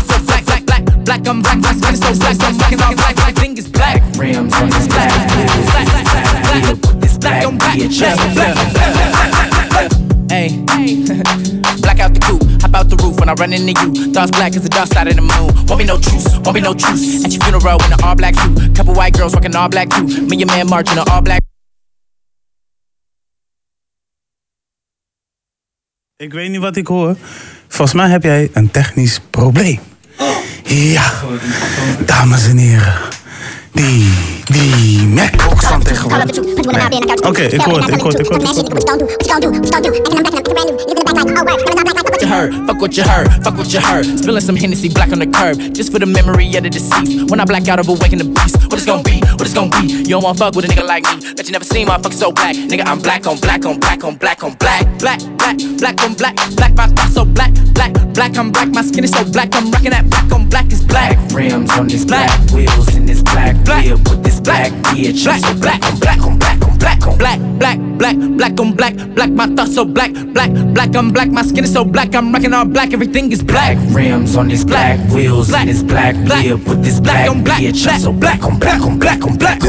[SPEAKER 56] my
[SPEAKER 16] skin is so black, I'm rocking all black, black, thing is black.
[SPEAKER 29] Rims on black black with this black bitch. I'm so black.
[SPEAKER 16] Hey, black out the coupe, hop out the roof when I run into you. Thoughts black as the dark side of the moon. Won't be no truce, won't be no truce. At your funeral in an all black suit. Couple white girls rocking all black too. Me and your man marching in all black.
[SPEAKER 1] Ik weet niet wat ik hoor. Volgens mij heb jij een technisch probleem. Ja, dames en heren. Die, die Mac. Hoogstand tegenwoordig. Oké, ik hoor het, ik hoor het, ik hoor
[SPEAKER 16] you heard, fuck what you heard, fuck what you heard. Spilling some Hennessy black on the curb, just for the memory of the deceased. When I black out, I'll awaken the beast. What it's gonna be, what it's gonna be. You don't wanna fuck with a nigga like me, that you never seen, motherfucker so black. Nigga, I'm black on black on black on black on black. Black, black, black on black, black, my thoughts so black, black, black, I'm black, my skin is so black, I'm rocking that black on black is black.
[SPEAKER 29] Rims on his black wheels and his black whip with this black bitch. I'm
[SPEAKER 16] Black,
[SPEAKER 29] so
[SPEAKER 16] black, on black, on black, on black, on black, black, black, black on black, black, my thoughts so black, black, black, I'm black, my skin is so black, I'm rocking all black, everything is black.
[SPEAKER 29] Rims on his black wheels and his black whip with this black
[SPEAKER 16] on black,
[SPEAKER 29] bitch. I'm
[SPEAKER 16] black,
[SPEAKER 29] so black on black on black on black.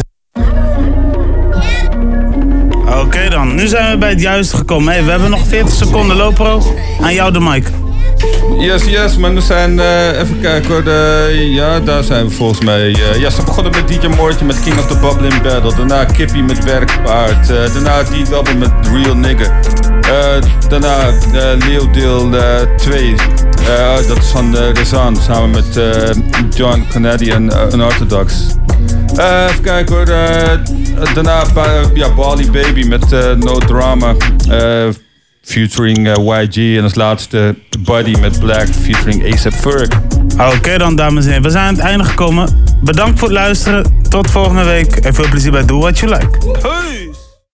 [SPEAKER 1] Oké dan, nu zijn we bij het juiste gekomen. Hey, we hebben nog 40 seconden lopro. Aan jou de mic.
[SPEAKER 5] Yes, yes, man. We zijn, eh, even kijken hoor. De, ja, daar zijn we volgens mij. eh, ja, ze begonnen met DJ Moortje met King of the Bubbling Battle. Daarna Kippie met Werkpaard. eh, daarna D-Double met Real Nigga. Eh, daarna Leo Deel 2. dat is van uh, Rezan samen met John uh, Unorthodox. Even kijken hoor. daarna ja, Bali Baby met No Drama. Featuring eh, YG. En als laatste Buddy met Black featuring ASAP Ferg.
[SPEAKER 1] Oké dan, dames en heren. We zijn aan het einde gekomen. Bedankt voor het luisteren. Tot volgende week. En veel plezier bij Do What You Like.
[SPEAKER 5] Hey!